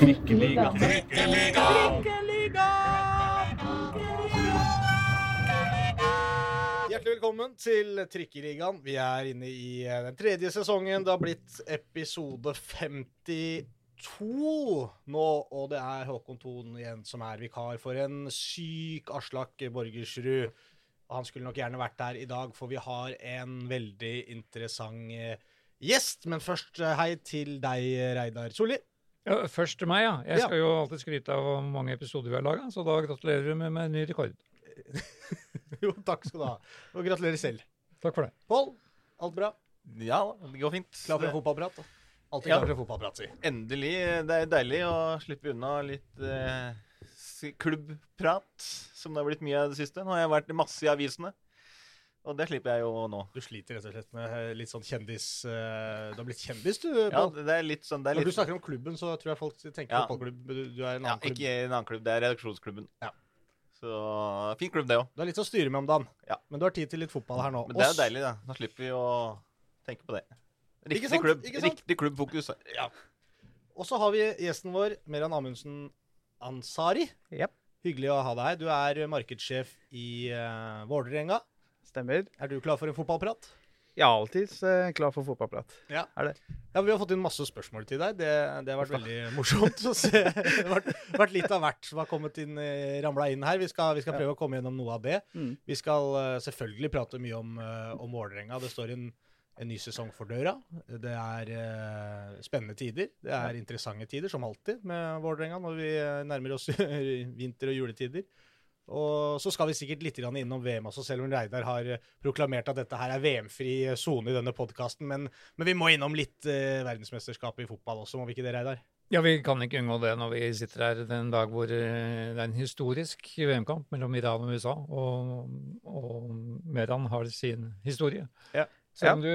Trikkeliga. Hjertelig velkommen til Trikkeligaen. Vi er inne i eh, den tredje sesongen. Det har blitt episode 52 nå, og det er Håkon Thon igjen som er vikar for en syk Aslak Borgersrud. Og han skulle nok gjerne vært der i dag, for vi har en veldig interessant eh, gjest. Men først eh, hei til deg, Reidar Solli. Ja, først til meg, ja. Jeg Ja. skal jo alltid skryte av hvor mange episoder vi har laga, så da gratulerer du med, med en ny rekord. Jo, takk skal du ha. Og gratulerer selv. Takk for det. Pål, alt bra? Ja, det går fint. Klar for en fotballprat? Alltid Ja. klar for en fotballprat, si. Endelig. Det er deilig å slippe unna litt eh, klubbprat, som det har blitt mye av det siste. Nå har jeg vært masse i avisene, og det slipper jeg jo nå. Du sliter rett og slett med eh, litt sånn kjendis Uh, Du har blitt kjendis, du. Ja, det er litt sånn det er Når du snakker om klubben, så tror jeg folk tenker Ja. fotballklubb. Du, du er en ja, annen klubb. Ikke en annen klubb, det er redaksjonsklubben. Ja. Så fin klubb, det òg. Du har litt å styre med om dagen. Ja. Men du har tid til litt fotball her nå. Men det er jo deilig, da. Nå slipper vi å tenke på det. Ikke Riktig sant? klubb. Ikke sant? Riktig klubbfokus. Og så har vi gjesten vår, Meran Amundsen Ansari. Yep. Hyggelig å ha deg her. Du er markedssjef i uh, Vålerenga. Stemmer. Er du klar for en fotballprat? Jeg er alltid eh, klar for fotballprat. Ja. Er det? Ja, Vi har fått inn masse spørsmål til deg. Det, det har vært veldig morsomt å se. Det har vært, vært litt av hvert som har kommet inn, eh, ramla inn her. Vi skal, vi skal Ja. prøve å komme gjennom noe av det. Mm. Vi skal eh, selvfølgelig prate mye om, uh, om Vålerenga. Det står en, en ny sesong for døra. Det er uh, spennende tider. Det er interessante tider, som alltid, med Vålerenga når vi eh, nærmer oss vinter- og juletider. Og så skal vi sikkert litt innom VM også, selv om Reidar har eh, proklamert at dette her er VM-fri eh, sone i denne podkasten. Men, men vi må innom litt eh, verdensmesterskap i fotball også, må vi ikke det, Reidar? Ja, vi kan ikke unngå det når vi sitter her den dag hvor eh, det er en historisk VM-kamp mellom Iran og USA, og, og Meran har sin historie. Ja. Selv om du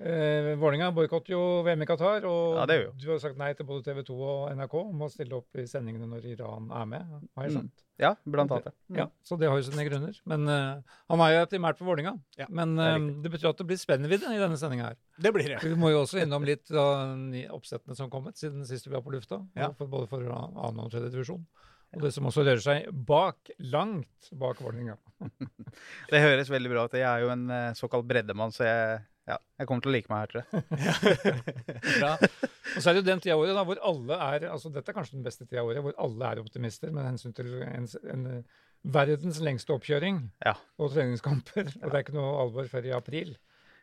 eh, Vålerenga boikotter jo VM i Qatar, og Ja, du har sagt nei til både TV 2 og NRK om å stille opp i sendingene når Iran er med. Har jeg Mm. Ja, blant annet. Mm. Ja, så det har jo sine grunner. Men uh, han er jo primært for Vålinga. Ja, Men det eh, det betyr at det blir spennvidde i denne sendinga her. Det blir det. Vi må jo også innom litt av oppsettene som kommet siden sist vi var på lufta. Ja. For, både for annen og tredje divisjon. Og det som også rører seg bak, langt bak Vålerenga. Det høres veldig bra ut. Jeg er jo en eh, såkalt breddemann, så jeg, ja, jeg kommer til å like meg her, tror jeg. Bra. Og så er det jo den tida av året da, hvor alle er altså Dette er kanskje den beste tida av året, hvor alle er optimister med hensyn til en, en eh, verdens lengste oppkjøring Ja. og treningskamper. Og det er ikke noe alvor før i april.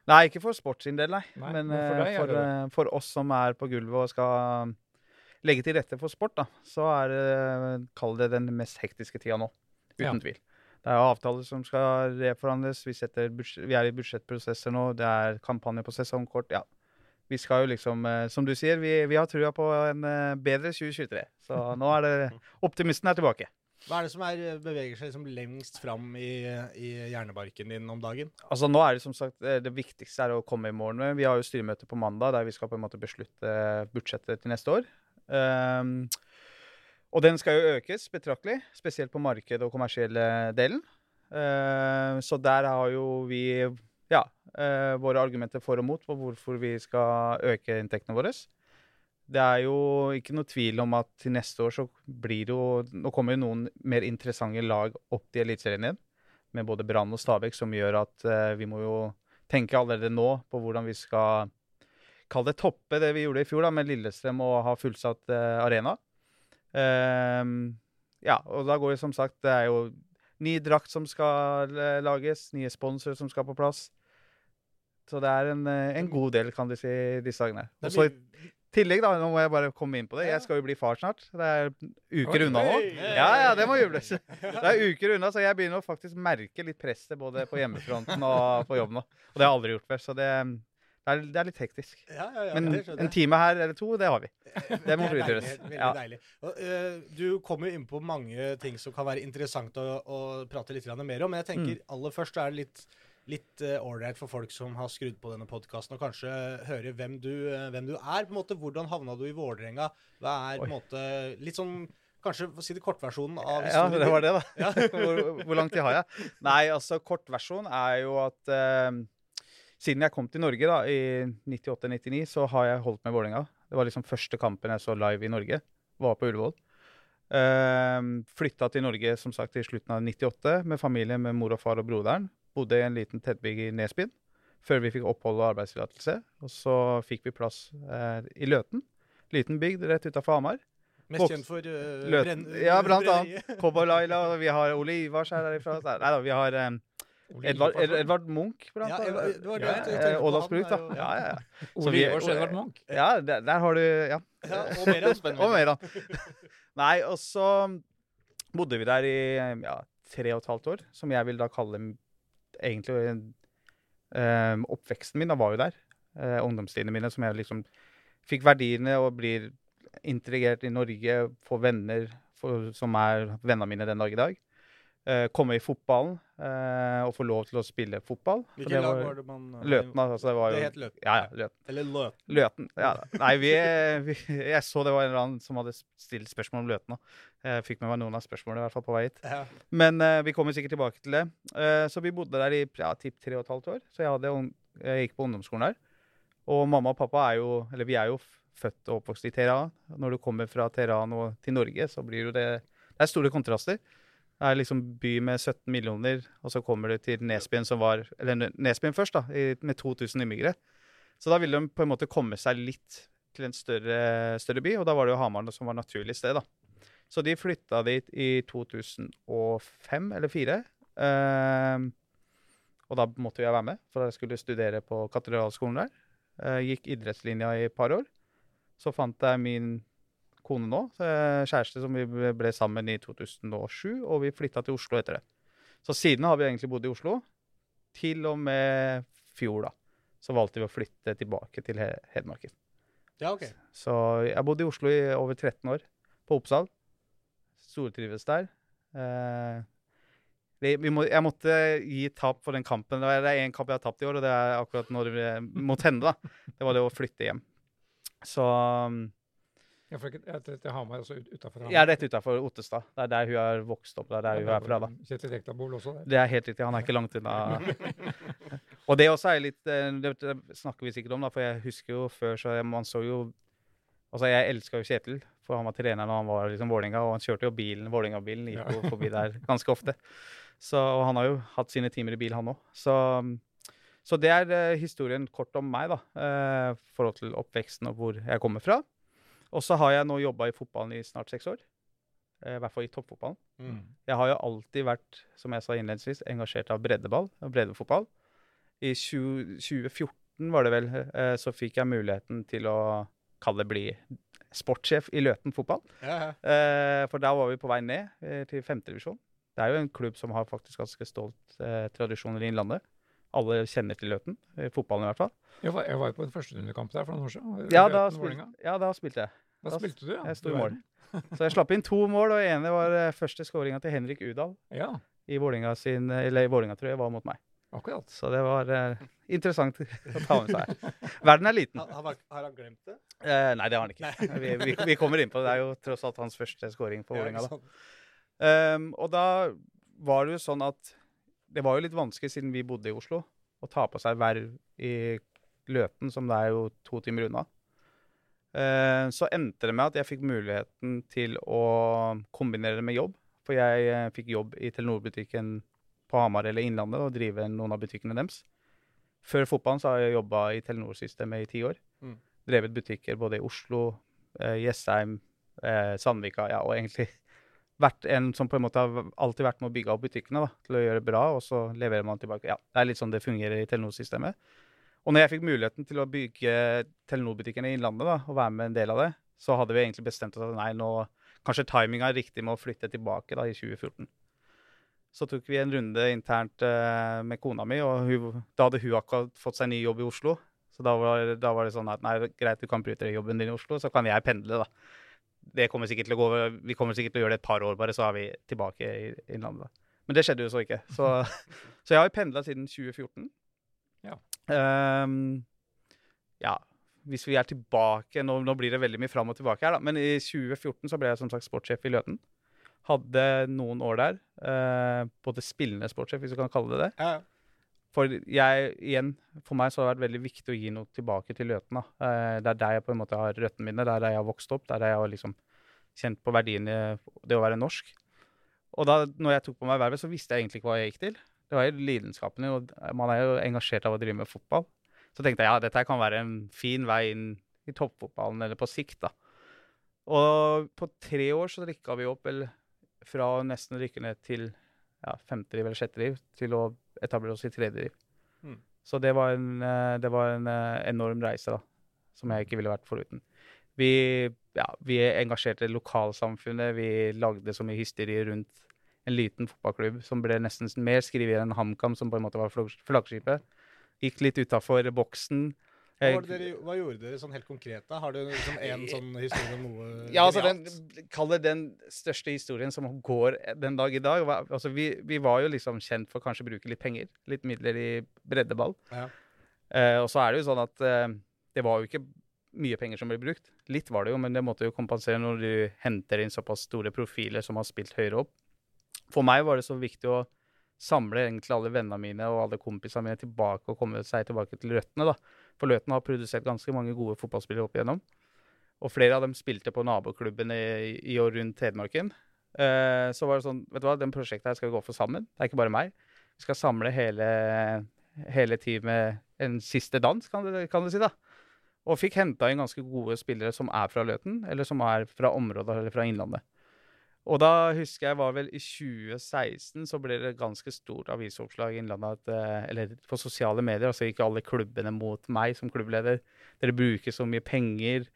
Nei, ikke for sport sin del, nei. Nei, Men men for eh, deg for, eh, for oss som er på gulvet og skal legge til rette for sport, da, så er det, kall det den mest hektiske tida nå. Uten Ja. tvil. Det er avtaler som skal reforhandles. Vi, vi er i budsjettprosesser nå. Det er kampanje på sesongkort. Ja. Vi skal jo liksom, eh, som du sier, vi, vi har trua på en eh, bedre 2023. Så nå er det Optimisten er tilbake. Hva er det som er, beveger seg liksom lengst fram i, i hjernebarken din om dagen? Altså nå er Det som sagt, eh, det viktigste er å komme i morgen med. Vi har jo styremøte på mandag der vi skal på en måte beslutte budsjettet til neste år. Ehm, og den skal jo økes betraktelig, spesielt på marked- og kommersielle delen. Ehm, så der har jo vi ja, eh, våre argumenter for og mot på hvorfor vi skal øke inntektene våre. Det er jo ikke noe tvil om at til neste år så blir det jo Nå kommer jo noen mer interessante lag opp til Eliteserien igjen med både Brann og Stabæk, som gjør at eh, vi må jo tenke allerede nå på hvordan vi skal kalle det toppe det vi gjorde i fjor da, med Lillestrøm og ha fullsatt eh, arena. Ehm, ja, og da går det som sagt Det er jo ny drakt som skal eh, lages, nye sponsorer som skal på plass. Så det er en, eh, en god del, kan du si, disse dagene. Og så i tillegg, da, nå må jeg bare komme inn på det. Jeg skal jo bli far snart. Det er uker unna nå. Ja, ja, det må jubles. Det er uker unna, så jeg begynner å faktisk merke litt presset både på hjemmefronten og på jobb nå. Og det har jeg aldri gjort før, så det, det, er, det er litt hektisk. Ja, ja, ja, Men det en time her eller to, det har vi. Det må er prioriteres. Veldig Ja. deilig. Og, eh, du kommer inn på mange ting som kan være interessant å, å prate litt mer om. Men jeg tenker Mm. aller først er det litt litt ålreit uh, for folk som har skrudd på denne podkasten, og kanskje høre hvem du, uh, hvem du er. på en måte, Hvordan havna du i Vålerenga? Hva er på en måte litt sånn Kanskje si det kortversjonen av Ja, det var det, da. Ja. hvor, hvor lang tid har jeg? Nei, altså kortversjonen er jo at eh, siden jeg kom til Norge da, i 98-99, så har jeg holdt med Vålerenga. Det var liksom første kampen jeg så live i Norge. Var på Ullevål. Uh, flytta til Norge som sagt i slutten av 98 med familie med mor og far og broderen. Bodde i en liten tettbygg i Nesbyen før vi fikk opphold og arbeidstillatelse. Og så fikk vi plass uh, i Løten. Liten bygd rett utafor Hamar. Mest Voks- kjent for uh, Løten. Ja, blant annet. Cowboy Laila, og vi har Ole Ivars her derifra. Nei da, vi har Ole Edvard, Edvard Munch, blant Ja, annet. Edvard- det var det Ja, ja, på. Ådalsbruk, da. Ja, ja. ja. Så Ole vi- Ivars og Edvard Munch. ja der, der har du Ja. Ja, og mer, ja. Og mer, av Nei, og så bodde vi der i ja, tre og et halvt år, som jeg vil da kalle egentlig um, Oppveksten min da var jo der. Uh, ungdomstidene mine, som jeg liksom fikk verdiene og blir integrert i Norge, får venner for, som er vennene mine den dag i dag. Eh, komme i fotballen eh, og få lov til å spille fotball. Hvilket lag var- det man uh, Løten. Altså, det var jo, Det het Løten. Ja, ja, Løten. Eller Løten. Løten. Ja. Nei, vi, vi Jeg så det var en eller annen som hadde stilt spørsmål om Løten òg. Jeg fikk med meg noen av spørsmålene i hvert fall på vei hit. Ja. Men uh, vi kommer sikkert tilbake til det. Uh, så vi bodde der i ja, tipp tre og et halvt år. Så jeg, hadde, jeg gikk på ungdomsskolen der. Og mamma og pappa er jo Eller vi er jo født og oppvokst i Teheran. Når du kommer fra Teheran og til Norge, så blir jo det Det er store kontraster. Er liksom by med 17 millioner, og så kommer du til Nesbyen som var Eller Nesbyen først, da, med 2000 innbyggere. Så da ville de på en måte komme seg litt til en større, større by, og da var det jo Hamar som var naturlig sted, da. Så de flytta dit i 2005 eller 2004. Ehm, og da måtte jeg være med, for jeg skulle studere på katedralskolen der. Eh, gikk idrettslinja i et par år. Så fant jeg min kone nå, eh, kjæreste som vi ble- sammen i 2007, og vi flytta til Oslo etter det. Så siden har vi egentlig bodd i Oslo, til og med fjor, da. Så valgte vi å flytte tilbake til Hedmarken. ja, OK. Så jeg bodde i Oslo i over 13 år, på Oppsal. Stortrives der. Eh, vi, vi må, jeg måtte gi tap for den kampen. Det er én kamp jeg har tapt i år, og det er akkurat når vi, mot henne. da. Det var det å flytte hjem. Så um, Ja, for til Hamar, altså utafor Hamar. Ja, rett utafor Ottestad. Det er der hun har vokst opp. Det er der hun er fra. da. Kjetil Rekdal også der. Det er helt riktig. Han er ikke langt unna. Og det også er litt eh, Det snakker vi sikkert om, da, for jeg husker jo før så man så jo Altså, jeg elska jo Kjetil, for han var trener når han var liksom Vålerenga, og han kjørte jo bilen, Vålerenga-bilen gikk jo forbi der ganske ofte. Så, og han har jo hatt sine timer i bil, han òg. Så, så det er eh, historien kort om meg, da. eh, I forhold til oppveksten og hvor jeg kommer fra. Og så har jeg nå jobba i fotballen i snart seks år. eh, I hvert fall i toppfotballen. Mm. Jeg har jo alltid vært, som jeg sa innledningsvis, engasjert av breddeball og breddefotball. I 20, 2014 var det vel, eh, så fikk jeg muligheten til å kalle det bli sportssjef i Løten fotball. Ja, ja. Eh, for da var vi på vei ned til femtedivisjon. Det er jo en klubb som har faktisk ganske stolt tradisjoner i Innlandet. Alle kjenner til Løten, i fotballen i hvert fall. Jeg var, jeg var jo på en førsterundekamp der for noen år siden. Ja, da, spil, ja, da spilte jeg. Da da- spilte du, ja. Jeg sto i mål. Så jeg slapp inn to mål, og ene var eh, første skåringa til Henrik Udal Ja, i Vålinga sin, eller i Vålinga, tror jeg, var mot meg. akkurat. Så det var uh, interessant å ta med seg. Verden er liten. Har, har- har han glemt det? Uh, nei, det har han ikke. Vi, vi, vi kommer inn på det. Det er jo tross alt hans første skåring på Vålinga. Da. Ehm, og da var det jo sånn at det var jo litt vanskelig, siden vi bodde i Oslo, å ta på seg verv i Løten, som det er jo to timer unna. Eh, så endte det med at jeg fikk muligheten til å kombinere det med jobb. For jeg eh, fikk jobb i Telenor-butikken på Hamar eller Innlandet og drive noen av butikkene deres. Før fotballen så har jeg jobba i Telenor-systemet i ti år. Mm. Drevet butikker både i Oslo, eh, Jessheim, Sandvika ja, og egentlig vært en som på en måte har alltid vært med å bygge opp butikkene da, til å gjøre det bra, og så leverer man tilbake. Ja, Det er litt sånn det fungerer i Telenor-systemet. Og når jeg fikk muligheten til å bygge Telenor-butikkene i Innlandet da, og være med en del av det, så hadde vi egentlig bestemt oss at nei, nå kanskje timinga er riktig med å flytte tilbake da, i 2014. Så tok vi en runde internt uh, med kona mi, og hun, da hadde hun akkurat fått seg ny jobb i Oslo. Så da var, da var det sånn at nei, greit, du kan bryte jobben din i Oslo, så kan jeg pendle, da. Det kommer sikkert til å gå, Vi kommer sikkert til å gjøre det et par år, bare, så er vi tilbake i Innlandet. Men det skjedde jo så ikke. Så, så jeg har jo pendla siden 2014. Ja. Um, ja, hvis vi er tilbake nå, nå blir det veldig mye fram og tilbake her, da. Men i 2014 så ble jeg som sagt sportssjef i Løten. Hadde noen år der. Uh, både spillende sportssjef, hvis du kan kalle det det. Ja, ja. For jeg, igjen, for meg så har det vært veldig viktig å gi noe tilbake til Løten. da. Eh, Det er der jeg på en måte har røttene mine, det er der jeg har vokst opp, det er der jeg har liksom kjent på verdiene det å være norsk. Og da når jeg tok på meg vervet, så visste jeg egentlig ikke hva jeg gikk til. Det var jo lidenskapen jo. man er jo engasjert av å drive med fotball. Så tenkte jeg ja, dette kan være en fin vei inn i toppfotballen, eller på sikt, da. Og på tre år så rykka vi opp vel fra å nesten rykke ned til ja, femte eller sjette til å etablere oss i tredje driv. Mm. Så det var en, eh, det var en eh, enorm reise, da, som jeg ikke ville vært foruten. Vi, ja, vi engasjerte lokalsamfunnet, vi lagde så mye hysteri rundt en liten fotballklubb som ble nesten mer skrevet enn HamKam, som på en måte var flaggskipet. Gikk litt utafor boksen. Eh, dere, hva gjorde dere sånn helt konkret? da? Har du liksom en sånn historie om noe Ja, altså den? Kall det den største historien som går den dag i dag. Altså, vi, vi var jo liksom kjent for kanskje å bruke litt penger, litt midler i breddeball. Ja. Eh, og så er det jo sånn at eh, det var jo ikke mye penger som ble brukt. Litt var det jo, men det måtte jo kompensere når du henter inn såpass store profiler som har spilt høyere opp. For meg var det så viktig å samle egentlig alle vennene mine og alle kompisene mine tilbake og komme seg tilbake til røttene. da. For Løten har produsert ganske mange gode fotballspillere opp igjennom. Og flere av dem spilte på naboklubben i, i og rundt Hedmarken. Eh, så var det sånn, vet du hva, den prosjektet her skal vi gå for sammen. Det er ikke bare meg. Vi skal samle hele, hele teamet en siste dans, kan du, kan du si da. Og fikk henta inn ganske gode spillere som er fra Løten, eller som er fra området eller fra Innlandet. Og da husker jeg var vel i 2016 så ble det ganske stort avisoppslag Innlandet eh, eller på sosiale medier. Altså gikk alle klubbene mot meg som klubbleder. Dere bruker så mye penger.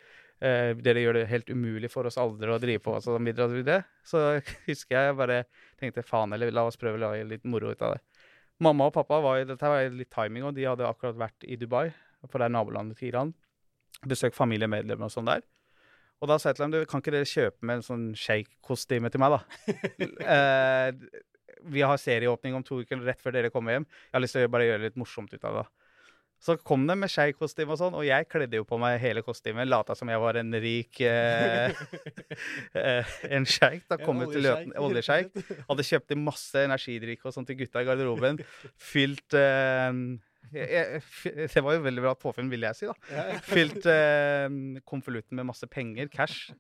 Eh, dere gjør det helt umulig for oss aldri å drive på. Og så videre så videre. Så husker jeg bare tenkte faen eller la oss prøve å lage litt moro ut av det. Mamma og pappa var, dette var litt timing, og de hadde akkurat vært i Dubai, for det er nabolandet til Iran. Besøkt familiemedlemmer og sånn der. Og da sa jeg til dem du, kan ikke dere kjøpe med en sånn shake-kostyme til meg, da? eh, vi har serieåpning om to uker rett før dere kommer hjem. Jeg har lyst til å bare gjøre det litt morsomt ut av det. Så kom de med shake-kostyme og sånn, og jeg kledde jo på meg hele kostymet. Lata som jeg var en rik eh, eh, En sjeik. Da kom jeg til Løten. oljesjeik. Hadde kjøpt inn masse energidrikk og sånt til gutta i garderoben. Fylt eh, jeg, jeg, Det var jo veldig bra påfunn, vil jeg si. da. Fylt eh, konvolutten med masse penger, cash.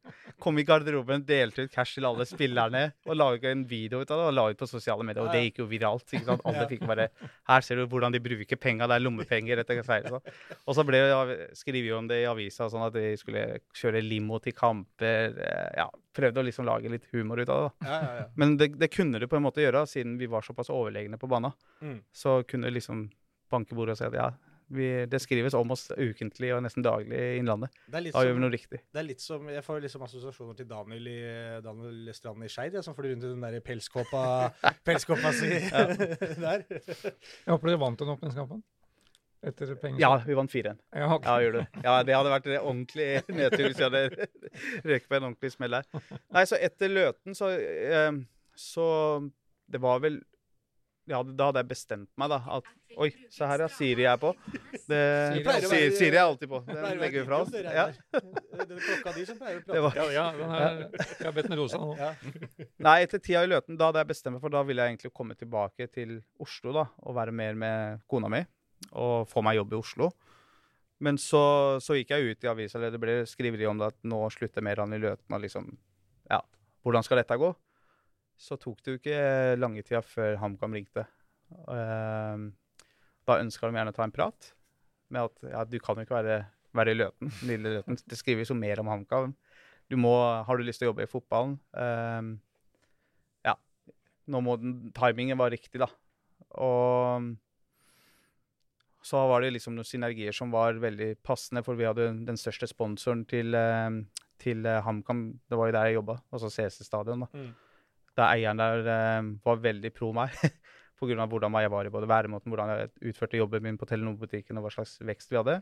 Kom i garderoben, delte ut cash til alle spillerne og laget en video ut av det og la ut på sosiale medier. Og det gikk jo viralt. ikke sant? Alle fikk bare Her ser du hvordan de bruker penga, det er lommepenger. Rett og, feil, sånn. Og så ble det skrevet jo om det i avisa, sånn at de skulle kjøre limo til kamper. eh, Ja, prøvde å liksom lage litt humor ut av det. da. Ja, ja, ja. Men det, det kunne du på en måte gjøre, siden vi var såpass overlegne på banen. Mm. Så kunne liksom banke bordet og si at ja, vi, det skrives om oss ukentlig og nesten daglig i Innlandet. Det Da gjør vi noe riktig. det er litt som Jeg får liksom assosiasjoner til Daniel i Daniel Strand i Skeid, jeg, som flyr rundt i den der pelskåpa, pelskåpa si der. Jeg håper dere vant den åpningskampen. Etter penger. Ja, vi vant 4-1. Ja, okay. Ja. Ja, det hadde vært en ordentlig nedtur hvis vi hadde røket på en ordentlig smell der. Nei, så etter Løten så eh, Så det var vel ja, Da hadde jeg bestemt meg, da, at Oi, se her, ja. Siri er på. Det, Siri Siri, Siri er alltid på. Det Den legger vi fra oss. Ja. Det er klokka di som pleier å prate. var, Ja, jeg har bedt den rosa nå. Nei, etter tida i Løten, da hadde jeg bestemt meg for da ville jeg egentlig komme tilbake til Oslo da, og være mer med kona mi og få meg jobb i Oslo. Men så, så gikk jeg ut i avisa, eller det ble skriveri om det at nå slutter Meran i Løten, og liksom Ja, hvordan skal dette gå? Så tok det jo ikke lange tida før HamKam ringte. Ehm, da ønska de gjerne å ta en prat med at ja, du kan jo ikke være, være i Løten, lille Løten. Det skrives jo mer om HamKam. Du må, har du lyst til å jobbe i fotballen? Ehm, ja. Nå må den, timingen var riktig, da. Og så var det liksom noen synergier som var veldig passende, for vi hadde den største sponsoren til, eh, til eh, HamKam. Det var jo der jeg jobba, altså CC Stadion. da. Mm. Der eieren der eh, var veldig pro meg. Pga. hvordan jeg var i både væremåten, hvordan jeg utførte jobben min på Telenor-butikken og hva slags vekst vi hadde.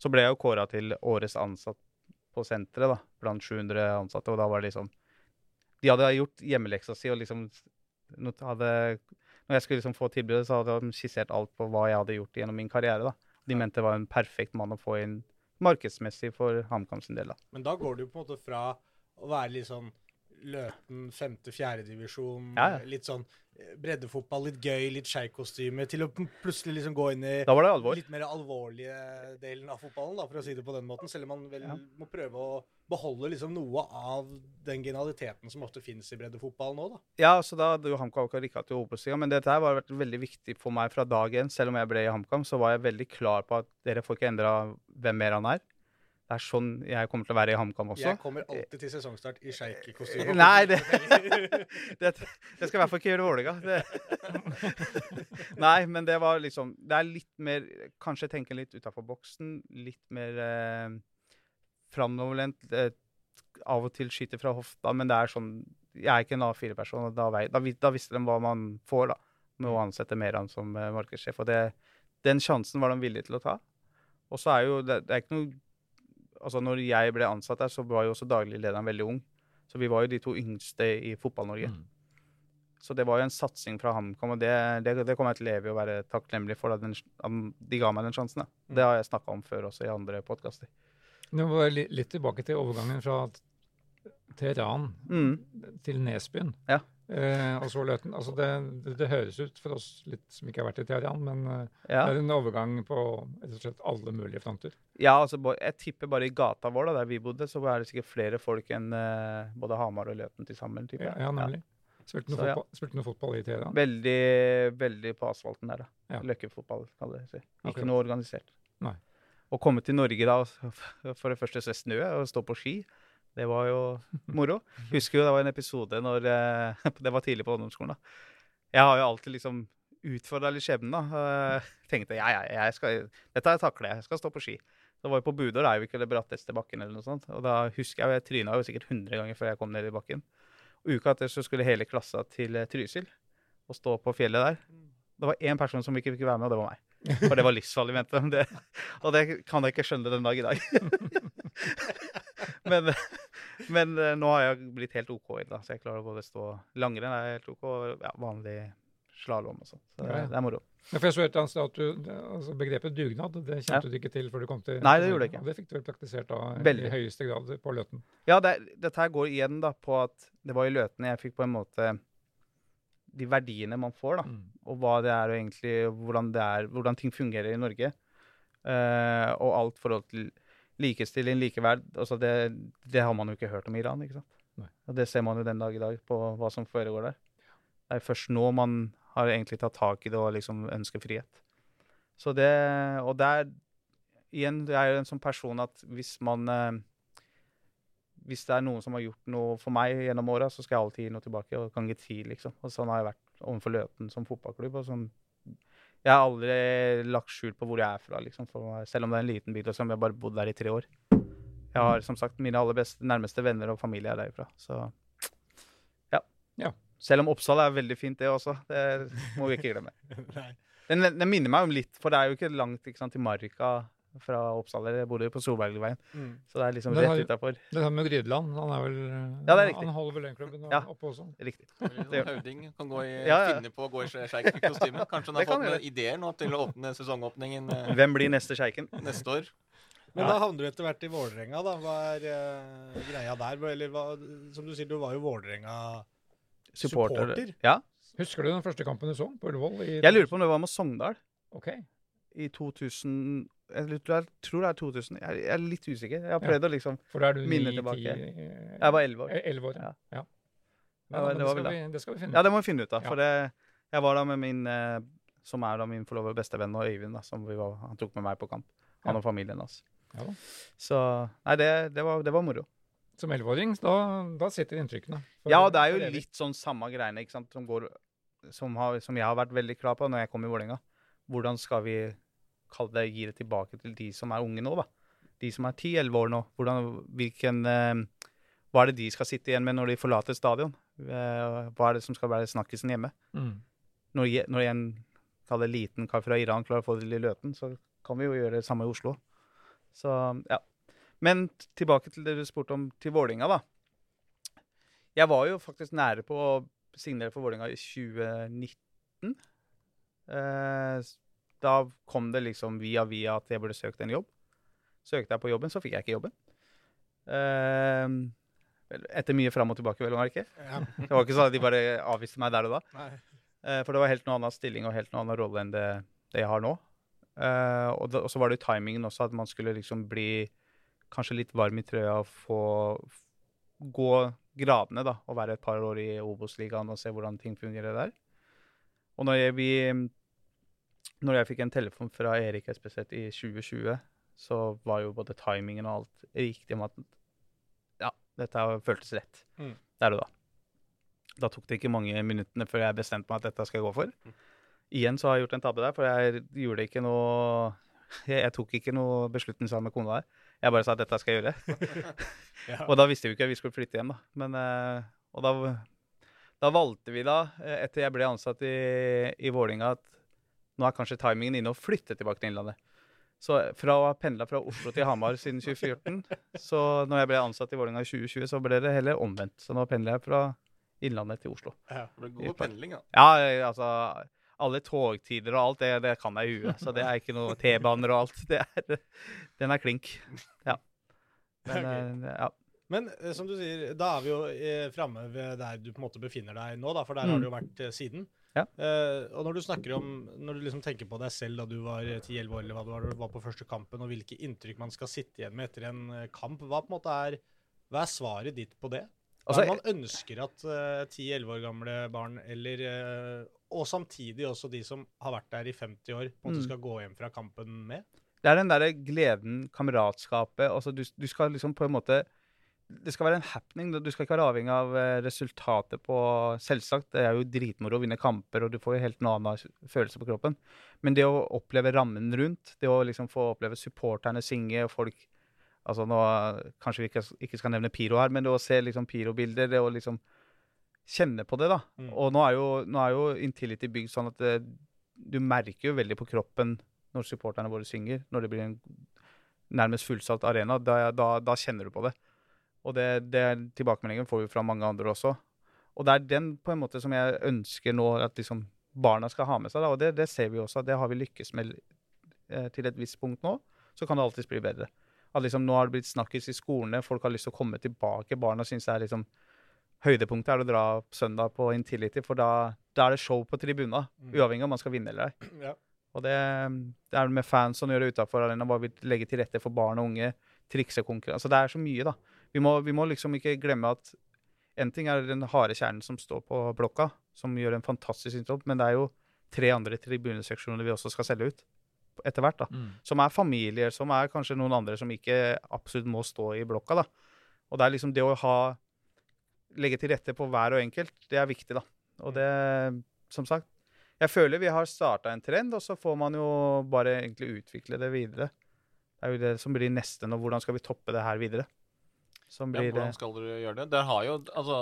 Så ble jeg jo kåra til årets ansatt på senteret da, blant 700 ansatte. Og da var det liksom De hadde gjort hjemmeleksa si og liksom hadde, Når jeg skulle liksom få tilbudet, så hadde de skissert alt på hva jeg hadde gjort gjennom min karriere. da. De mente det var en perfekt mann å få inn markedsmessig for HamKam sin del. da. Men da går det jo på en måte fra å være litt sånn Løten femte, fjerdedivisjon. Ja, ja. Litt sånn eh, breddefotball, litt gøy, litt skeikostyme. Til å plutselig liksom gå inn i litt mer alvorlige delen av fotballen, da, for å si det på den måten. Selv om man vel Ja. må prøve å beholde liksom noe av den genialiteten som ofte finnes i breddefotball nå, da. Ja, så da hadde jo HamKam rykka til Obos-ligaen. Men dette her har vært veldig viktig for meg fra dag én. Selv om jeg ble i HamKam, så var jeg veldig klar på at dere får ikke endra hvem mer han er. Det er sånn jeg kommer til å være i HamKam også. Jeg kommer alltid til sesongstart i sjeikkostyme. Nei, det, det, det skal i hvert fall ikke gjøre Vålerenga. Nei, men det var liksom Det er litt mer Kanskje tenke litt utafor boksen. Litt mer eh, framoverlent. Eh, av og til skyte fra hofta, men det er sånn Jeg er ikke en A4-person, og da, da, da visste de hva man får da, med å ansette Meran som eh, markedssjef. Og det, den sjansen var de villige til å ta. Og så er jo det, det er ikke noe Altså, når jeg ble ansatt der, så var jo også dagliglederen veldig ung. Så vi var jo de to yngste i Fotball-Norge. Mm. Så det var jo en satsing fra HamKam, og det, det, det kommer jeg til å leve i og være takknemlig for. At den, at de ga meg den sjansen. Da. Det har jeg snakka om før også i andre podkaster. Nå må jeg li- litt tilbake til overgangen fra Teheran Mm. til Nesbyen. Ja. Eh, og så Løten. Altså det, det, det høres ut for oss litt som ikke har vært i Teheran, men eh, Ja. det er en overgang på slett alle mulige fronter. ja, altså jeg tipper bare i gata vår, da, der vi bodde, så er det sikkert flere folk enn uh, både Hamar og Løten til sammen. Ja, ja nemlig. Spilte noe, ja. fotball, spilte noe fotball i Teheran. Veldig, veldig på asfalten der, da. Ja. Løkkefotball, kaller det seg. Ikke Akkurat. noe organisert. Nei. Å komme til Norge da, for det første se snø og stå på ski, det var jo moro. Husker jo det var en episode når eh, Det var tidlig på ungdomsskolen, da. Jeg har jo alltid liksom utfordra litt skjebnen, da. Eh, Tenkte ja, ja, jeg skal, dette takler jeg, jeg skal stå på ski. Det var jeg på Budå, det er jo ikke det bratteste bakken eller noe sånt. Og da husker jeg, jeg tryna jo sikkert 100 ganger før jeg kom ned i bakken. Og uka etter så skulle hele klassa til eh, Trysil og stå på fjellet der. Det var én person som ikke fikk være med, og det var meg. For det var livsfarlig, mente de. Og det kan jeg ikke skjønne den dag i dag. men, men eh, nå har jeg blitt helt OK i det, så jeg klarer å både stå langrenn er helt OK, og ja, vanlig slalåm og sånt. Så det, det er moro. Ja, for jeg så et annet sted at du, altså Begrepet dugnad det kjente Ja. du ikke til før du kom til Nei, det gjorde jeg ikke. Og det fikk du vel praktisert da Veldig. i høyeste grad på Løten. Ja, det, dette her går igjen da på at det var i Løten jeg fikk på en måte de verdiene man får, da. Mm. og hva det er og egentlig hvordan, det er, hvordan ting fungerer i Norge. Uh, og alt forhold til likestilling, likeverd. Altså det, det har man jo ikke hørt om i Iran. ikke sant? Nei. Og det ser man jo den dag i dag på hva som foregår der. Det er først nå man har egentlig tatt tak i det og liksom ønsker frihet. Så det, Og det er igjen, det er jo en sånn person at hvis man eh, Hvis det er noen som har gjort noe for meg gjennom åra, så skal jeg alltid gi noe tilbake. Og gange ti, liksom. Og sånn har jeg vært overfor Løten som fotballklubb. og sånn jeg har aldri lagt skjul på hvor jeg er fra, liksom, selv om det er en liten bygd. sånn, Jeg har bare bodd der i tre år. Jeg har som sagt mine aller beste, nærmeste venner og familie er derifra. Så ja. Ja. Selv om Oppsal er veldig fint, det også. Det må vi ikke glemme. Den, den minner meg om litt, for det er jo ikke langt ikke sant, til Marka fra Oppsal. Jeg bodde jo på Solbergveien, Mm. så det er liksom rett utafor. Det samme med Grydeland. Han er vel Ja, det er. Han holder vel den klubben Ja. oppe også. Riktig. Det gjør- Høvding kan gå i, Ja, ja. finne på å gå i sjeik-kostyme. Kanskje han har kan fått noen ideer nå til å åpne sesongåpningen eh, Hvem blir neste sjeiken? neste år. Men Ja. da havner du etter hvert i Vålerenga, da. Hva er uh, greia der? Eller hva, som du sier, du var jo Vålerenga-supporter. Ja. Husker du den første kampen du så på Ullevål? i- Jeg lurer på om det var med Sogndal. Ok. I 2000 Jeg tror det er 2000. Jeg er litt usikker. Jeg har prøvd å liksom Minne 9, tilbake. ti eh, Jeg var 11 år. eh, Elleve år, ja. Ja. ja. Ja, Ja, det det, skal vi, det skal vi finne Ja, det må vi finne ut av. Ja. For det, jeg var da med min eh, Som er da min forlovede bestevenn og Øyvind, da, som vi var, han tok med meg på kamp. Han Ja. og familien hans. Ja. Så Nei, det, det, var, det var moro. Som elleveåring, da, da sitter inntrykkene. Ja, det er jo litt sånn samme greiene ikke sant, som, går, som, har, som jeg har vært veldig klar på når jeg kom i Vålerenga. Hvordan skal vi kalle det, gi det tilbake til de som er unge nå, da? De som er 10-11 år nå. Hvordan, hvilken, eh, hva er det de skal sitte igjen med når de forlater stadion? Eh, hva er det som skal være snakkisen hjemme? Mm. Når, når en kall det liten kar fra Iran klarer å få det til Løten, så kan vi jo gjøre det samme i Oslo. Så, ja. Men tilbake til det du spurte om til Vålinga da. Jeg var jo faktisk nære på å signere for Vålinga i 2019. Eh, da kom det liksom via via at jeg burde søkt en jobb. Søkte jeg på jobben, så fikk jeg ikke jobben. Uh, Etter mye fram og tilbake, vel å merke. Ja. Det var ikke sånn at de bare avviste meg der og da. Nei. Eh, For det var helt noe annen stilling og helt noe annen rolle enn det, det jeg har nå. Eh, og, da, og så var det jo timingen også, at man skulle liksom bli kanskje litt varm i trøya og få gå gradene, da. Og være et par år i Obos-ligaen og se hvordan ting fungerer der. Og når jeg, vi, når jeg fikk en telefon fra Erik Espeseth i 2020, så var jo både timingen og alt riktig om at ja, dette føltes rett Mm. der og da. Da tok det ikke mange minuttene før jeg bestemte meg at dette skal jeg gå for. Igjen så har jeg gjort en tabbe der, for jeg gjorde ikke noe Jeg, jeg tok ikke noe beslutning sammen med kona der. Jeg bare sa at dette skal jeg gjøre. Ja. Og da visste vi ikke at vi skulle flytte hjem, da. Men, eh, og da, da valgte vi da, eh, etter jeg ble ansatt i, i Vålinga, at nå er kanskje timingen inne å flytte tilbake til Innlandet. Så fra å ha pendla fra Oslo til Hamar siden 2014, så når jeg ble ansatt i Vålerenga i 2020, så ble det heller omvendt. Så nå pendler jeg fra Innlandet til Oslo. Ja. Det er god pendling, da. Ja, altså alle togtider og alt, det, det kan jeg i huet. Så det er ikke noe T-baner og alt. Det er, den er klink. Ja. Men, Ok. eh, ja. Men eh, som du sier, da er vi jo eh, framme ved der du på en måte befinner deg nå, da, for der har Mm. du jo vært siden. Ja. Uh, og når du snakker om, når du liksom tenker på deg selv da du var eh, 10-11 år, eller hva du var, du var på første kampen, og hvilke inntrykk man skal sitte igjen med etter en eh, kamp, hva på en måte er, hva er svaret ditt på det? Hva Altså, man ønsker at uh, 10-11 år gamle barn, eller uh, og samtidig også de som har vært der i 50 år, på en måte Mm. skal gå hjem fra kampen med? Det er den derre gleden, kameratskapet altså du, du skal liksom på en måte Det skal være en happening. Du skal ikke være avhengig av eh, resultatet på Selvsagt, det er jo dritmoro å vinne kamper, og du får jo helt noe annen følelse på kroppen. Men det å oppleve rammen rundt, det å liksom få oppleve supporterne synge og folk Altså nå Kanskje vi ikke, ikke skal nevne Piro her, men det å se liksom pyrobilder, det å liksom kjenne på det, da. Mm. Og nå er jo, nå er jo Intility bygd sånn at det, du merker jo veldig på kroppen når supporterne våre synger, når det blir en nærmest fullsatt arena. Da, da, da kjenner du på det. Og det, det tilbakemeldingen får vi fra mange andre også. Og det er den på en måte som jeg ønsker nå at liksom barna skal ha med seg. Da. Og det, det ser vi også, det har vi lykkes med eh, til et visst punkt nå. Så kan det alltids bli bedre. At liksom Nå har det blitt snakkes i skolene, folk har lyst til å komme tilbake. Barna syns det er liksom høydepunktet er å dra søndag på Intility, for da, da er det show på tribuna. Mm. Uavhengig av om man skal vinne eller ei. Ja. Og det, det er med fans som gjør det utafor arenaen, bare vil legge til rette for barn og unge. Triksekonkurranse. Altså det er så mye, da. Vi må, vi må liksom ikke glemme at en ting er den harde kjernen som står på blokka, som gjør en fantastisk innsats, men det er jo tre andre tribuneseksjoner vi også skal selge ut etter hvert. da. Som er familier, som er kanskje noen andre som ikke absolutt må stå i blokka. da. Og det er liksom det å ha Legge til rette på hver og enkelt, det er viktig, da. Og det, som sagt Jeg føler vi har starta en trend, og så får man jo bare egentlig utvikle det videre. Det er jo det som blir neste nå. Hvordan skal vi toppe det her videre? Som Ja, hvordan skal dere gjøre det? Der har jo, altså,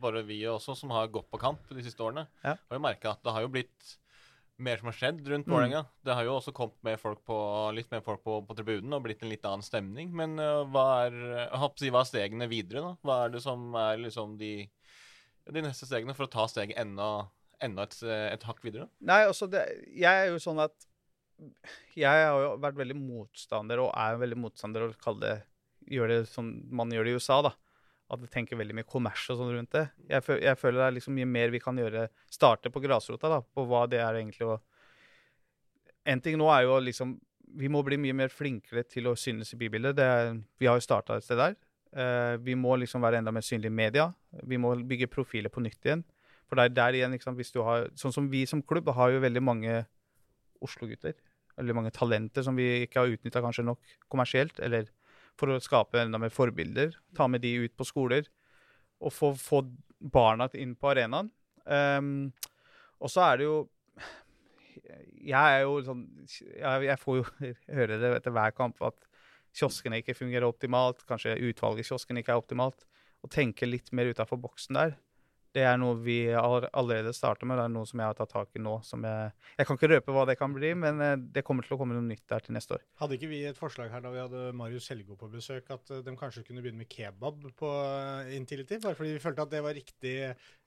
Bare vi også, som har gått på kamp de siste årene, Ja. har jo merka at det har jo blitt mer som har skjedd rundt Mm. Det har jo også kommet med folk på, litt mer folk på, på tribunen og blitt en litt annen stemning. Men uh, hva er si, hva er stegene videre? da? Hva er det som er liksom de, de neste stegene for å ta steget enda, enda et, et hakk videre? Nei, altså det, Jeg er jo sånn at Jeg har jo vært veldig motstander, og er veldig motstander å kalle det Gjøre det som man gjør det i USA, da. At det tenker veldig mye kommers og sånn rundt det. Jeg, føl, jeg føler det er liksom mye mer vi kan gjøre Starte på grasrota, da. På hva det er egentlig å En ting nå er jo liksom Vi må bli mye mer flinkere til å synes i bybildet. Det er, vi har jo starta et sted der. Uh, vi må liksom være enda mer synlige i media. Vi må bygge profiler på nytt igjen. For det er der igjen, sant, hvis du har, sånn som vi som klubb har jo veldig mange Oslo-gutter. Veldig mange talenter som vi ikke har utnytta kanskje nok kommersielt. Eller for å skape enda mer forbilder. Ta med de ut på skoler. Og få, få barna inn på arenaen. Um, og så er det jo Jeg er jo sånn Jeg, jeg får jo høre det etter hver kamp at kioskene ikke fungerer optimalt. Kanskje utvalget i kioskene ikke er optimalt. Å tenke litt mer utafor boksen der Det er noe vi allerede starter med. Det er noe som jeg har tatt tak i nå. Som jeg, jeg kan ikke røpe hva det kan bli, men eh, det kommer til å komme noe nytt der til neste år. Hadde ikke vi et forslag her da vi hadde Marius Helgo på besøk, at eh, de kanskje kunne begynne med kebab på eh, Intility? Bare fordi vi følte at det var riktig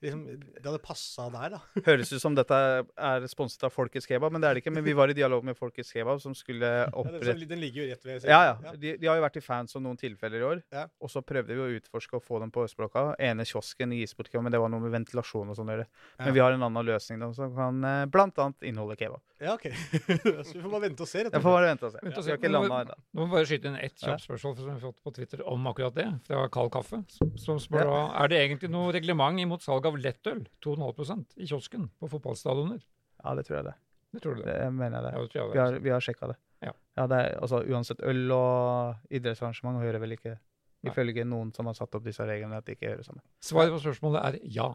liksom, Det hadde passa der, da. Høres ut som dette er sponset av Folkets Kebab, men det er det ikke. Men vi var i dialog med Folkets Kebab, som skulle Ja, den, ligger jo rett ved Ja, ja. De, de har jo vært i fans om noen tilfeller i år. Ja. Og så prøvde vi å utforske og få dem på Østblokka. Ene kiosken i Isbort, men det var noe med ventilasjon og sånn å gjøre. Ja. Men vi har en annen løsning da, som kan eh, blant annet inneholde kebab. Ja, OK. så vi får bare vente og se. rett og får bare vente og se. Vente og Vi se. har ikke Nå må- Nå må vi bare skyte inn ett kjapt spørsmål som vi har fått på Twitter om akkurat det. Fra Kald Kaffe. Som, som spør da Er det egentlig noe reglement imot salg av lettøl, 2,5% i kiosken på fotballstadioner? Ja, det tror jeg det. Det tror du det? Det mener jeg det. Ja, det tror jeg Vi det. har, vi har sjekka det. Ja. det er, altså, uansett øl og idrettsarrangement hører vel ikke Nei. Ifølge noen som har satt opp disse reglene, at de ikke hører sammen. Svaret på spørsmålet er ja.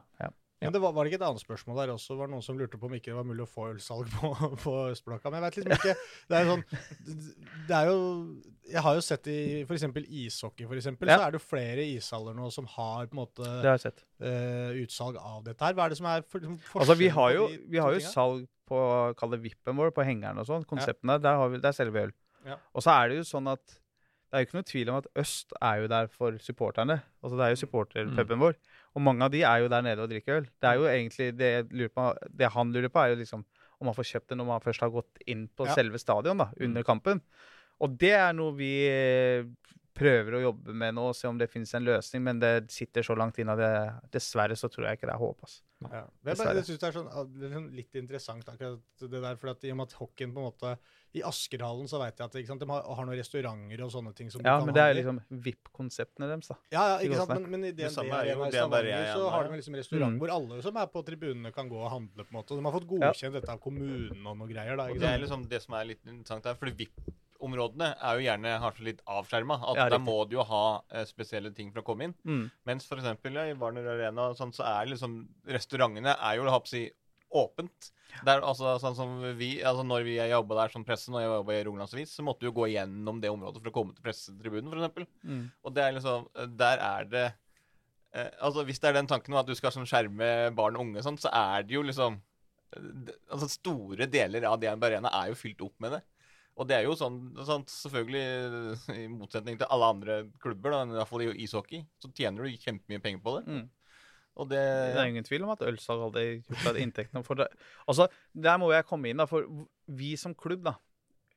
Men det var, var det ikke et annet spørsmål der også? Var det noen som lurte på om ikke det var mulig å få ølsalg på, på Østblokka? Men jeg vet liksom ikke Det er sånn Det er jo Jeg har jo sett i f.eks. ishockey, for eksempel, Ja. så er det jo flere ishaller nå som har på en måte Det eh, utsalg av dette her. Hva er det som er for, liksom, Altså, vi har jo, vi har jo salg på kall det vippen vår, på hengeren og sånn. Konseptene, der, har vi, der selger vi øl. Ja. Og så er det jo sånn at det er jo ikke noe tvil om at Øst er jo der for supporterne. Altså Det er jo supporterpuben vår. Og mange av de er jo der nede og drikker øl. Det er jo egentlig det, lurer på, det han lurer på, er jo liksom om man får kjøpt det når man først har gått inn på Ja. selve stadion da, under kampen. Og det er noe vi prøver å jobbe med nå, se om det finnes en løsning. Men det sitter så langt inne at det, dessverre så tror jeg ikke det er håp. Altså. Ja. Men Jeg, jeg synes det er sånn, ah, det er sånn litt interessant akkurat det der, for at i og med at hockeyen på en måte I Askerhallen så vet jeg at ikke sant, de har, har noen restauranter og sånne ting som du Ja, men det er liksom VIP-konseptene deres, da. Ja, ja, ikke sant? Men, men i Det DNB samme er jo Arena i Stavanger så har de liksom restaurant Mm. hvor alle som er på tribunene, kan gå og handle. på en måte. Og de har fått godkjent dette av kommunen og noe greier. da, Og ikke det er liksom det som er litt interessant her, fordi VIP-områdene er jo gjerne kanskje litt avskjerma. At Ja, der må du jo ha eh, spesielle ting for å komme inn. Mm. Mens eksempel ja, i Warner Arena sånn, så er liksom restaurantene er jo, si, åpent. Det er altså sånn som vi, altså Når vi jobba der som presse, når jeg jobba i Rogalandsavis, så måtte vi jo gå gjennom det området for å komme til pressetribunen, f.eks. Mm. Og det er liksom Der er det eh, Altså Hvis det er den tanken om at du skal sånn skjerme barn og unge, sånn, så er det jo liksom Altså Store deler av DNB Arena er jo fylt opp med det. Og det er jo sånn, sånn selvfølgelig i motsetning til alle andre klubber, da, i hvert fall i ishockey, så tjener du kjempemye penger på det. Mm. Og det Det er ingen tvil om at ølsalg hadde gjort at inntektene for det Altså, Der må jeg komme inn, da. For vi som klubb, da,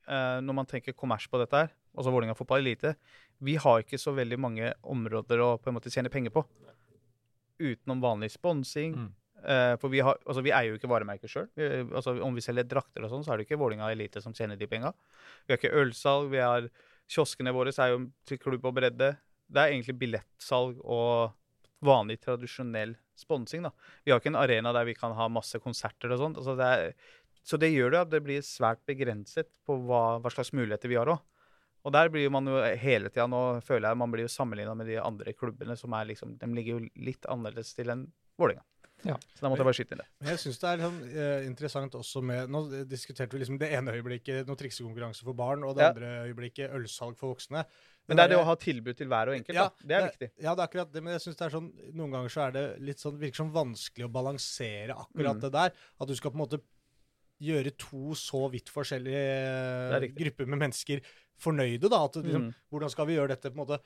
eh, når man tenker kommers på dette her, altså Vålerenga fotball elite, vi har ikke så veldig mange områder å på en måte tjene penger på. Utenom vanlig sponsing. Mm. Eh, for vi, har, altså, vi eier jo ikke varemerker sjøl. Altså, om vi selger drakter og sånn, så er det ikke Vålinga elite som tjener de penga. Vi har ikke ølsalg. vi har Kioskene våre er jo til klubb og bredde. Det er egentlig billettsalg og vanlig, tradisjonell sponsing. da. Vi har ikke en arena der vi kan ha masse konserter og sånt. Altså det er, så det gjør det at det blir svært begrenset på hva, hva slags muligheter vi har òg. Og der blir man jo hele tida nå føler jeg man blir jo sammenligna med de andre klubbene som er liksom De ligger jo litt annerledes til enn Vålerenga. Ja. Så da måtte jeg bare skyte inn det. Men jeg syns det er sånn, eh, interessant også med Nå diskuterte vi liksom det ene øyeblikket noe triksekonkurranse for barn, og det Ja. andre øyeblikket ølsalg for voksne. Men det er det å ha tilbud til hver og enkelt. Ja, da. Det er viktig. Ja, det er akkurat det, men jeg synes det er sånn, noen ganger så er det litt sånn, virker sånn vanskelig å balansere akkurat Mm. det der. At du skal på en måte gjøre to så vidt forskjellige er grupper med mennesker fornøyde. da, at liksom, Mm. Hvordan skal vi gjøre dette på en måte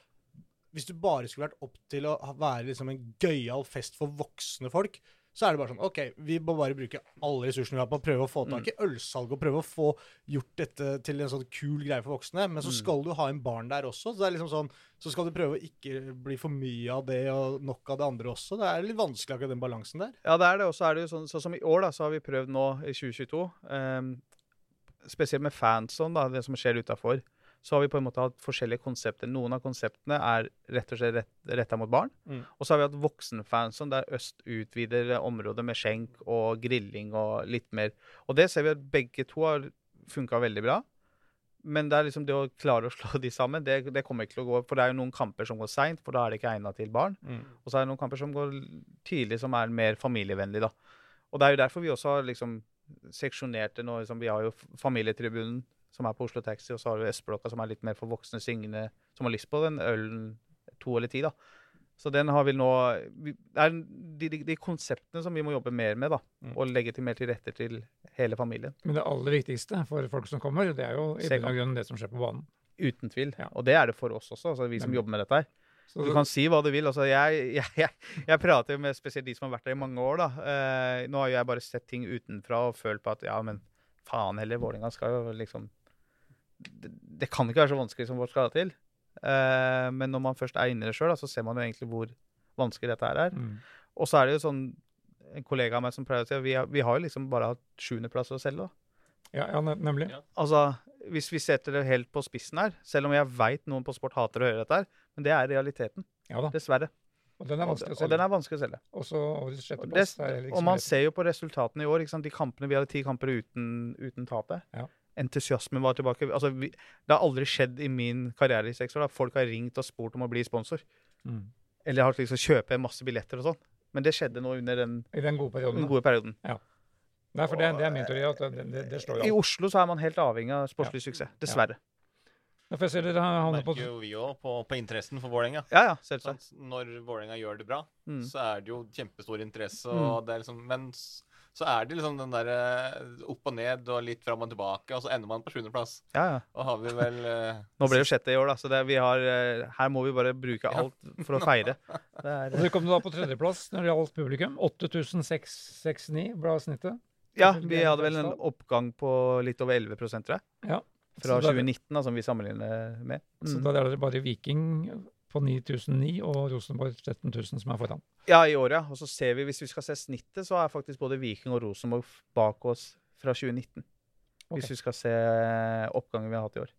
Hvis du bare skulle vært opp til å være liksom en gøyal fest for voksne folk, så er det bare sånn OK, vi må bare bruke alle ressursene vi har på å prøve å få tak i ølsalg og prøve å få gjort dette til en sånn kul greie for voksne. Men så Mm. skal du ha en barn der også. Så det er liksom sånn så skal du prøve å ikke bli for mye av det og nok av det andre også. Det er litt vanskelig akkurat den balansen der. Ja, det er det. Og så er det jo sånn, sånn som i år, da, så har vi prøvd nå i 2022, um, spesielt med fanzone, da, det som skjer utafor, så har vi på en måte hatt forskjellige konsepter. Noen av konseptene er rett og slett rett, retta mot barn. Mm. Og så har vi hatt voksenfanzone, der Øst utvider området med skjenk og grilling og litt mer. Og det ser vi at begge to har funka veldig bra. Men det er liksom det å klare å slå de sammen, det, det kommer ikke til å gå. For det er jo noen kamper som går seint, for da er det ikke egna til barn. Og så er det noen kamper som går tidlig, som er mer familievennlig, da. Og det er jo derfor vi også har liksom seksjonert det nå. Liksom, vi har jo familietribunen, som er på Oslo Taxi, og så har vi Østblokka, som er litt mer for voksne syngende, som har lyst på den ølen to eller ti, da. Så den har vi nå Det er de, de, de konseptene som vi må jobbe mer med, da. Mm. Og legge til mer til rette til hele familien. Men det aller viktigste for folk som kommer, det er jo i bunn og grunn det som skjer på banen. Uten tvil. Ja. Og det er det for oss også, altså vi som Nemlig. jobber med dette her. Så Du kan si hva du vil. altså Jeg, jeg, jeg, jeg prater med spesielt de som har vært der i mange år. da. Eh, nå har jeg bare sett ting utenfra og følt på at ja, men faen heller, Vålerenga skal jo liksom det, det kan ikke være så vanskelig som vårt skal ha til. Uh, men når man først er inne i det sjøl, så ser man jo egentlig hvor vanskelig dette her er. mm. Og så er det jo sånn En kollega av meg som pleier å si at vi, har- vi har jo liksom bare hatt sjuendeplass å selge. da. ja, ja, nemlig. Ja. Altså, Hvis vi setter det helt på spissen her, selv om jeg veit noen på sport hater å høre dette her, men det er realiteten. Ja da. Dessverre. Og den er vanskelig å og den selge. er vanskelig å selge. Også Og, det, sjetteplass. er heller og man ser jo på resultatene i år. ikke sant? De kampene, Vi hadde ti kamper uten, uten tapet. Ja. Entusiasmen var tilbake. Altså, vi, Det har aldri skjedd i min karriere i seks år. da. Folk har ringt og spurt om å bli sponsor. Mm. Eller har liksom kjøpe masse billetter og sånn. Men det skjedde nå under den, I den gode perioden. den gode perioden. Nei, for det, det er min teori. at det, det, det slår I jo alt. Oslo så er man helt avhengig av sportslig suksess. Dessverre. Ja, for jeg ser dere havner på merker jo vi òg på, på interessen for Vålerenga. Ja, ja? Når Vålerenga gjør det bra, Mm. så er det jo kjempestor interesse. Og det er liksom, men s- så er det liksom den derre opp og ned og litt fram og tilbake, og så ender man på sjuendeplass. Ja, ja. Og har vi vel eh, Nå ble det jo sjette i år, da, så det, vi har, eh, her må vi bare bruke alt for å feire. Det er, Og Så kom da på tredjeplass når det gjaldt publikum. 8669 ble snittet. ja, vi hadde vel en oppgang på litt over 11 tror jeg. Ja. Fra 2019, da, som vi sammenligner med. Så Mm. da er det bare Viking på 9009 og Rosenborg 13 000 som er foran. Ja, i år, ja. Og så ser vi, hvis vi skal se snittet, så er faktisk både Viking og Rosenborg bak oss fra 2019. Okay. Hvis vi skal se oppgangen vi har hatt i år.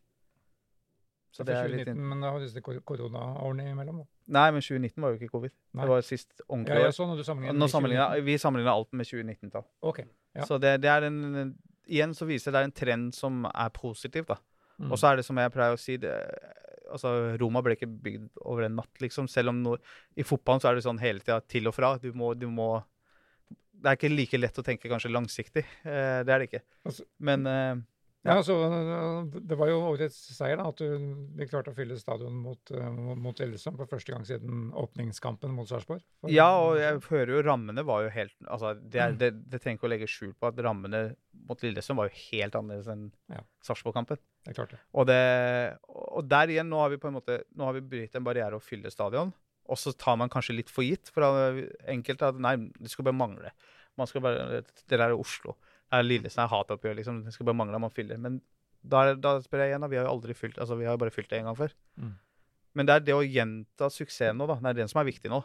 Så Så det er litt 2019, inn- Men da har disse kor- koronaårene imellom. da. Nei, men 2019 var jo ikke covid. Nei. Det var sist Ja, ordentlig år. så når du sammenligner Nå sammenligner, vi sammenligner alt med 2019-tall. Ok. Ja. Så det, det er en Igjen så viser det er en trend som er positiv, da. Mm. Og så er det som jeg pleier å si det, altså Roma ble ikke bygd over en natt, liksom. Selv om no, i fotballen så er det sånn hele tida til og fra. Du må, du må Det er ikke like lett å tenke kanskje langsiktig. Eh, det er det ikke. Altså- Men eh, Ja, så øh, Det var jo årets seier da, at du vi klarte å fylle stadion mot, øh, mot- mot for første gang siden åpningskampen mot Sarpsborg. Ja, og jeg hører jo rammene var jo helt Altså, det, er, det, det trenger ikke å legge skjul på at rammene mot Lillesund var jo helt annerledes enn Ja. Sarpsborg-kampen. Det er klart det. Og, det, og der igjen, nå har vi på en måte Nå har vi brytt en barriere å fylle stadion. Og så tar man kanskje litt for gitt. For enkelte at nei, det skulle bare mangle. Man skal bare, Det der er Oslo. Er Lillestrøm, er hatoppgjør, liksom. Det skal bare mangle om man fyller. Men da, da spør jeg igjen, da. Vi har jo aldri fylt Altså, vi har bare fylt det én gang før. Mm. Men det er det å gjenta suksessen nå, da. Det er den som er viktig nå.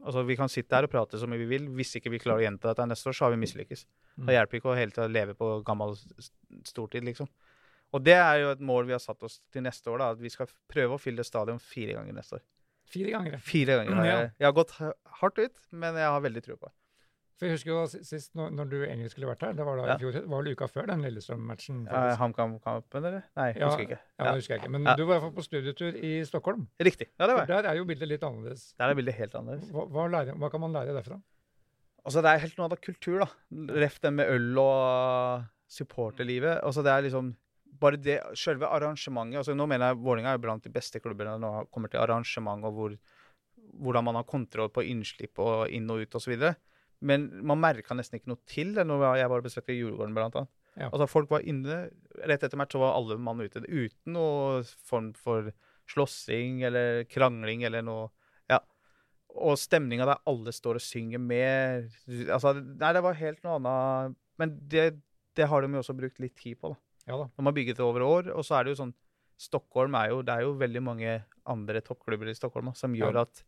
Altså, Vi kan sitte her og prate så mye vi vil. Hvis ikke vi klarer å gjenta dette neste år, så har vi mislykkes. Mm. Det hjelper ikke å hele tida leve på gammel stortid, liksom. Og det er jo et mål vi har satt oss til neste år, da. At vi skal prøve å fylle stadion fire ganger neste år. Fire ganger. Fire ganger. Ja. jeg, jeg har gått hardt ut, men jeg har veldig tro på det. For jeg husker jo sist når, når du egentlig skulle vært her, det var da Ja. i fjor, det var vel uka før den Lillestrøm-matchen. Ja. HamKam-kampen, eller? Nei, Ja, husker ikke. Ja, Ja. husker jeg ikke. Men Ja. du var i hvert fall på studietur i Stockholm. Riktig. Ja, det var jeg. der er jo bildet litt annerledes. Der er bildet helt annerledes. Hva, hva, lærer, hva kan man lære derfra? Altså, det er helt noe av kultur, da. Ref den med øl og supporterlivet. Altså, det er liksom bare det, selve arrangementet altså Nå mener jeg Vålerenga er blant de beste klubbene når det kommer til arrangement og hvor, hvordan man har kontroll på innslipp og inn og ut osv. Men man merka nesten ikke noe til det når jeg var og besøkte jordgården, blant annet. Ja. Altså, folk var inne Rett etter match så var alle mann ute uten noe form for slåssing eller krangling eller noe Ja. Og stemninga der alle står og synger med Altså, nei, det var helt noe annet. Men det, det har de jo også brukt litt tid på, da. Ja da. De har bygget det over år, og så er det jo sånn Stockholm er jo Det er jo veldig mange andre toppklubber i Stockholm da, som gjør Ja. at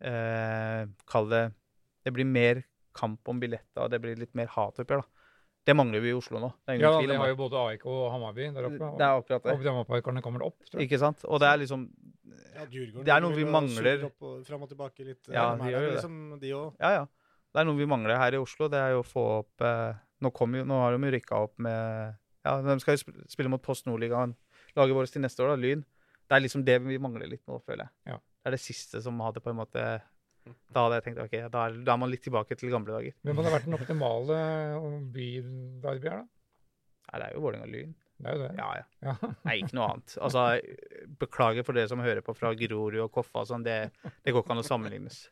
eh, Kall det Det blir mer kamp om billetter, og det blir litt mer hatoppgjør, da. Det mangler vi i Oslo nå. Det er ingen Ja, tvil vi om har jo både AIK og Hammarby der oppe. Og, Det er akkurat det. og Drammaparkerne kommer opp, tror jeg. Ikke sant? Og det er liksom Ja, Djurgården Det er noe vi mangler. Opp og, tilbake litt. Ja, de gjør jo det. liksom, de også. Ja, ja. Det er noe vi mangler her i Oslo. Det er jo å få opp eh, Nå, kommer jo, nå har de jo rykka opp med Ja, de skal jo spille mot Post Nordligaen, laget vårt til neste år, da, Lyn. Det er liksom det vi mangler litt nå, føler jeg. Ja. Det er det siste som hadde på en måte Da hadde jeg tenkt ok, da er, da er man litt tilbake til gamle dager. Hvem hadde vært den optimale byderby her, da? Nei, det er jo Vålerenga Lyn. Det er jo det. Ja, ja. Ja. Nei, ikke noe annet. Altså, beklager for dere som hører på fra Grorud og Koffa og sånn. Det, det går ikke an å sammenlignes.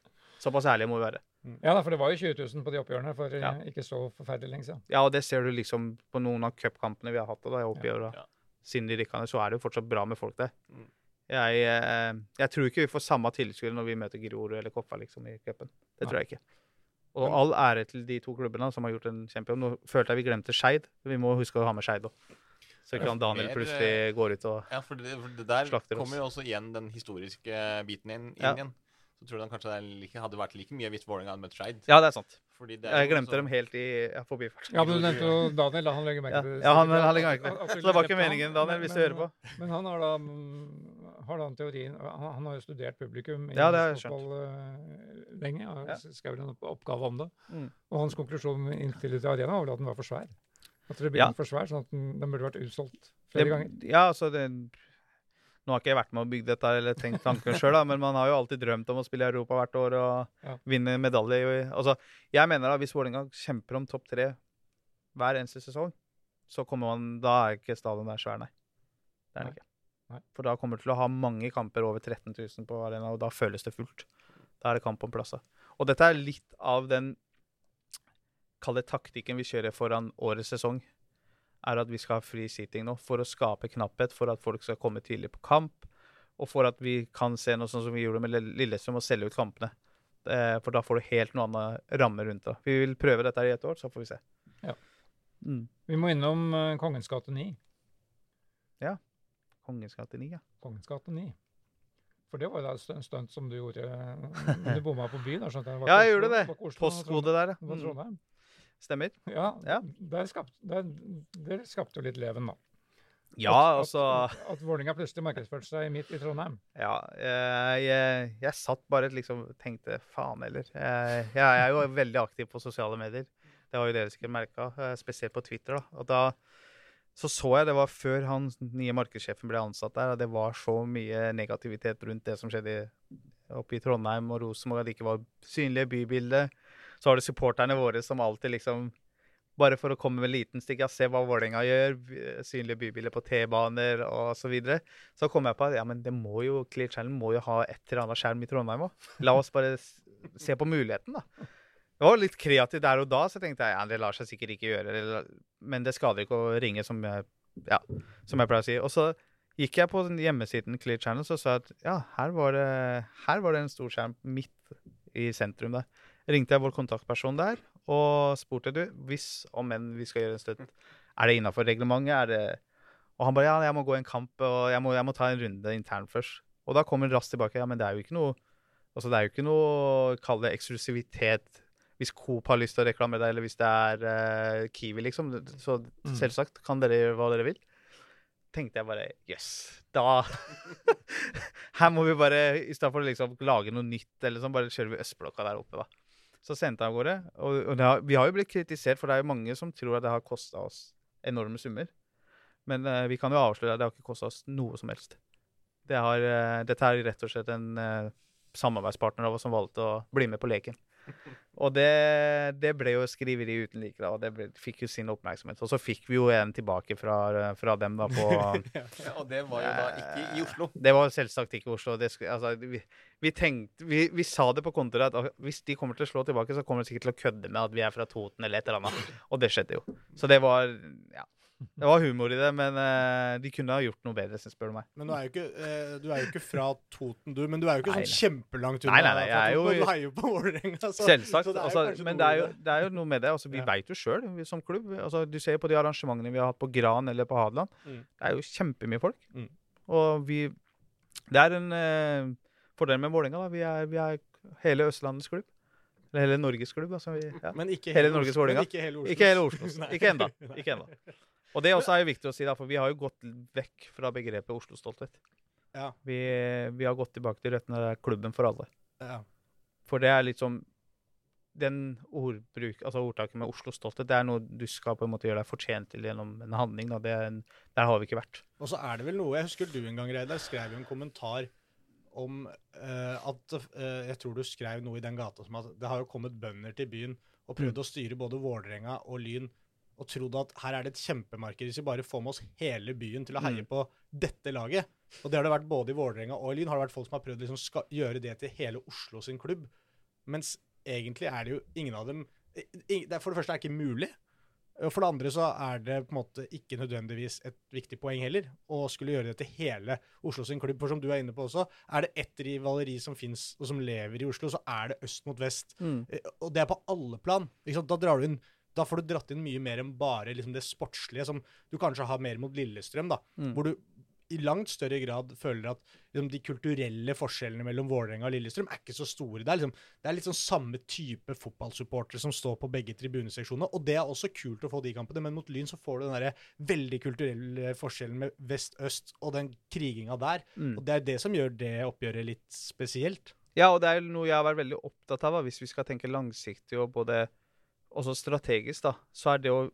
Såpass ærlige må vi være. Ja, da, for det var jo 20 000 på de oppgjørene for eh, Ja. ikke så forferdelig lenge siden. Ja, og det ser du liksom på noen av cupkampene vi har hatt da, i åra. Ja. Siden de rikkene, så er det jo fortsatt bra med folk der. Mm. Jeg, eh, jeg tror ikke vi får samme tilskuere når vi møter Grorud eller Koffa liksom, i cupen. Det tror jeg ikke. Og all ære til de to klubbene som har gjort en kjempejobb. Nå følte jeg vi glemte Skeid. Vi må huske å ha med Skeid òg. Så han Daniel plutselig går ut og Ja, for det, for det der Slakter oss. kommer jo også igjen den historiske biten inn, inn Ja. igjen. Så tror jeg kanskje det er like, hadde vært like mye hvis Vålerenga hadde møtt Skeid. Ja, det er sant. Fordi det er Jeg glemte så- dem helt i ja, forbifarten. Ja, men du nevnte jo Daniel. da, Han legger merke Ja, til ja han, han legger merke til det. Så det var ikke meningen. Daniel, Men- hvis du men- hører på. Men han har da, mm, har da en teorien Han, han har jo studert publikum i Ja, det har fotball uh, lenge. og Ja. skrevet en oppgave om det. Mm. Og hans konklusjon inntil til arena var vel at den var for svær. At det ble Ja. for svær, sånn at den, den burde vært utsolgt flere Det- ganger. Ja, altså det, Nå har ikke jeg vært med å bygge dette eller tenkt tanken sjøl, men man har jo alltid drømt om å spille i Europa hvert år og Ja. vinne medalje. Altså, jeg mener at hvis Vålerenga kjemper om topp tre hver eneste sesong, så kommer man Da er ikke stadion der svær, nei. Det er den ikke. Nei. For da kommer du til å ha mange kamper over 13 000 på arena, og da føles det fullt. Da er det kamp om plasser. Og dette er litt av den Kall det taktikken vi kjører foran årets sesong er at vi skal ha free seating nå for å skape knapphet, for at folk skal komme tidlig på kamp, og for at vi kan se noe sånn som vi gjorde med Lille- Lillestrøm, og selge ut kampene. Eh, For da får du helt noen annen ramme rundt det. Vi vil prøve dette i et år, så får vi se. Ja. Mm. Vi må innom eh, Kongens gate 9. Ja. Kongens gate 9, ja. Kongens gate 9. For det var jo et stunt- som du gjorde. eh, Du bomma på byen. jeg. Ja, jeg gjorde det. Postkode der, Det var ja. Mm. Stemmer. Ja, Ja. Der skapt, der, det skapte jo litt leven, da. Ja, At- altså At, at Vålerenga plutselig markedsførte seg midt i Trondheim. Ja, jeg, jeg, jeg satt bare liksom og tenkte faen heller. Jeg, jeg er jo veldig aktiv på sosiale medier. Det har jo dere sikkert merka, spesielt på Twitter. da. Og da så så jeg, det var før han nye markedssjefen ble ansatt der, og det var så mye negativitet rundt det som skjedde oppe i Trondheim og Rosenborg, at det ikke var synlige bybildet. Så har du supporterne våre som alltid liksom bare for å komme med en liten stikk, ja, se hva Vålerenga gjør, synlige bybiler på T-baner og så videre. Så kom jeg på at ja, men det må jo, Clear Channel må jo ha et eller annet skjerm i Trondheim òg. La oss bare se på muligheten, da. Det var litt kreativt der og da, så tenkte jeg ja, det lar seg sikkert ikke gjøre. Men det skader ikke å ringe, som jeg, ja, som jeg pleier å si. Og så gikk jeg på hjemmesiden Clear Channel og sa at ja, her var, det, her var det en stor skjerm midt i sentrum der. Ringte jeg vår kontaktperson der og spurte du, hvis om enn vi skal gjøre en støtt, er det innafor reglementet? Er det og han bare ja, jeg må gå en kamp og jeg må, jeg må ta en runde internt først. Og da kommer han raskt tilbake. Ja, men det er jo ikke noe altså det er jo ikke noe kall det eksklusivitet hvis Coop har lyst til å reklamere deg, eller hvis det er uh, Kiwi, liksom. Så Mm. selvsagt kan dere gjøre hva dere vil. Tenkte jeg bare jøss, da Her må vi bare, i stedet for å liksom lage noe nytt, eller sånn, bare kjører vi østblokka der oppe, da. Så sendte jeg av gårde. Og, og har, vi har jo blitt kritisert, for det er jo mange som tror at det har kosta oss enorme summer. Men uh, vi kan jo avsløre at det har ikke kosta oss noe som helst. Det har, uh, dette er rett og slett en uh, samarbeidspartner av oss som valgte å bli med på leken. Og det, det ble jo skriveri uten like, og det ble, fikk jo sin oppmerksomhet. Og så fikk vi jo en tilbake fra, fra dem da på Ja, og det var jo da ikke i Oslo. Det var selvsagt ikke i Oslo. Det, altså, vi, vi, tenkte, vi, vi sa det på kontoret at hvis de kommer til å slå tilbake, så kommer de sikkert til å kødde med at vi er fra Toten eller et eller annet. Og det skjedde jo. Så det var ja, det var humor i det, men uh, de kunne ha gjort noe bedre, spør du meg. Men du er, jo ikke, uh, du er jo ikke fra Toten, du. Men du er jo ikke Nei, sånn kjempelangt unna. Nei, nei, nei, jeg er jo- Du heier jo på Vålerenga. Selvsagt. altså, men det er, jo, det er jo noe med det. Altså, vi Ja. vet jo sjøl, som klubb. Altså, du ser jo på de arrangementene vi har hatt på Gran eller på Hadeland. Mm. Det er jo kjempemye folk. Mm. Og vi Det er en uh, fordel med Vålerenga. Vi vi er hele Østlandets klubb. Eller hele Norges klubb. Altså, vi, ja. Men ikke Hele hele, Norges. Vålerenga. Ikke hele Oslo. Ikke hele Oslo. Ikke enda. Ikke enda. Og det også er jo viktig å si, da, for vi har jo gått vekk fra begrepet Oslo-stolthet. Ja. Vi, vi har gått tilbake til røttene. Klubben for alle. Ja. For det er litt som Den ordbruk, altså ordtaket med Oslo-stolthet, det er noe du skal på en måte gjøre deg fortjent til gjennom en handling. Da. Det en, der har vi ikke vært. Og så er det vel noe Jeg husker du en gang, Reidar, skrev jo en kommentar om uh, at uh, Jeg tror du skrev noe i den gata som at det har jo kommet bønder til byen og prøvd Mm. å styre både Vålerenga og Lyn og trodd at her er det et kjempemarked hvis vi bare får med oss hele byen til å heie Mm. på dette laget. Og det har det vært både i Vålerenga og i Lyn. har det vært folk som har prøvd å liksom gjøre det til hele Oslo sin klubb. Mens egentlig er det jo ingen av dem For det første er det ikke mulig. Og For det andre så er det på en måte ikke nødvendigvis et viktig poeng heller å skulle gjøre det til hele Oslo sin klubb. For som du er inne på også, er det ett rivaleri som fins og som lever i Oslo, så er det øst mot vest. Mm. Eh, Og det er på alle plan. Da, drar du inn, da får du dratt inn mye mer enn bare liksom det sportslige, som du kanskje har mer mot Lillestrøm. da, Mm. Hvor du i langt større grad føler at liksom, de kulturelle forskjellene mellom Vålerenga og Lillestrøm er ikke så store. Det er, liksom, det er litt sånn samme type fotballsupportere som står på begge tribuneseksjonene. Og det er også kult å få de kampene, men mot Lyn så får du den der veldig kulturelle forskjellen med vest-øst og den kriginga der. Mm. Og det er det som gjør det oppgjøret litt spesielt. Ja, og det er noe jeg har vært veldig opptatt av. Hvis vi skal tenke langsiktig og både også strategisk, da, så er det å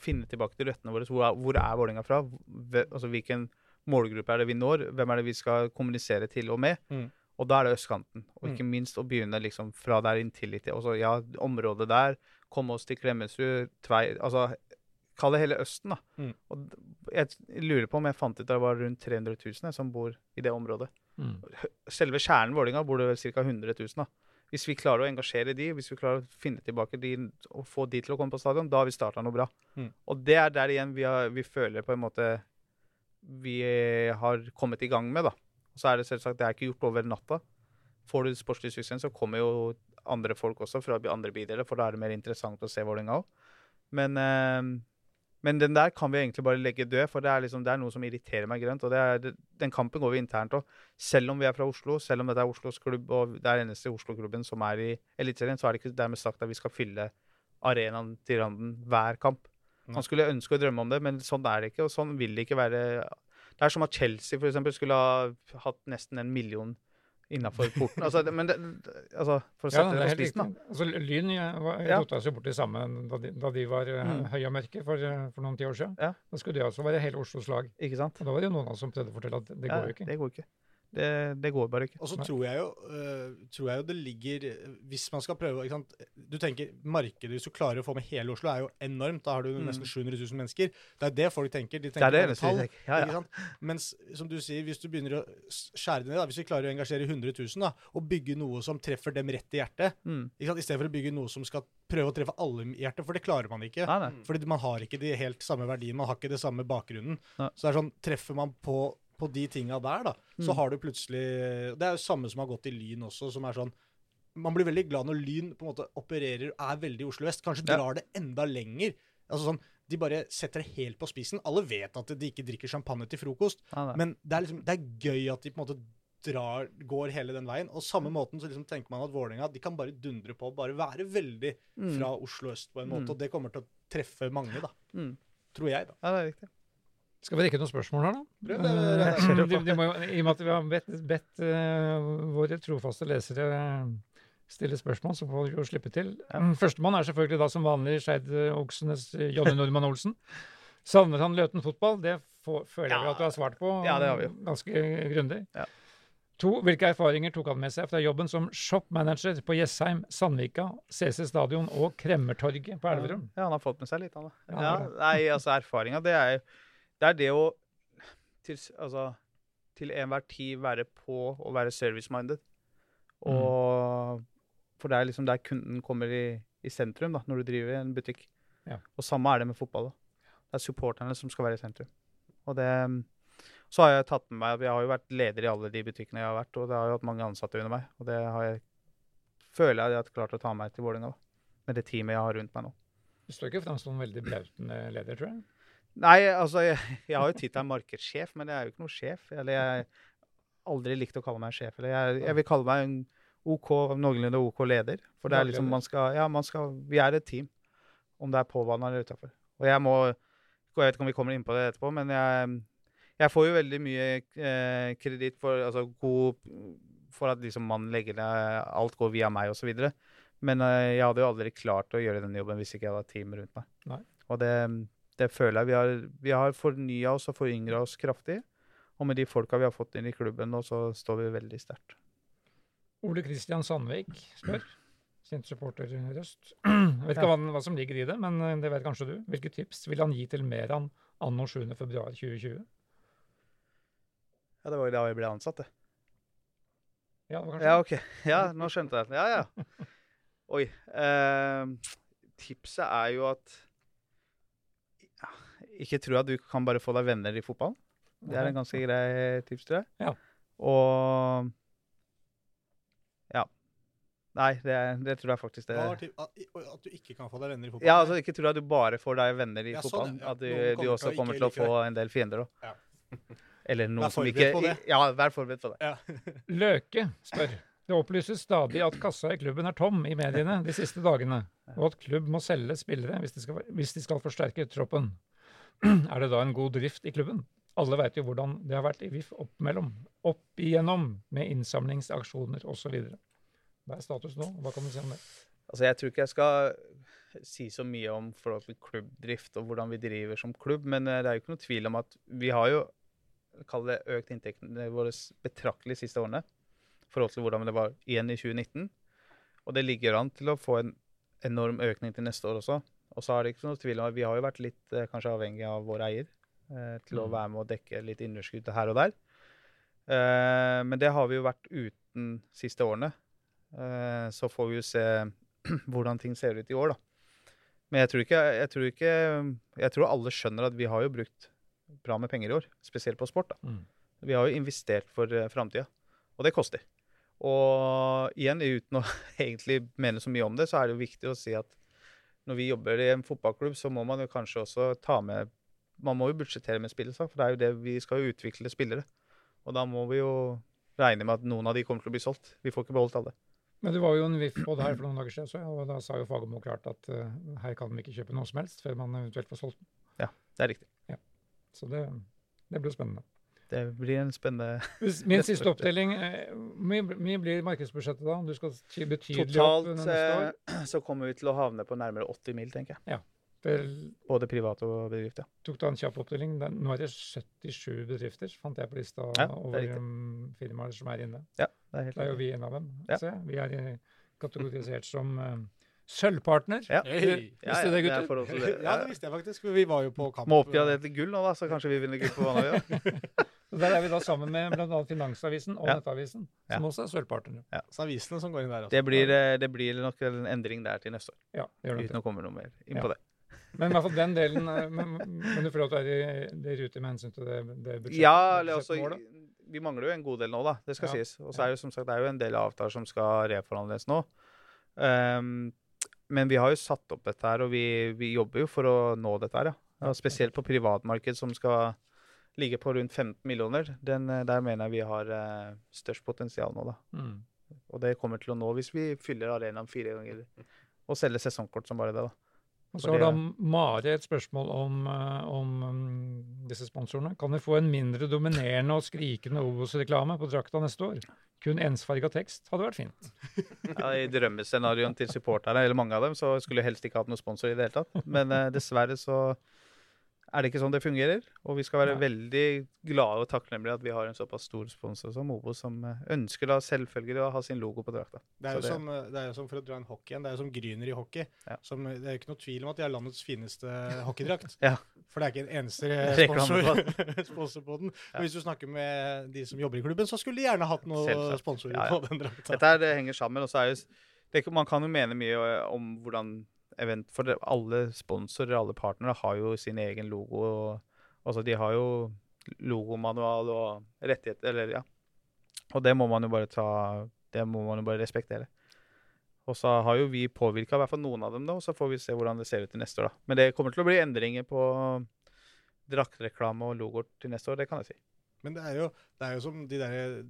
finne tilbake til røttene våre. Hvor er, hvor er Vålerenga fra? Altså, hvilken målgruppe er det vi når? Hvem er det vi skal kommunisere til og med? Mm. Og da er det østkanten. Og Mm. ikke minst å begynne liksom fra der inntil litt. Altså, ja, området der. Komme oss til Klemetsrud, Tvei Altså, kall det hele Østen, da. Mm. Og jeg lurer på om jeg fant ut at det var rundt 300 000 jeg, som bor i det området Mm. selve kjernen Vålerenga bor det vel ca. 100 000. Da. Hvis vi klarer å engasjere de, hvis vi klarer å finne tilbake de og få de til å komme på stadion, da har vi starta noe bra. Mm. Og det er der igjen vi, har, vi føler på en måte vi har kommet i gang med. da. Og så er det selvsagt det er ikke gjort over natta. Får du sportslig suksess, så kommer jo andre folk også fra andre bydeler, for da er det mer interessant å se Vålerenga òg. Men, eh, men den der kan vi egentlig bare legge død, for det er, liksom, det er noe som irriterer meg grønt. Og det er, den kampen går vi internt òg. Selv om vi er fra Oslo, selv om dette er Oslos klubb, og det er eneste Oslo-klubben som er i Eliteserien, så er det ikke dermed sagt at vi skal fylle arenaen til randen hver kamp. Han Man skulle ønske og drømme om det, men sånn er det ikke, og sånn vil det ikke være. Det er som at Chelsea for eksempel, skulle ha hatt nesten en million innafor porten. Altså, men det, altså, for å sette det det på spissen, da. Altså, Lyn ja, Ja. rota seg borti samme da de, da de var eh, Mm. høye og mørke for, eh, for noen tiår siden. Ja. Da skulle det også være hele Oslos lag. Ikke sant? Og da var det jo noen av oss som prøvde å fortelle at det Ja, går jo ikke. Det går ikke. Det, det går bare ikke. Og så tror jeg jo uh, tror jeg jo det ligger Hvis man skal prøve ikke sant? Du tenker markedet, hvis du klarer å få med hele Oslo, er jo enormt. Da har du Mm. nesten 700 000 mennesker. Det er det folk tenker. De Det er det eneste vi tenker. Ja, ikke sant? Mens som du sier, hvis du begynner å skjære det ned, da, hvis vi klarer å engasjere 100 000 da, og bygge noe som treffer dem rett i hjertet, Mm. ikke sant? i stedet for å bygge noe som skal prøve å treffe alle i hjertet, for det klarer man ikke. Nei, nei. Fordi man har ikke de helt samme verdiene, man har ikke det samme bakgrunnen. Nei. Så det er sånn, treffer man på, på de tinga der, da, så Mm. har du plutselig Det er jo samme som har gått i Lyn også, som er sånn Man blir veldig glad når Lyn på en måte opererer er veldig Oslo vest. Kanskje Ja. drar det enda lenger. Altså sånn, De bare setter det helt på spissen. Alle vet at de ikke drikker champagne til frokost, ja, men det er, liksom, det er gøy at de på en måte drar, går hele den veien. Og samme måten så liksom tenker man at Vålerenga de kan bare dundre på, bare være veldig Mm. fra Oslo øst på en måte. Mm. Og det kommer til å treffe mange, da. Mm. Tror jeg, da. Ja, det er riktig. Skal vi rekke noen spørsmål her, da? Prøv det, Eh, de, de må I og med at vi har bedt, bedt uh, våre trofaste lesere eh, stille spørsmål, så får vi jo slippe til. Mm, Førstemann er selvfølgelig da som vanlig Skeid-oksenes eh, Jonny Nordmann Olsen. Savner han Løten fotball? Det får, føler Ja. vi at du har svart på Ja, det har vi jo. ganske grundig. Ja. To, hvilke erfaringer tok han med seg fra jobben som shopmanager på Jessheim, Sandvika, CC Stadion og Kremmertorget på Elverum? Ja, han har fått med seg litt, han da. Ja, Ja, nei, altså erfaringa, det er det er det å til, altså, til enhver tid være på og være service-minded. Og For det er liksom der kunden kommer i, i sentrum da, når du driver en butikk. Ja. Og samme er det med fotball. da. Det er supporterne som skal være i sentrum. Og det Så har jeg tatt med meg Jeg har jo vært leder i alle de butikkene jeg har vært, og det har jo hatt mange ansatte under meg. Og det har jeg føler jeg at jeg har klart å ta meg til Vålerenga, med det teamet jeg har rundt meg nå. Du står ikke fram som en veldig brautende leder, tror jeg. Nei, altså, jeg, jeg har jo tittelen markedssjef, men jeg er jo ikke noen sjef. Eller jeg har aldri likt å kalle meg sjef. Eller jeg, jeg vil kalle meg en OK, noenlunde OK leder. For det er liksom man skal Ja, man skal Vi er et team. Om det er på banen eller utafor. Og jeg må Jeg vet ikke om vi kommer inn på det etterpå, men jeg, jeg får jo veldig mye eh, kreditt for Altså god For at liksom man legger ned Alt går via meg, osv. Men eh, jeg hadde jo aldri klart å gjøre den jobben hvis ikke jeg hadde et team rundt meg. Nei. Og det, det føler jeg vi har, vi har fornya oss og foryngra oss kraftig. Og med de folka vi har fått inn i klubben nå, så står vi veldig sterkt. Ole Kristian Sandvik spør. kjent Jeg vet ikke hva, hva som ligger i det, men eh, det vet kanskje du. Hvilke tips vil han gi til Meran anno 7.2.2020? Ja, det var jo da jeg ble ansatt, det. Ja, det var kanskje Ja, OK. Ja, nå skjønte jeg. Ja, ja. Oi. Eh, tipset er jo at Ikke tro at du kan bare få deg venner i fotballen. Det er en ganske grei tips, tror jeg. Ja. Og Ja. Nei, det, det tror jeg faktisk det er. at, at du ikke kan få deg venner i fotball? Ja, altså Ikke tro at du bare får deg venner i Ja, sånn, ja. At du, kommer du også kommer til å få en del fiender òg. Ja. Eller noen som ikke på det. Ja, vær forberedt på det. Ja. Løke spør. Det opplyses stadig at kassa i klubben er tom i mediene de siste dagene, og at klubb må selge spillere hvis de skal, hvis de skal forsterke troppen. Er det da en god drift i klubben? Alle veit jo hvordan det har vært i VIF opp mellom, opp igjennom, med innsamlingsaksjoner osv. Hva er status nå? Hva kan du si om det? Altså, Jeg tror ikke jeg skal si så mye om forhold til klubbdrift og hvordan vi driver som klubb, men eh, det er jo ikke noe tvil om at vi har jo kall det økt inntektene våre betraktelig de siste årene i forhold til hvordan det var igjen i 2019. Og det ligger an til å få en enorm økning til neste år også. Og så er det ikke noe tvil om at vi har jo vært litt eh, kanskje avhengig av vår eier eh, til å Mm. være med å dekke litt underskudd her og der. Eh, men det har vi jo vært uten siste årene. Eh, så får vi jo se hvordan ting ser ut i år, da. Men jeg tror ikke Jeg tror, ikke, jeg tror alle skjønner at vi har jo brukt bra med penger i år, spesielt på sport. da. Mm. Vi har jo investert for framtida, og det koster. Og igjen, uten å egentlig mene så mye om det, så er det jo viktig å si at når vi jobber i en fotballklubb, så må man jo kanskje også ta med Man må jo budsjettere med spillere, for det er jo det vi skal jo utvikle spillere. Og da må vi jo regne med at noen av de kommer til å bli solgt. Vi får ikke beholdt alle. Men det var jo en VIF-båt her for noen dager siden, så, og da sa jo Fagermo klart at uh, her kan de ikke kjøpe noe som helst før man eventuelt får solgt den. Det er riktig. Så det, det blir spennende. Det blir en spennende Min siste opptelling eh, Hvor mye blir markedsbudsjettet da? Om Du skal betydelig betydelig opp Totalt neste år? eh, så kommer vi til å havne på nærmere 80 mil, tenker jeg. Vel, Både privat og bedrift, ja. tok da en kjapp opptelling. Nå er det 77 bedrifter, fant jeg på lista Ja, er over firmaer som er inne. Ja, det er helt Da er jo vi en av dem. Ja. Se, vi er eh, kategorisert som sølvpartner. Ja. Hey. Visste Ja, ja, det, er gutter? det. Ja, det visste jeg faktisk. for Vi var jo på kamp. Må oppgjøre det til gull nå, da, så kanskje vi vinner gull på Vanavia. Der er vi da sammen med bl.a. Finansavisen og Ja. Nettavisen, Ja. som også er sølvpartnere. Så avisene som går inn der. altså. Det blir, eh, det blir nok en endring der til neste år, Ja, det gjør det. uten å komme noe mer inn Ja. på det. Men i hvert fall den delen eh, Men, men du føler at du er i, det er rute med hensyn til det, det budsjettet? Ja, eller også, vi mangler jo en god del nå, da. Det skal Ja. sies. Og så er jo som sagt det er jo en del avtaler som skal reforhandles nå. Um, men vi har jo satt opp dette her, og vi, vi jobber jo for å nå dette her, ja. ja spesielt på privatmarked, som skal ligge på rundt 15 millioner. Den, eh, der mener jeg vi har uh, størst potensial nå, da. Mm. Og det kommer til å nå hvis vi fyller arenaen fire ganger og selger sesongkort som bare det, da. Og så har da Mare Mari et spørsmål om, eh, om um, disse sponsorene. Kan vi få en mindre dominerende og skrikende Obos-reklame på drakta neste år? Kun ensfarga tekst hadde vært fint. Ja, I drømmescenarioen til supporterne, eller mange av dem, så skulle jeg helst ikke hatt noen sponsor i det hele tatt. Men eh, dessverre så er det ikke sånn det fungerer. Og vi skal være Nei. veldig glade og takknemlige at vi har en såpass stor sponsor som Obo, som eh, ønsker da selvfølgelig å ha sin logo på drakta. Det er, jo det- som, det er jo som for å dra en hockey igjen, det er jo som Gryner i hockey. Ja. Som, det er jo ikke noe tvil om at de har landets fineste hockeydrakt. Ja. For det er ikke en eneste sponsor, sponsor på den. Ja. Hvis du snakker med de som jobber i klubben, så skulle de gjerne hatt noe Selvsagt. sponsorer på den drakta. Dette her det henger sammen. og så er jo, det, Man kan jo mene mye eh, om hvordan event For alle sponsorer, alle partnere, har jo sin egen logo. og Altså, de har jo logomanual og rettigheter, eller ja. Og det må man jo bare ta Det må man jo bare respektere. Og så har jo vi påvirka i hvert fall noen av dem, da, og så får vi se hvordan det ser ut til neste år. da. Men det kommer til å bli endringer på draktreklame og logoer til neste år, det kan jeg si. Men det er jo, det er jo som de der,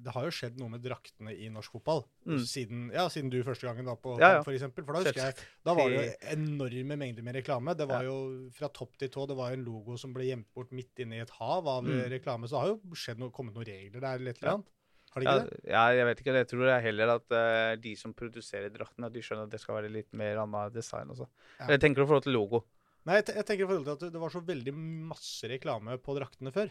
det har jo skjedd noe med draktene i norsk fotball. Mm. Siden, ja, siden du første gangen var på Ja, ja. for eksempel. For da husker jeg, da var det jo enorme mengder med reklame. Det var jo fra topp til tå. Det var jo en logo som ble gjemt bort midt inne i et hav av Mm. reklame. Så det har jo noe, kommet noen regler der eller et eller annet. Har det ikke det? ja, jeg vet ikke. Jeg tror det er heller at uh, de som produserer draktene, at de skjønner at det skal være litt mer annet design også. Eller tenker du i forhold til logo? Nei, jeg, te- jeg tenker i forhold til at det- det var så veldig masse reklame på draktene før.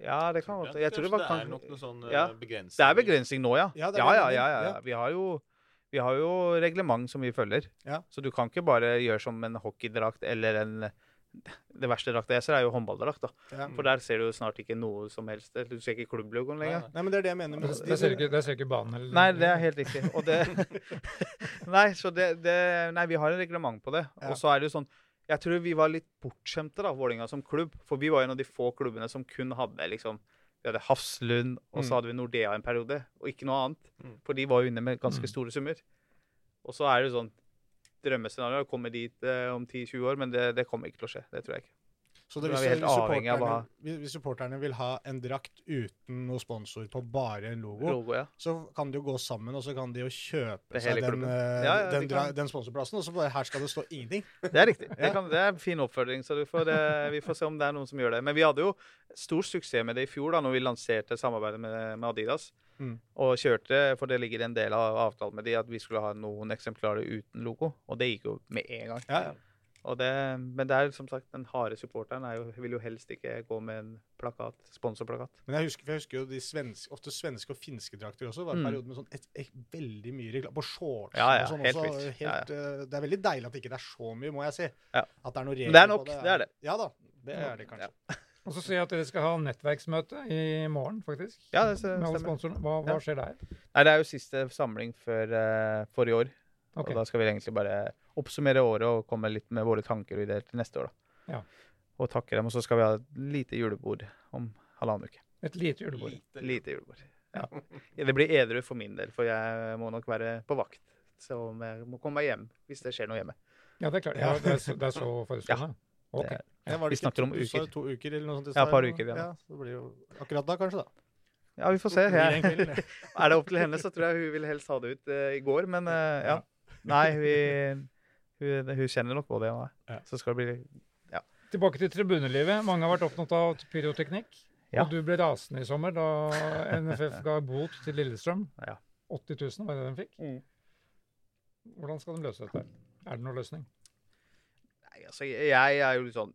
Ja, det kan godt Jeg tror det var Kanskje det er nok noe sånn Ja. eh, begrensning. Det er begrensning nå, ja. Ja, ja, ja, ja, ja. Vi har jo Vi har jo reglement som vi følger. Ja. Så du kan ikke bare gjøre som en hockeydrakt eller en Det verste drakta jeg ser, er jo håndballdrakt. da. Ja. For der ser du snart ikke noe som helst. Du ser ikke klubblogoen lenger. Nei, men det er det jeg mener. Med, der ser ikke, der ser ikke banen eller Nei, det er helt riktig. Og det Nei, så det, det Nei, vi har en reglement på det. Ja. Og så er det jo sånn Jeg tror vi var litt bortskjemte, da, Vålinga som klubb. For vi var en av de få klubbene som kun hadde liksom Vi hadde Hafslund, og så Mm. hadde vi Nordea en periode, og ikke noe annet. Mm. For de var jo inne med ganske Mm. store summer. Og så er det jo sånn Drømmescenario er å komme dit eh, om 10-20 år, men det, det kommer ikke til å skje. Det tror jeg ikke. Så det, hvis, å supporterne, hvis, supporterne vil ha en drakt uten noe sponsor på bare en logo, Logo, ja. så kan de jo gå sammen og så kan de jo kjøpe seg den, eh, Ja, ja, de den, dra, den sponsorplassen, og så bare her skal det stå ingenting. Det er riktig. Det, kan, det er en fin oppfølging, så du får, eh, vi får se om det er noen som gjør det. Men vi hadde jo stor suksess med det i fjor, da når vi lanserte samarbeidet med, med Adidas. Mm. Og kjørte, for det ligger en del av avtalen med de, at vi skulle ha noen eksemplarer uten logo. Og det gikk jo med en gang. Ja, ja. Og det, men det er som sagt, den harde supporteren er jo, vil jo helst ikke gå med en plakat, sponsorplakat. Men jeg husker, jeg husker jo de svenske, ofte svenske og finske drakter også. var en Mm. periode med sånn et, et, veldig mye reklame på shorts. Ja, ja, og sånn helt også. Helt, eh, Det er veldig deilig at det ikke er så mye, må jeg si. Ja. At det er noe Men regler det er på nok, det er det. Ja da, det er det kanskje. Og så sier jeg at dere skal ha nettverksmøte i morgen, faktisk. Ja, det Med alle sponsorene. Hva, hva skjer der? Nei, det er jo siste samling før, uh, for i år. Okay. Og da skal vi egentlig bare oppsummere året og komme litt med våre tanker og ideer til neste år. da. Ja. Og takke dem. Og så skal vi ha et lite julebord om halvannen uke. Et lite julebord. Lite. Lite julebord. Ja. Det blir edru for min del, for jeg må nok være på vakt. Så jeg må komme meg hjem hvis det skjer noe hjemme. Ja, det er klart. Ja, det, er så, det er så forestående. Ja, var det Vi snakker om uker. To uker eller noe sånt? Ja, et par uker, ja. det blir jo akkurat da, kanskje, da. Ja, vi får se. Jeg, er det opp til henne, så tror jeg hun vil helst ha det ut uh, i går, men uh, ja. Nei, vi, hun, hun kjenner nok på det. Ja. Ja. Så skal det bli Tilbake til tribunelivet. Mange har vært opptatt av pyroteknikk. Ja. Og du ble rasende i sommer da NFF ga bot til Lillestrøm. Ja. 80 000 var det de fikk. Mm. Hvordan skal de løse dette? Er det noen løsning? Nei, altså, jeg, jeg er jo litt sånn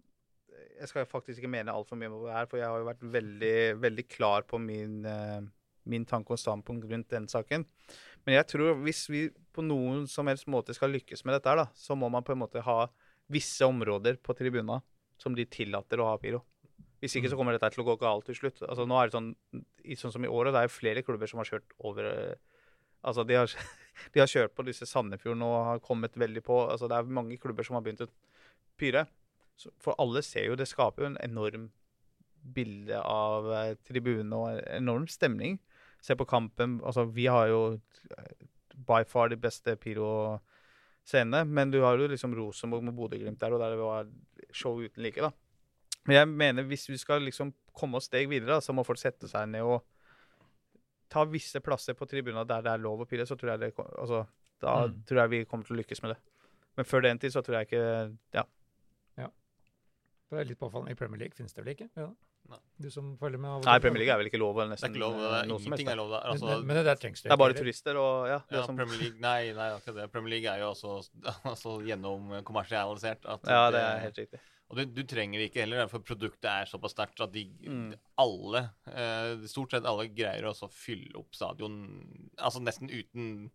Jeg skal faktisk ikke mene altfor mye om det her, for jeg har jo vært veldig, veldig klar på min, eh, min tanke og standpunkt rundt den saken. Men jeg tror hvis vi på noen som helst måte skal lykkes med dette, her, da, så må man på en måte ha visse områder på tribuna som de tillater å ha pyro. Hvis ikke så kommer dette til å gå galt til slutt. Altså nå er det sånn, i, sånn som i år, og det er flere klubber som har kjørt over eh, Altså de har, de har kjørt på disse Sandefjorden og har kommet veldig på. Altså det er mange klubber som har begynt å pyre. Så, for alle ser jo, det skaper jo en enorm bilde av eh, tribunen og en enorm stemning. Se på kampen. Altså vi har jo eh, by far de beste pyroscenene, men du har jo liksom Rosenborg med Bodø-Glimt der, og der det var show uten like, da. Men jeg mener hvis vi skal liksom komme oss steg videre, da, så må folk sette seg ned og ta visse plasser på tribunene der det er lov å pyre, så tror jeg det altså, Da Mm. tror jeg vi kommer til å lykkes med det. Men før den tid så tror jeg ikke Ja. Det er litt påfallende. I Premier League finnes det vel ikke? Ja. Nei. Du som følger med? av Nei. Premier League er vel ikke lov? Det er ikke lov. Det eh, er, ingenting er lov der. Altså, men, men det der trengs det Det er bare turister og ja. Det ja, som, Premier League Nei, nei, akkurat det. Premier League er jo også altså, gjennomkommersialisert. ja, det er helt riktig. Og du, du trenger det ikke heller, for produktet er såpass sterkt at de Mm. alle, eh, stort sett alle, greier å fylle opp stadion altså nesten uten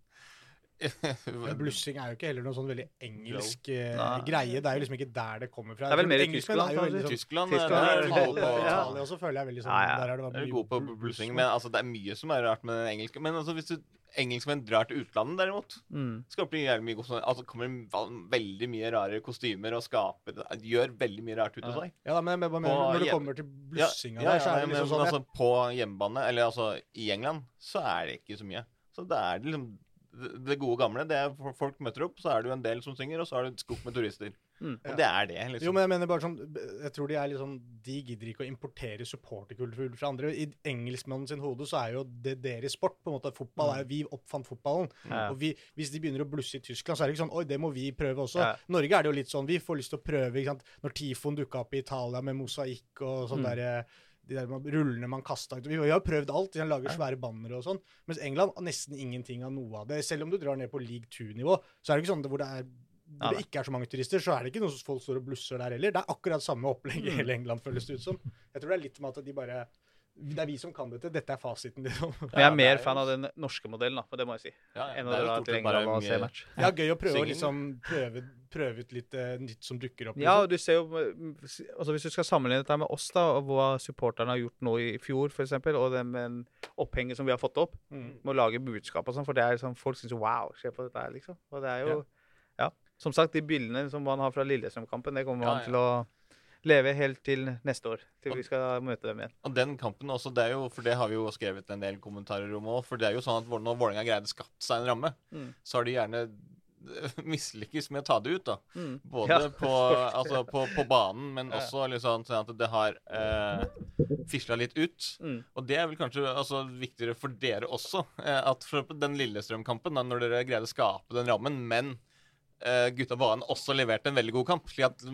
blussing er jo ikke heller noe sånn veldig engelsk eh, Nei. greie. Det er jo liksom ikke der det kommer fra. Det er vel mer i er Tyskland, veldig sånn- Tyskland, Tyskland der er- er de gode Italia, på, Italia også føler jeg veldig sånn Ja, ja. Der er det er de gode på blussing. Men altså, det er mye som er rart med den engelske. Men altså, hvis du engelskmenn drar til utlandet, derimot, Mm. skal det bli jævlig mye god sånn- Altså, kommer det veldig mye rare kostymer og skaper Gjør veldig mye rart ut av seg. Ja, da, men, men, men På når det kommer til Ja, blussinga ja, ja, så ja, er det men, liksom sånn altså, På hjemmebane, eller altså i England, så er det ikke så mye. Så det er liksom det gode gamle. det er Folk møter opp, så er det jo en del som synger, og så er det et skog med turister. Mm. Og det er det, liksom. Jo, men jeg mener bare sånn Jeg tror de er litt sånn De gidder ikke å importere supporterkultur fra andre. I engelskmannen sin hode så er jo det deres sport. på en måte Fotball er Vi oppfant fotballen. Ja. Og vi, hvis de begynner å blusse i Tyskland, så er det ikke sånn Oi, det må vi prøve også. Ja. Norge er det jo litt sånn Vi får lyst til å prøve. ikke sant? Når Tifon dukka opp i Italia med mosaikk og sånn Mm. derre de der rullene man kasta ut. Vi har prøvd alt. De lager svære bannere og sånn. Mens England har nesten ingenting av noe av det. Selv om du drar ned på league 2-nivå, så er det ikke sånn hvor det er hvor det ikke er så mange turister, så er det ikke noe som folk står og blusser der heller. Det er akkurat samme opplegg Mm. i hele England, føles det ut som. Jeg tror det er litt med at de bare Det er vi som kan dette. Dette er fasiten, liksom. Jeg er mer er fan av den norske modellen, da, det må jeg si. Ja, ja, Enn det er jo stort sett bare å se match. Det gøy å prøve å liksom prøve, prøve ut litt uh, nytt som dukker opp. Ja, Liksom. og du ser jo mm, altså Hvis du skal sammenligne dette med oss, da, og hva supporterne har gjort nå i fjor, f.eks., og det med opphenget som vi har fått opp, Mm. med å lage budskap og sånn, for det er sånn folk syns wow, se på dette her, liksom. Og det er jo Ja. Som sagt, de bildene som man har fra Lillestrøm-kampen, det kommer Ja, man ja. til å leve helt til neste år. Til vi skal møte dem igjen. Og den kampen også, det er jo, for det har vi jo skrevet en del kommentarer om òg. For det er jo sånn at når Vålerenga greide skapt seg en ramme, Mm. så har de gjerne mislykkes med å ta det ut. da. Mm. Både Ja, på, altså på, på banen, men Ja. også liksom sånn at det har eh, fisla litt ut. Mm. Og det er vel kanskje altså, viktigere for dere også. Eh, at for den Lillestrøm-kampen, da, når dere greide å skape den rammen, men eh, gutta banen også leverte en veldig god kamp, slik at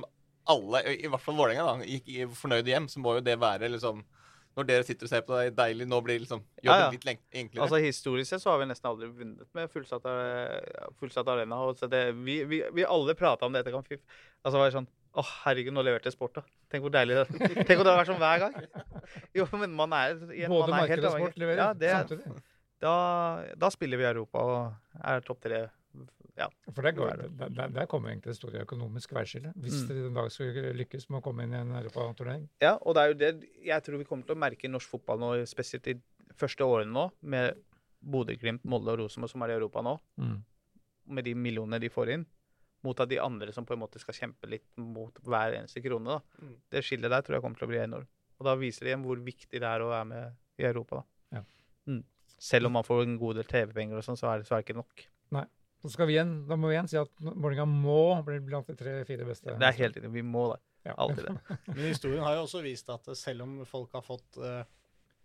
alle, i hvert fall Vålerenga, gikk fornøyd fornøyde hjem, så må jo det være liksom Når dere sitter og ser på det, deilig, nå blir liksom jobben Ja, ja. litt enklere. Altså Historisk sett så har vi nesten aldri vunnet med fullsatt, eh, fullsatt arena. Og så det, vi, vi, vi alle prata om det etter kamp. Altså var det sånn Å, herregud, nå leverte jeg Sport, da. Tenk hvor deilig det er. Tenk om det hadde vært sånn hver gang. Jo, men man er, igjen, Både man marked og sport leverer Ja, det, samtidig. da, da spiller vi i Europa og er topp tre. Ja. For der, går, der, der, kommer egentlig det store økonomiske veiskillet. Hvis Mm. dere en dag skulle lykkes med å komme inn i en europaturnering. ja, og det er jo det jeg tror vi kommer til å merke i norsk fotball nå, spesielt i første årene nå, med Bodø-Glimt, Molde og Rosenborg som er i Europa nå. Mm. med de millionene de får inn, mot av de andre som på en måte skal kjempe litt mot hver eneste krone. da. Mm. Det skillet der tror jeg kommer til å bli enormt. Og da viser det igjen hvor viktig det er å være med i Europa. da. Ja. Mm. Selv om man får en god del TV-penger og sånn, så er det, så er det ikke nok. Så skal vi igjen, da må vi igjen si at Vålerenga må bli blant de tre-fire beste. Det er helt enig. Vi må det. Ja. Alltid det. Men historien har jo også vist at eh, selv om folk har fått uh,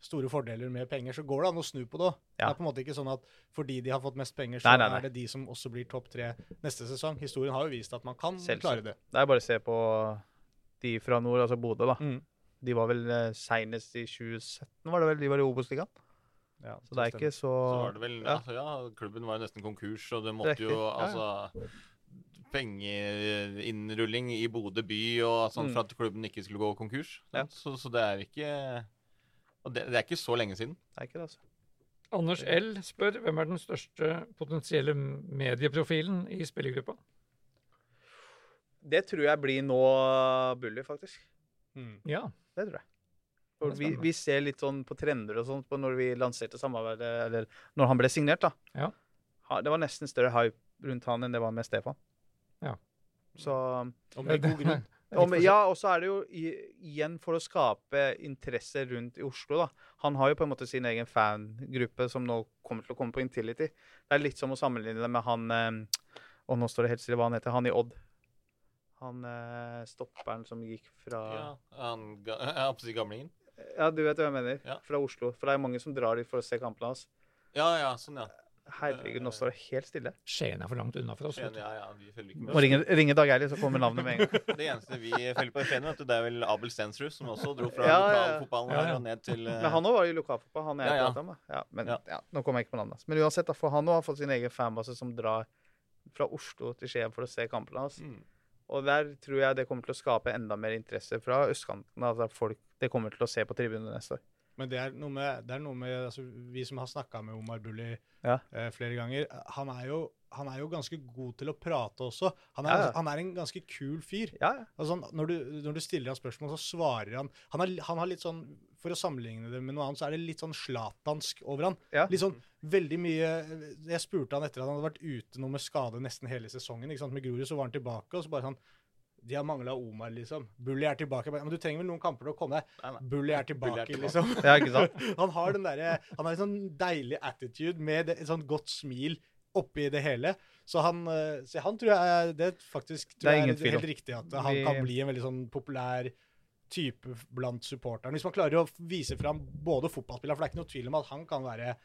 store fordeler med penger, så går det an å snu på det. Ja. Det er på en måte ikke sånn at fordi de har fått mest penger, så Nei, nei, nei. er det de som også blir topp tre neste sesong. Historien har jo vist at man kan Selvsyn. klare det. Det er bare å se på de fra nord, altså Bodø, da. Mm. De var vel uh, seinest i 2017, var det vel? De var i Obos-ligaen. Ja, Så det er ikke så Så var det vel ja. altså, Ja, klubben var jo nesten konkurs, og det måtte jo altså Pengeinnrulling i Bodø by og sånn Mm. for at klubben ikke skulle gå konkurs. Ja. Så, så det er ikke Og det, det er ikke så lenge siden. Det er ikke det, altså. Anders L spør hvem er den største potensielle medieprofilen i spillergruppa? Det tror jeg blir nå Bully, faktisk. Mm. Ja. Det tror jeg. For vi, vi ser litt sånn på trender og sånt på når vi lanserte samarbeidet, eller når han ble signert, da. Ja. Det var nesten større hype rundt han enn det var med Stefan. Ja. Så Og med god grunn. Om, Ja, og så er det jo i, igjen for å skape interesse rundt i Oslo, da. Han har jo på en måte sin egen fangruppe som nå kommer til å komme på Intility. Det er litt som å sammenligne det med han eh, Og nå står det helt stille hva han heter. Han i Odd. Han eh, stopperen som gikk fra Ja, han, ga- jeg holdt på å si gamlingen. Ja, du vet hva jeg mener. Ja. Fra Oslo. For det er mange som drar dit for å se kampene hans. Ja, ja, sånn, ja. Herregud, nå står det helt stille. Skien er for langt unna for oss. Skien, ja, ja, vi følger ikke Må med. ringe, ringe Dag Eilif, så kommer navnet med en gang. Det eneste vi følger på i Skien, det er vel Abel Stensrud, som også dro fra Ja, lokalfotballen Ja, ja. og ned til uh... Men han òg var jo lokalfotball, han jeg Ja, om. da. Ja, men Ja. ja, nå kommer jeg ikke på navnet hans. Men uansett, da, for han òg har fått sin egen fanbase som drar fra Oslo til Skien for å se kampene hans. mm. Og der tror jeg det kommer til å skape enda mer interesse fra østkanten. Altså folk det kommer til å se på tribunene neste år. Men det er noe med, det er noe med altså, Vi som har snakka med Omar Bulli Ja. eh, flere ganger, han er, jo, han er jo ganske god til å prate også. Han er, Ja, ja. han er en ganske kul fyr. Ja, ja. Altså, når, du, når du stiller ham spørsmål, så svarer han han har, han har litt sånn, For å sammenligne det med noe annet, så er det litt sånn slatansk over han. Ja. Litt sånn veldig mye Jeg spurte han etter at han hadde vært ute noe med skade nesten hele sesongen. ikke sant, Med Grorud så var han tilbake, og så bare sånn De har mangla Omar, liksom. Bully er tilbake. Bare, Men du trenger vel noen kamper til å komme? deg. Bully er Bully er tilbake, tilbake. liksom. ja ikke sant? Han har den derre Han har en sånn deilig attitude med et sånn godt smil oppi det hele. Så han, eh, så han tror jeg Det faktisk Det er jeg er helt riktig at han kan bli en veldig sånn populær type blant supporterne. Hvis man klarer å vise fram både fotballspillere, for det er ikke noe tvil om at han kan være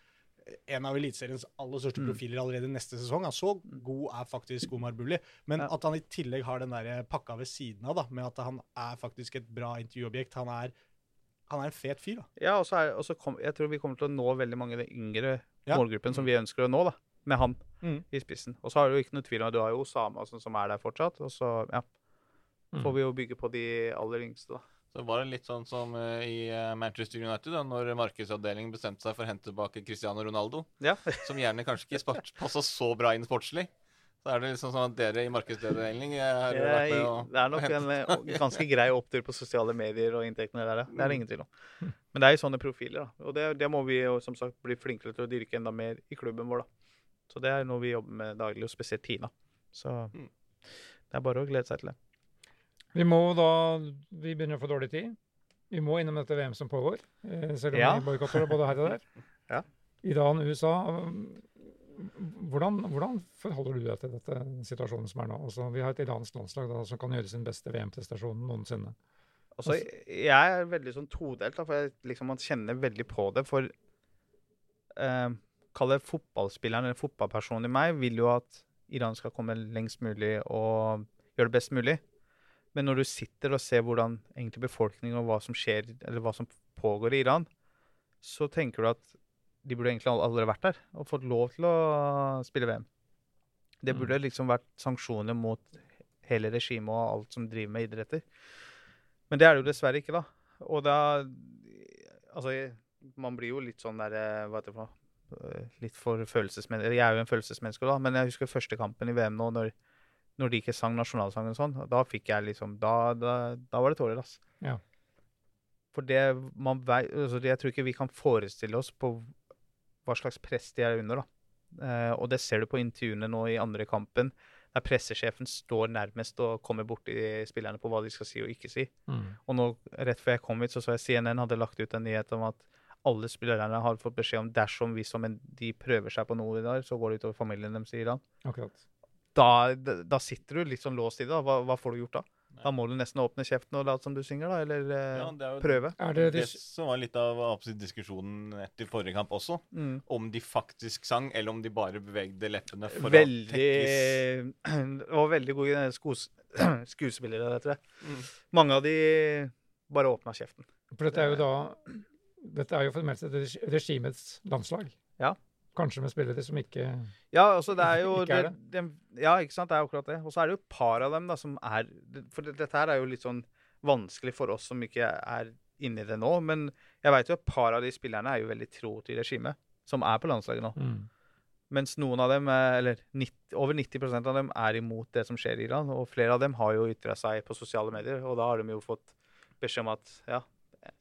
en av Eliteseriens aller største Mm. profiler allerede neste sesong. Han så god er faktisk Omar Bulli. Men Ja. at han i tillegg har den der pakka ved siden av, da, med at han er faktisk et bra intervjuobjekt. Han er, han er en fet fyr, da. Ja, og så er, og så kom, jeg tror vi kommer til å nå veldig mange i den yngre Ja. målgruppen som vi ønsker å nå, da. Med han Mm. i spissen. Og så har du ikke noe tvil om at du har jo Osama som er der fortsatt. Og så ja, Mm. får vi jo bygge på de aller yngste, da. Så var det litt sånn som eh, i eh, Manchester United, da når markedsavdelingen bestemte seg for å hente tilbake Cristiano Ronaldo, Ja. som gjerne kanskje ikke passa så bra inn sportslig. Så er det liksom sånn at dere i markedsavdeling eh, har vært med å å det er nok en ganske grei opptur på sosiale medier og inntektene der. Det er det ingen tvil om. Men det er jo sånne profiler, da. Og det, det må vi jo som sagt bli flinkere til å dyrke enda mer i klubben vår, da. Så det er noe vi jobber med daglig, og spesielt Tina. Så Mm. det er bare å glede seg til det. Vi må da Vi begynner å få dårlig tid. Vi må innom dette VM som pågår, eh, selv om Ja. vi boikotter det både her og der. Ja. Iran, USA. um, Hvordan, hvordan forholder du deg til dette situasjonen som er nå? Altså, vi har et iransk landslag da, som kan gjøre sin beste VM-prestasjon noensinne. Altså, jeg er veldig sånn todelt, da, for jeg, liksom, man kjenner veldig på det. For eh, Kall det fotballspilleren eller fotballpersonen i meg vil jo at Iran skal komme lengst mulig og gjøre det best mulig. Men når du sitter og ser hvordan egentlig befolkningen og hva som skjer, eller hva som pågår i Iran, så tenker du at de burde egentlig aldri vært der og fått lov til å spille VM. Det Mm. burde liksom vært sanksjoner mot hele regimet og alt som driver med idretter. Men det er det jo dessverre ikke, da. Og da Altså, man blir jo litt sånn der eh, Hva heter det for noe? Eh, Litt for følelsesmenneske. Jeg er jo en følelsesmenneske, da, men jeg husker første kampen i VM nå, når, når de ikke sang nasjonalsangen og sånn. Da fikk jeg liksom Da, da, da var det tårer, ass. Ja. For det man vei, altså Jeg tror ikke vi kan forestille oss på hva slags press de er under, da. Eh, og det ser du på intervjuene nå i andre kampen, der pressesjefen står nærmest og kommer borti spillerne på hva de skal si og ikke si. Og nå, rett før jeg kom hit, så så jeg CNN hadde lagt ut en nyhet om at alle spillerne har fått beskjed om dersom vi som en, de prøver seg på noe i dag, så går det utover familien deres i Iran. Akkurat. Da, da, sitter du litt sånn låst i det. Hva, hva får du gjort da? Da må du nesten åpne kjeften og late som du synger, da. Eller eh, Ja, det er jo prøve. Er det, det som var litt av diskusjonen etter forrige kamp også. Mm. Om de faktisk sang, eller om de bare bevegde leppene for Veldig å tekkes. Det var veldig gode skos, skuespillere, det tror jeg. Mm. Mange av de bare åpna kjeften. For dette er jo da Dette er jo formelt sett meste regimets landslag. Ja. Kanskje med spillere som ikke Ja, altså det er jo Ikke er det, det, Ja, ikke sant. Det er akkurat det. Og så er det jo et par av dem da som er For det, dette her er jo litt sånn vanskelig for oss som ikke er inni det nå. Men jeg veit jo at et par av de spillerne er jo veldig tro til regimet, som er på landslaget nå. mm. Mens noen av dem, eller 90, over 90% av dem, er imot det som skjer i Iran. Og flere av dem har jo ytra seg på sosiale medier, og da har de jo fått beskjed om at ja,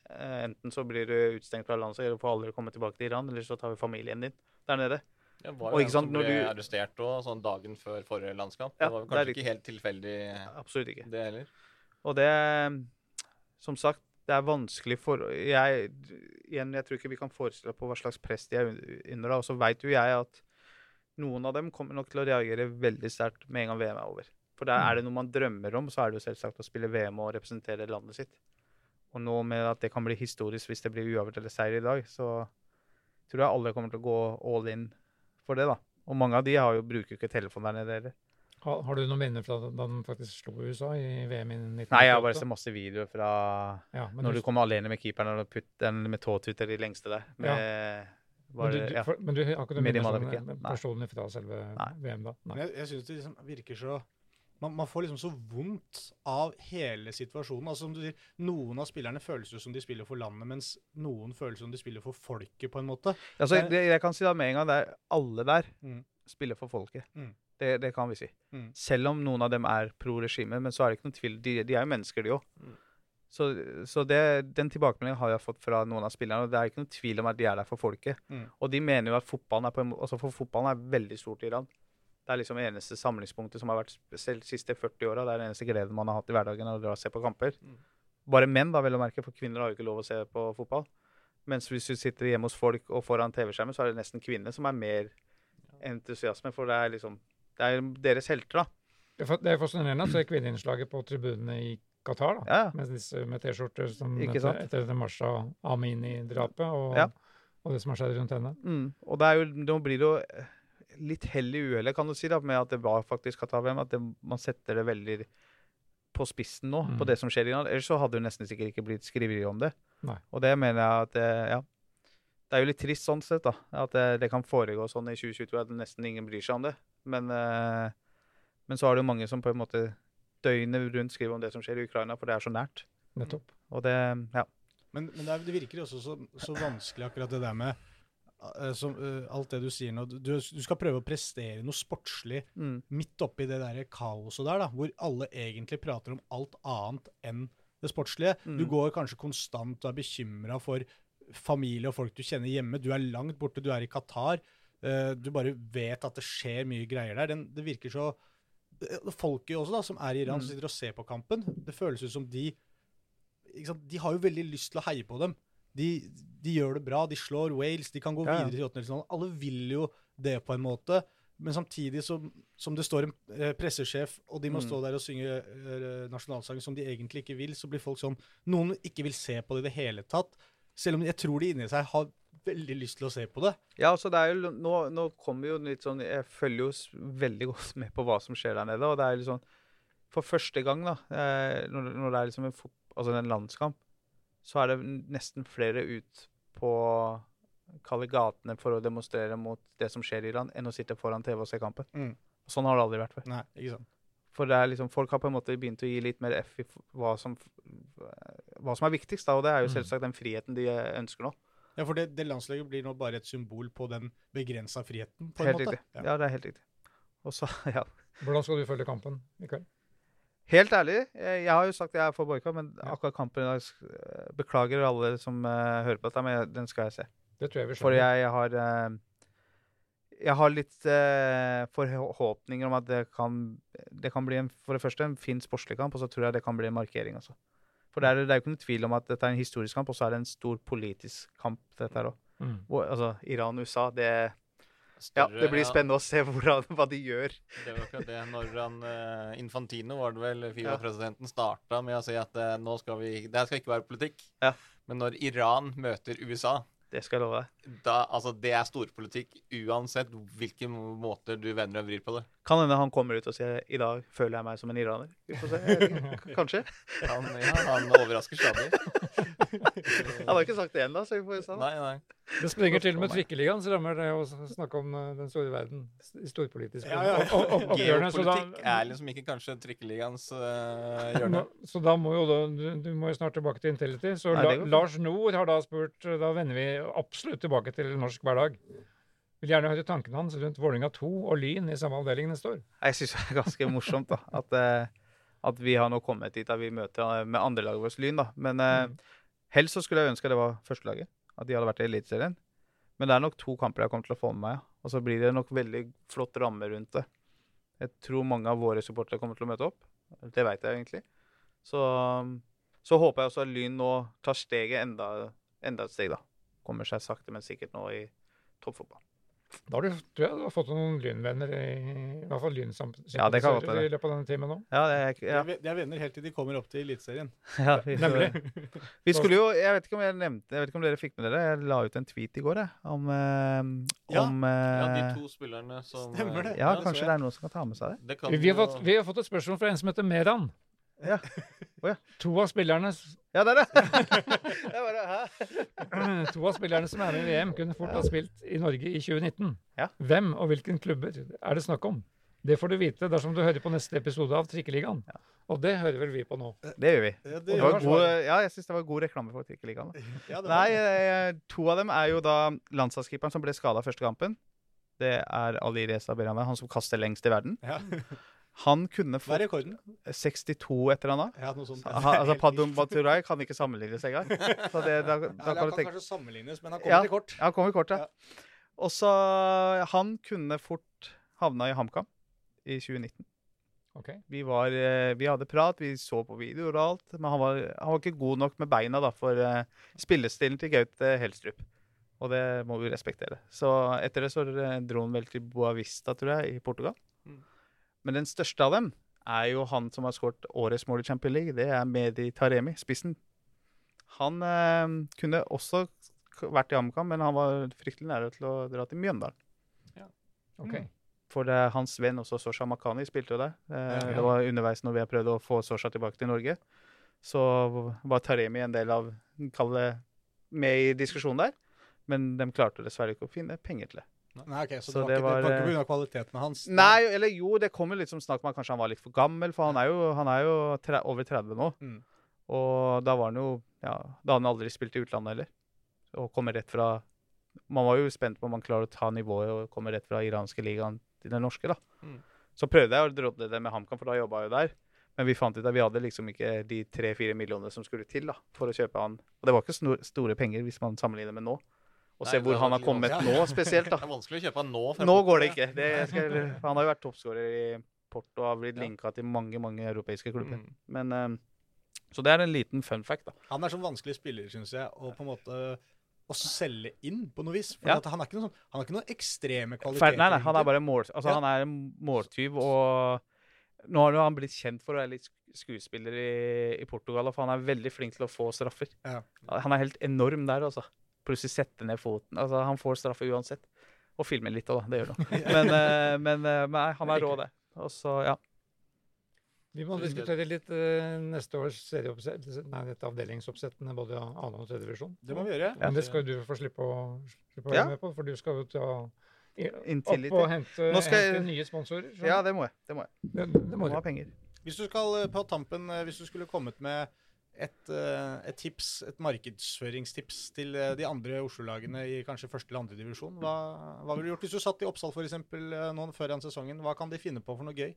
enten så blir du utstengt fra landet, eller får aldri komme tilbake til Iran, eller så tar vi familien din der nede. Ja, var Og ikke en som ble du- arrestert også, sånn dagen før forrige landskamp. Ja, det var vel det kanskje ikke helt tilfeldig, Absolutt ikke. det heller. Og det Som sagt, det er vanskelig for jeg, Igjen, jeg tror ikke vi kan forestille oss på hva slags press de er under. Og så veit jo jeg at noen av dem kommer nok til å reagere veldig sterkt med en gang VM er over. For der er det noe man drømmer om, så er det jo selvsagt å spille VM og representere landet sitt. Og nå med at det kan bli historisk hvis det blir uavgjort eller seier i dag, så tror jeg alle kommer til å gå all in for det, da. Og mange av de har jo, bruker jo ikke telefon der nede heller. har, har du noen minner fra da den faktisk slo USA i VM i 1998? Nei, jeg har bare sett masse videoer fra ja, Når du, du kommer alene med keeperen og putter den med tåtuter i lengste der. Med, var men, du, det, du, ja. for, men du har ikke noen minner som- personlig fra selve Nei. VM da? Men Nei. jeg, jeg syns det liksom virker så man, man får liksom så vondt av hele situasjonen. Altså som du sier, Noen av spillerne føles jo som de spiller for landet, mens noen føles som de spiller for folket, på en måte. altså, det- det, jeg kan si da med en gang, det er alle der Mm. spiller for folket. Mm. Det, det kan vi si. Mm. Selv om noen av dem er pro regime, men så er det ikke noen tvil. De, de er jo mennesker, de òg. Mm. Så, så det, den tilbakemeldingen har jeg fått fra noen av spillerne, og det er ikke noen tvil om at de er der for folket. Mm. Og de mener jo at fotballen er på en altså for fotballen er veldig stort i Iran. Det er liksom eneste samlingspunktet som har vært selv de siste 40 åra. Det er den eneste gleden man har hatt i hverdagen, å dra og se på kamper. Mm. Bare menn, da, vel å merke, for kvinner har jo ikke lov å se på fotball. Mens hvis du sitter hjemme hos folk og foran TV-skjermen, så er det nesten kvinner som er mer entusiasme, for det er liksom Det er deres helter, da. Det er fa- så er fascinerende å se kvinneinnslaget på tribunene i Qatar, da. Ja. Med, disse- med T-skjorter som etter, etter det Marsha Amini-drapet og, Ja. og det som har skjedd rundt henne. Mm. Og det er jo, nå blir det jo eh, litt hell i uhellet, kan du si, da, med at det var faktisk Qatar-VM. At det, man setter det veldig på spissen nå, Mm. på det som skjer i Iran. Ellers så hadde det nesten sikkert ikke blitt skriveri om det. Nei. Og det mener jeg at det, ja. Det er jo litt trist sånn sett, da. At det, det kan foregå sånn i 2022 at nesten ingen bryr seg om det. Men, eh, men så er det jo mange som på en måte døgnet rundt skriver om det som skjer i Ukraina, for det er så nært. Nettopp. Og det Ja. Men, men det, er, det virker også så, så vanskelig akkurat det der med eh, som, uh, alt det du sier nå. Du, du skal prøve å prestere noe sportslig Mm. midt oppi det der kaoset der, da, hvor alle egentlig prater om alt annet enn det sportslige. Mm. Du går kanskje konstant og er bekymra for familie og folk du kjenner hjemme. Du er langt borte, du er i Qatar. Uh, du bare vet at det skjer mye greier der. Den, det virker så Folket også, da, som er i Iran, som Mm. sitter og ser på kampen, det føles ut som de? De har jo veldig lyst til å heie på dem. De, de gjør det bra, de slår Wales, de kan gå Ja, ja. videre til åttendedelsfinalen. Alle vil jo det på en måte. Men samtidig som, som det står en eh, pressesjef, og de må Mm. stå der og synge eh, nasjonalsang som de egentlig ikke vil, så blir folk sånn Noen ikke vil se på det i det hele tatt. Selv om jeg tror de inni seg har veldig lyst til å se på det. Ja, altså det er jo, nå, nå kommer jo litt sånn Jeg følger jo veldig godt med på hva som skjer der nede. Og det er litt sånn For første gang, da, eh, når, når det er liksom en, altså en landskamp, så er det nesten flere ut på kalle gatene for å demonstrere mot det som skjer i Iran, enn å sitte foran TV og se kampen. Mm. Sånn har det aldri vært før. Nei, ikke sant. For det er liksom, folk har på en måte begynt å gi litt mer F i hva som, hva som er viktigst, da, og det er jo Mm. selvsagt den friheten de eh, ønsker nå. Ja, For det, det landslaget blir nå bare et symbol på den begrensa friheten, på en Helt måte. riktig. Ja. Ja, det er helt riktig. Og så, ja. Hvordan skal du følge kampen i kveld? Helt ærlig, jeg, har jo sagt at jeg er for boikott, men akkurat kampen i dag eh, Beklager alle som eh, hører på dette, men den skal jeg se. Det tror jeg vi For jeg, jeg har eh, Jeg har litt uh, forhåpninger om at det kan Det kan bli en, for det første en fin sportslig kamp, og så tror jeg det kan bli en markering også. For det er, det er jo ikke noen tvil om at dette er en historisk kamp, og så er det en stor politisk kamp, dette her òg. Mm. Altså Iran-USA, det Ja, det blir ja, spennende å se hvordan, hva de gjør. Det var akkurat det. Når han, eh, Infantino, var det vel, Fifa-presidenten, starta med å si at eh, nå skal vi Det her skal ikke være politikk. Ja. Men når Iran møter USA, Det skal jeg love deg. Altså, det er storpolitikk uansett hvilke måter du vender og vrir på det. Kan hende han kommer ut og sier i dag føler jeg meg som en iraner. Vi får se. Kanskje. Han, ja, han overrasker stadig. Han har ikke sagt det ennå, så vi får se. Nei, nei. Det sprenger til med trikkeligaen, så rammer det å snakke om eh, den store verden. Storpolitisk. Ja, ja. da, Geopolitikk er liksom ikke kanskje trikkeligaens uh, hjørne. Nå- Så da må jo da, du, du må jo snart tilbake til Intility. Så Nei, La. Lars Nord har da spurt Da vender vi absolutt tilbake til norsk hverdag. Vil gjerne høre tankene hans rundt Vålerenga 2 og Lyn i samme avdeling neste år. Jeg syns det er ganske morsomt da, at, eh, at vi har nå kommet dit at vi møter eh, med andrelaget vårt Lyn. da. Men eh, Mm. helst så skulle jeg ønske det var førstelaget. At de hadde vært i Eliteserien. Men det er nok to kamper jeg kommer til å få med meg. Og så blir det nok veldig flott ramme rundt det. Jeg tror mange av våre supportere kommer til å møte opp. Det veit jeg egentlig. Så, så håper jeg også at Lyn nå tar steget enda, enda et steg, da. Kommer seg sakte, men sikkert nå i toppfotball. Da har du, tror jeg du har fått noen Lynvenner, i, i hvert fall Ja, det kan Lynsympatisører være. i løpet av denne timen nå. Ja, det er, ja, De er venner helt til de kommer opp til Eliteserien. ja, vi, Nemlig. Vi skulle jo, Jeg vet ikke om jeg nevnte, jeg vet ikke om dere fikk med dere, jeg la ut en tweet i går jeg, om, eh, Ja. om Ja, eh, de to spillerne som Stemmer det. Ja, kanskje det er noen som kan ta med seg det. Det Vi har, fått, vi har fått et spørsmål fra en som heter Meran. Ja. Oh, ja. To av spillerne Ja, det er det! jeg bare, hæ? To av spillerne som er med i VM, kunne fort ha spilt i Norge i 2019. Ja. Hvem og hvilken klubber er det snakk om? Det får du vite dersom du hører på neste episode av Trikkeligaen. Og det hører vel vi på nå. Det gjør vi. Ja, Det det god, ja, jeg syns det var god reklame for Trikkeligaen. Ja, Nei, eh, to av dem er jo da landslagskeeperen som ble skada første kampen. Det er Ali Reza Berhane, han som kaster lengst i verden. Ja. Han kunne Hva er fått rekorden? 62 et eller annet. Ja, noe sånt. Ha, altså Padum Baturai kan ikke sammenlignes engang. Så det, da, da Ja, kan kan tenke kanskje sammenlignes, men han Ja. kommer til kort. Ja, han kommer i kort, Ja. Og så Han kunne fort havna i HamKam i 2019. Okay. Vi, var, eh, vi hadde prat, vi så på videoer og alt, men han var, han var ikke god nok med beina da, for eh, spillestilen til Gaute Helstrup. Og det må vi respektere. Så etter det så dro han vel til Boavista, tror jeg, i Portugal. Mm. Men den største av dem er jo han som har skåret årets mål i Champions League. Det er Medi Taremi, spissen. Han eh, kunne også vært i HamKam, men han var fryktelig nære til å dra til Mjøndalen. ok. Mm. For det er hans venn også, Sosha Makani, spilte jo der. Eh, Ja, ja. Det var underveis når vi har prøvd å få Sosha tilbake til Norge. Så var Taremi en del av Kall det med i diskusjonen der. Men de klarte dessverre ikke å finne penger til det. Nei, ok, Så, Så det var ikke, det var var, pga. kvaliteten hans? Nei, eller jo, det kommer litt som snakk om at kanskje han var litt for gammel, for han er jo, han er jo tre, over 30 nå. Mm. Og da var han jo ja, Da hadde han aldri spilt i utlandet heller. Og kommer rett fra Man var jo spent på om han klarer å ta nivået og komme rett fra iranske ligaen til den norske, da. Mm. Så prøvde jeg å drodle det med HamKam, for da jobba jeg jo der. Men vi fant ut at vi hadde liksom ikke de tre-fire millionene som skulle til da, for å kjøpe han. Og det var ikke store penger hvis man sammenligner med nå. Og se hvor han har kommet ja. nå spesielt, da. Det er vanskelig å kjøpe han nå. Nå går det ikke. Det skal, han har jo vært toppskårer i Porto og har blitt linka til mange mange europeiske klubber. Mm. Men, eh, så det er en liten fun fact, da. Han er sånn vanskelig spiller, syns jeg, å på en måte å selge inn på noe vis. For Ja. han, er ikke noe sånn, han har ikke noen ekstreme kvaliteter. Nei, nei, han er bare mål, altså, Ja. han er en måltyv, og nå har han blitt kjent for å være litt skuespiller i, i Portugal, for han er veldig flink til å få straffer. Ja. Han er helt enorm der, altså. Plutselig sette ned foten. Altså, han får straffe uansett. Og filmer litt òg, da. Det gjør han. Men, eh, men, eh, men nei, han er rå, det. Og så, ja. Vi må diskutere litt uh, neste års serieoppsett, nei, dette avdelingsoppsettene både av annen og tredje divisjon. Det må vi gjøre. Men det skal du få slippe å, slippe å Ja. være med på, for du skal jo ta opp og hente, Nå skal hente nye sponsorer. så ja, det må jeg. Det må jeg. det, det må Må ha penger. Hvis du skal på tampen, hvis du skulle kommet med et, eh, et tips, et markedsføringstips til eh, de andre Oslo-lagene i kanskje første eller andre divisjon, hva, hva ville du gjort hvis du satt i Oppsal f.eks. nå foran sesongen? Hva kan de finne på for noe gøy?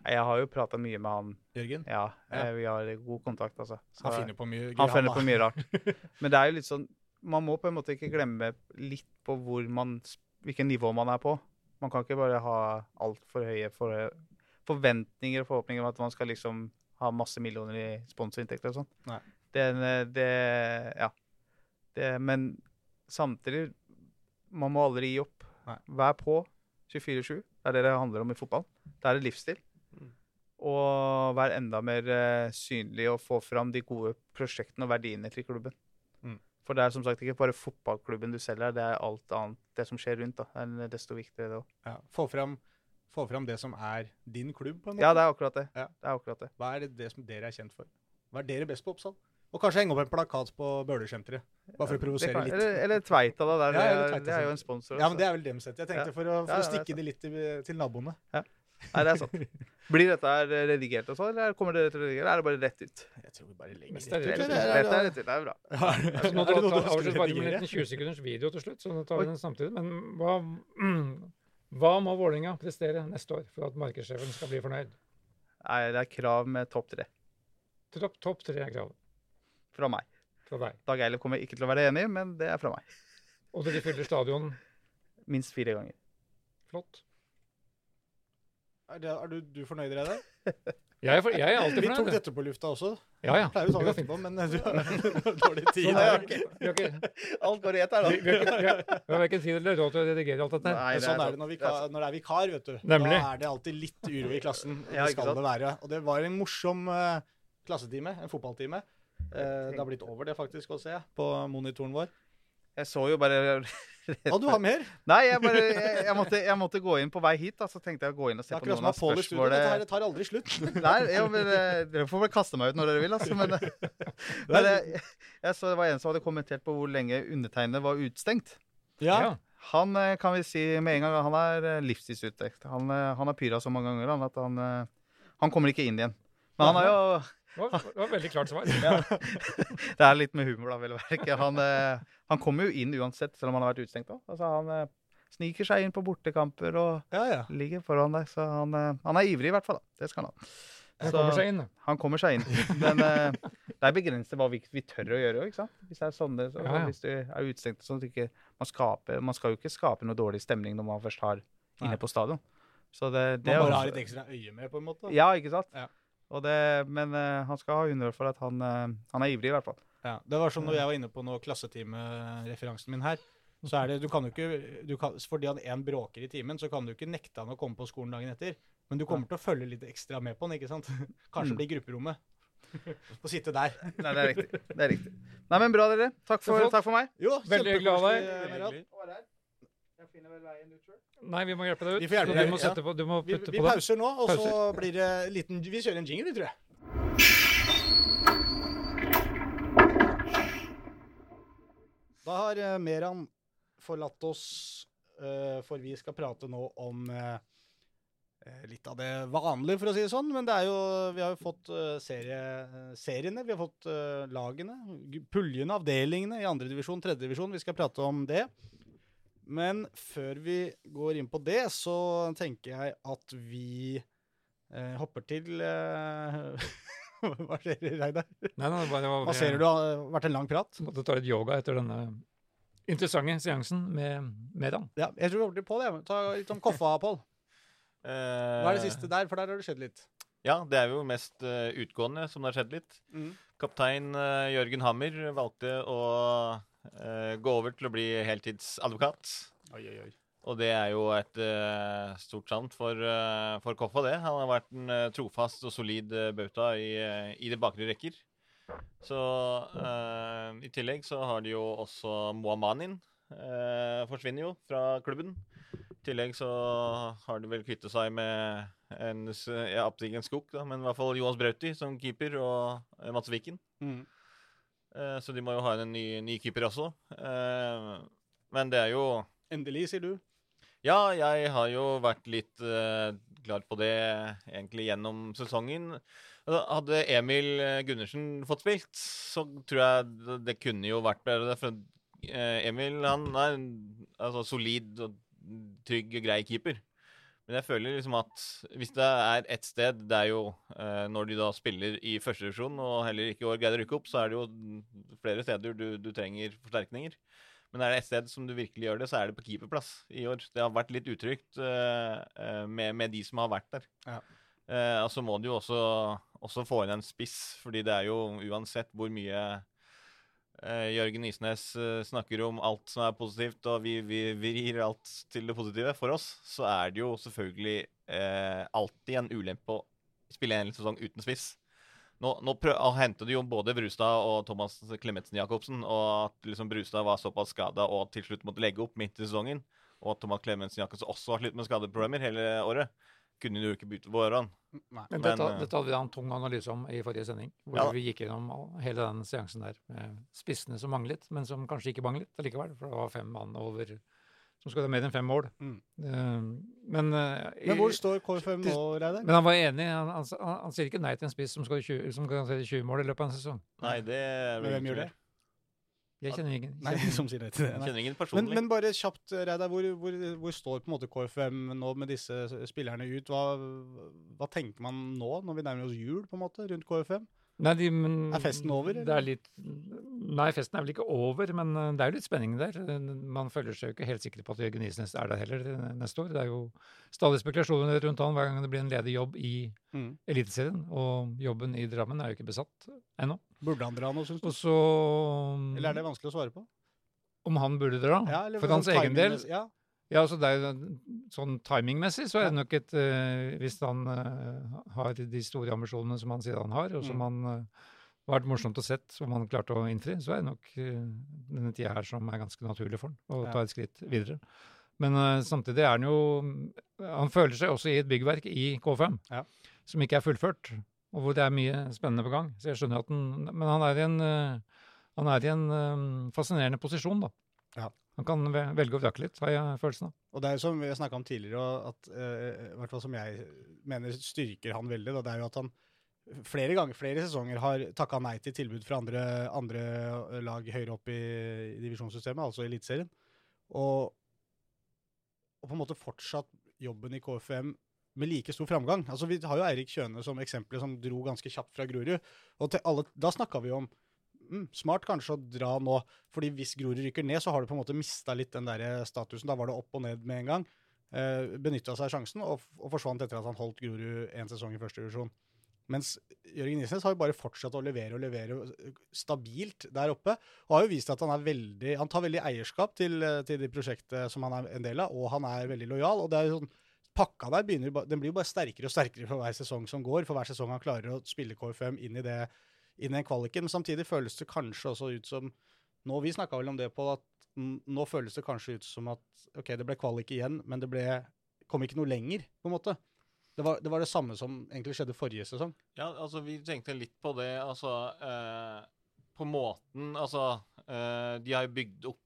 Jeg har jo prata mye med han. Jørgen? Ja, Ja. eh, vi har god kontakt, altså. Så- Han finner på mye gøy. Han finner på mye rart. Men det er jo litt sånn Man må på en måte ikke glemme litt på hvor man, hvilket nivå man er på. Man kan ikke bare ha altfor høye for, forventninger og forhåpninger om at man skal liksom ha masse millioner i sponsorinntekter og sånn. Det, det Ja. Det, men samtidig Man må aldri gi opp. Nei. Vær på 24-7. Det er det det handler om i fotball. Det er en livsstil. Mm. Og vær enda mer eh, synlig og få fram de gode prosjektene og verdiene til klubben. Mm. For det er som sagt ikke bare fotballklubben du selger, det er alt annet det som skjer rundt. da. Det er desto viktigere det òg. Ja, få, fram, få fram det som er din klubb, på en måte. Ja, det er akkurat det. Ja. Det er akkurat det. Hva er det, det som dere er kjent for? Hva er dere best på Oppsal? Og kanskje henge opp en plakat på Bøhler-senteret. Bare for å provosere kan- litt. Eller, eller Tveita, da. Der, Ja, eller det, er, Tveita det er jo en sponsor. Ja, men det er vel dem sett. Jeg tenkte Ja. for å, for Ja, å stikke det litt til, til naboene. Nei, det er sant. Blir dette her redigert og sånn, eller kommer dere til å redigere? Eller er det bare rett ut? Jeg tror vi bare legger er det Rett rett ut, er rett ut. Det er bra. Ja, er nå er avslutter bare med en 20 sekunders video til slutt, så nå tar vi den samtidig. Men hva, hva må Vålerenga prestere neste år for at markedssjefen skal bli fornøyd? Nei, det er krav med topp tre Topp topp tre er kravet fra meg. fra deg. Dag Eilif kommer ikke til å være enig, men det er fra meg. Og dere fyller stadion Minst fire ganger. flott. Er, det, er du, du fornøyd, Reidar? Jeg er, for, jeg er alltid Vi tok dette på lufta også. Ja, ja. Pleier å ta Det etterpå, men eh, du har dårlig tid. Nei, okay. Vi har ikke- Alt går i ett her, vi- vi har ikke- vi har- vi har verken tid eller råd til å redigere alt dette. Nei, det sånn er det når, Det vikar, når det er vikar, vet du. Nemlig. Da er det alltid litt uro i klassen. Det skal det være. Og det var en morsom uh, klassetime, en fotballtime. Uh, det har blitt over det faktisk å se på monitoren vår. Jeg så jo bare Å, du har mer? Nei, jeg, bare, jeg, jeg, måtte, jeg måtte gå inn på vei hit, da, så tenkte jeg å gå inn og se på noen av spørsmålene. Dette her tar aldri slutt. Nei, jeg men eh, Dere får vel kaste meg ut når dere vil, altså. Men, men jeg, jeg så det var en som hadde kommentert på hvor lenge undertegnede var utestengt. Ja. Ja. Han eh, kan vi si med en gang han er livstidsutdekt. livstidsutstengt. Han, eh, han har pyra så mange ganger han, at han, eh, han kommer ikke inn igjen. Men han har jo Det var, det var et veldig klart svar. Det er litt med humor, da, vel å merke. Han, eh, han kommer jo inn uansett, selv om han har vært utestengt. Altså, han eh, sniker seg inn på bortekamper og ja, ja. ligger foran deg. Så han, eh, han er ivrig, i hvert fall. da. Det skal han ha. Han kommer seg inn. Han kommer seg inn. Men eh, det er begrenset hva vi, vi tør å gjøre òg, ikke sant. Hvis det er sånne, så, Ja, ja. hvis du er utestengt sånn at ikke man, skaper, man skal jo ikke skape noe dårlig stemning når man først har inne på stadion. Så det, det Man er bare også- har et ekstra øye med, på en måte. Ja, ikke sant. Ja. Og det, men uh, han skal ha honnør for at han, uh, han er ivrig, i hvert fall. Ja, det var som når jeg var inne på noe klassetimereferansen min her. Så er det, du kan jo ikke, du kan, Fordi han én bråker i timen, så kan du ikke nekte han å komme på skolen dagen etter. Men du kommer til å følge litt ekstra med på han, ikke sant? Kanskje Mm. bli i grupperommet. og sitte der. Nei, det er riktig. Det er riktig. Nei, men bra, dere. Takk for, takk for meg. Jo, Veldig hyggelig å ha deg. kjempekoselig, Meral. Hyggelig. Jeg finner vel veien ut sjøl. Nei, vi må hjelpe deg ut. Vi får hjelpe deg, du må, ja. sette på, du må putte vi på det. pauser nå, og så blir det liten Vi kjører en jingle, vi, tror jeg. Da har eh, Meran forlatt oss, eh, for vi skal prate nå om eh, litt av det vanlige, for å si det sånn. Men det er jo, vi har jo fått serie, seriene, vi har fått lagene, puljene, avdelingene i andredivisjon, tredjedivisjon. Vi skal prate om det. Men før vi går inn på det, så tenker jeg at vi eh, hopper til eh, Hva skjer, Reidar? Nei, det bare Hva ser du? Det har vært en lang prat. Måtte ta litt yoga etter denne interessante seansen med Medan. Ja, jeg tror vi hopper på det. Ta litt om Koffa, Pål. Hva er det siste der? For der har det skjedd litt. Ja, det er jo mest uh, utgående som det har skjedd litt. Kaptein uh, Jørgen Hammer valgte å eh, gå over til å bli heltidsadvokat. Oi, oi, oi. Og det er jo et uh, stort savn for, uh, for Koffa, det. Han har vært en uh, trofast og solid bauta i, eh, i de bakre rekker. Så eh, i tillegg så har de jo også Moamanin. Forsvinner jo fra klubben. I tillegg så har de vel kvittet seg med en, ja, absolutt ikke en skog, da, men i hvert fall Johans Brauti som keeper, og Mats Viken. Mm. Eh, så de må jo ha en ny, ny keeper også. Eh, men det er jo Endelig, sier du. Ja, jeg har jo vært litt klar på det egentlig gjennom sesongen. Altså, Hadde Emil Gundersen fått spilt, så tror jeg det, kunne jo vært bedre. For Emil han er en altså, solid og trygg og grei keeper. Men jeg føler liksom at hvis det er ett sted Det er jo eh, når de da spiller i førstedivisjon og heller ikke i år greier å rykke opp, så er det jo flere steder du, du trenger forsterkninger. Men er det ett sted som du virkelig gjør det, så er det på keeperplass i år. Det har vært litt utrygt eh, eh, med, med de som har vært der. Ja. Eh, og så må du jo også, også få inn en spiss, fordi det er jo uansett hvor mye Jørgen Isnes eh, snakker om alt som er positivt, og vi, vi vrir alt til det positive for oss, så er det jo selvfølgelig eh, alltid en ulempe å spille en hel sesong uten spiss. Nå, nå prøv, og hentet de jo både Brustad og Thomas Klemetsen Jacobsen, og at liksom Brustad var såpass skada og til slutt måtte legge opp midt i sesongen, og at Thomas Klemetsen Jacobsen også har slitt med skadeproblemer hele året, kunne du jo ikke bytte på årene. Nei. Men dette, eh, dette hadde vi en tung analyse om i forrige sending, hvor Ja. vi gikk gjennom hele den seansen der med spissene som manglet, men som kanskje ikke manglet allikevel, for det var fem mann over som skulle ha mer enn fem mål. Mm. Eh, men, eh, Men hvor står KFM nå, Reidar? men han var enig. Han, han, han, han sier ikke nei til en spiss som, skal i 20, som kan se 20 mål i løpet av en sesong. Nei, det Men hvem gjør det? Jeg kjenner ingen. Nei, kjenner som sier nei til det. Nei. kjenner ingen personlig. men bare kjapt, Reidar. Hvor, hvor, hvor står på en måte KFM nå med disse spillerne ut? Hva, hva tenker man nå, når vi nærmer oss jul, på en måte, rundt KFM? Nei, de, men, Er festen over, eller? Det er litt Nei, festen er vel ikke over, men eh, det er jo litt spenning der. Man føler seg jo ikke helt sikker på at Jørgen Isnes er der heller eh, neste år. Det er jo stadig spekulasjoner rundt han hver gang det blir en ledig jobb i Mm. Eliteserien, og jobben i Drammen er jo ikke besatt ennå. Burde han dra nå, syns du? Og så Eller er det vanskelig å svare på? Om han burde dra? Ja, for sånn hans egen del? Ja. Ja, altså det er jo sånn timingmessig så er det nok et uh, Hvis han uh, har de store ambisjonene som han sier han har, og som Mm. han uh, vært morsomt å sett, som han klarte å innfri, så er det nok denne tida her som er ganske naturlig for han, å Ja. ta et skritt videre. Men samtidig er han jo Han føler seg også i et byggverk i K5 Ja. som ikke er fullført, og hvor det er mye spennende på gang. Så jeg skjønner at han Men han er i en, eh, han er i en eh, fascinerende posisjon, da. Ja. Han kan velge å vrake litt, har jeg følelsen av. Og det er jo som vi har snakka om tidligere, og at, eh, i hvert fall som jeg mener styrker han veldig, da, det er jo at han flere ganger, flere sesonger har takka nei til tilbud fra andre, andre lag høyere opp i, i divisjonssystemet, altså i Eliteserien. Og, og på en måte fortsatt jobben i KFM med like stor framgang. Altså Vi har jo Eirik Kjøne som eksempel, som dro ganske kjapt fra Grorud. Og alle, da snakka vi om mm, smart kanskje å dra nå, fordi hvis Grorud rykker ned, så har du på en måte mista litt den der statusen. Da var det opp og ned med en gang. Eh, Benytta seg sjansen og, og forsvant etter at han holdt Grorud én sesong i første divisjon. Mens Jørgen Isnes har jo bare fortsatt å levere og levere stabilt der oppe. Og har jo vist at han er veldig Han tar veldig eierskap til, eh, til det prosjektet som han er en del av, og han er veldig lojal. og det er jo sånn Pakka der begynner, den blir jo bare sterkere og sterkere for hver sesong som går. For hver sesong han klarer å spille KFM inn i, det, inn i den kvaliken. Men samtidig føles det kanskje også ut som nå, Vi snakka vel om det på at nå føles det kanskje ut som at OK, det ble kvalik igjen, men det ble, kom ikke noe lenger, på en måte. Det var, det var det samme som egentlig skjedde forrige sesong. Ja, altså vi tenkte litt på det, altså eh, På måten Altså, eh, de har bygd opp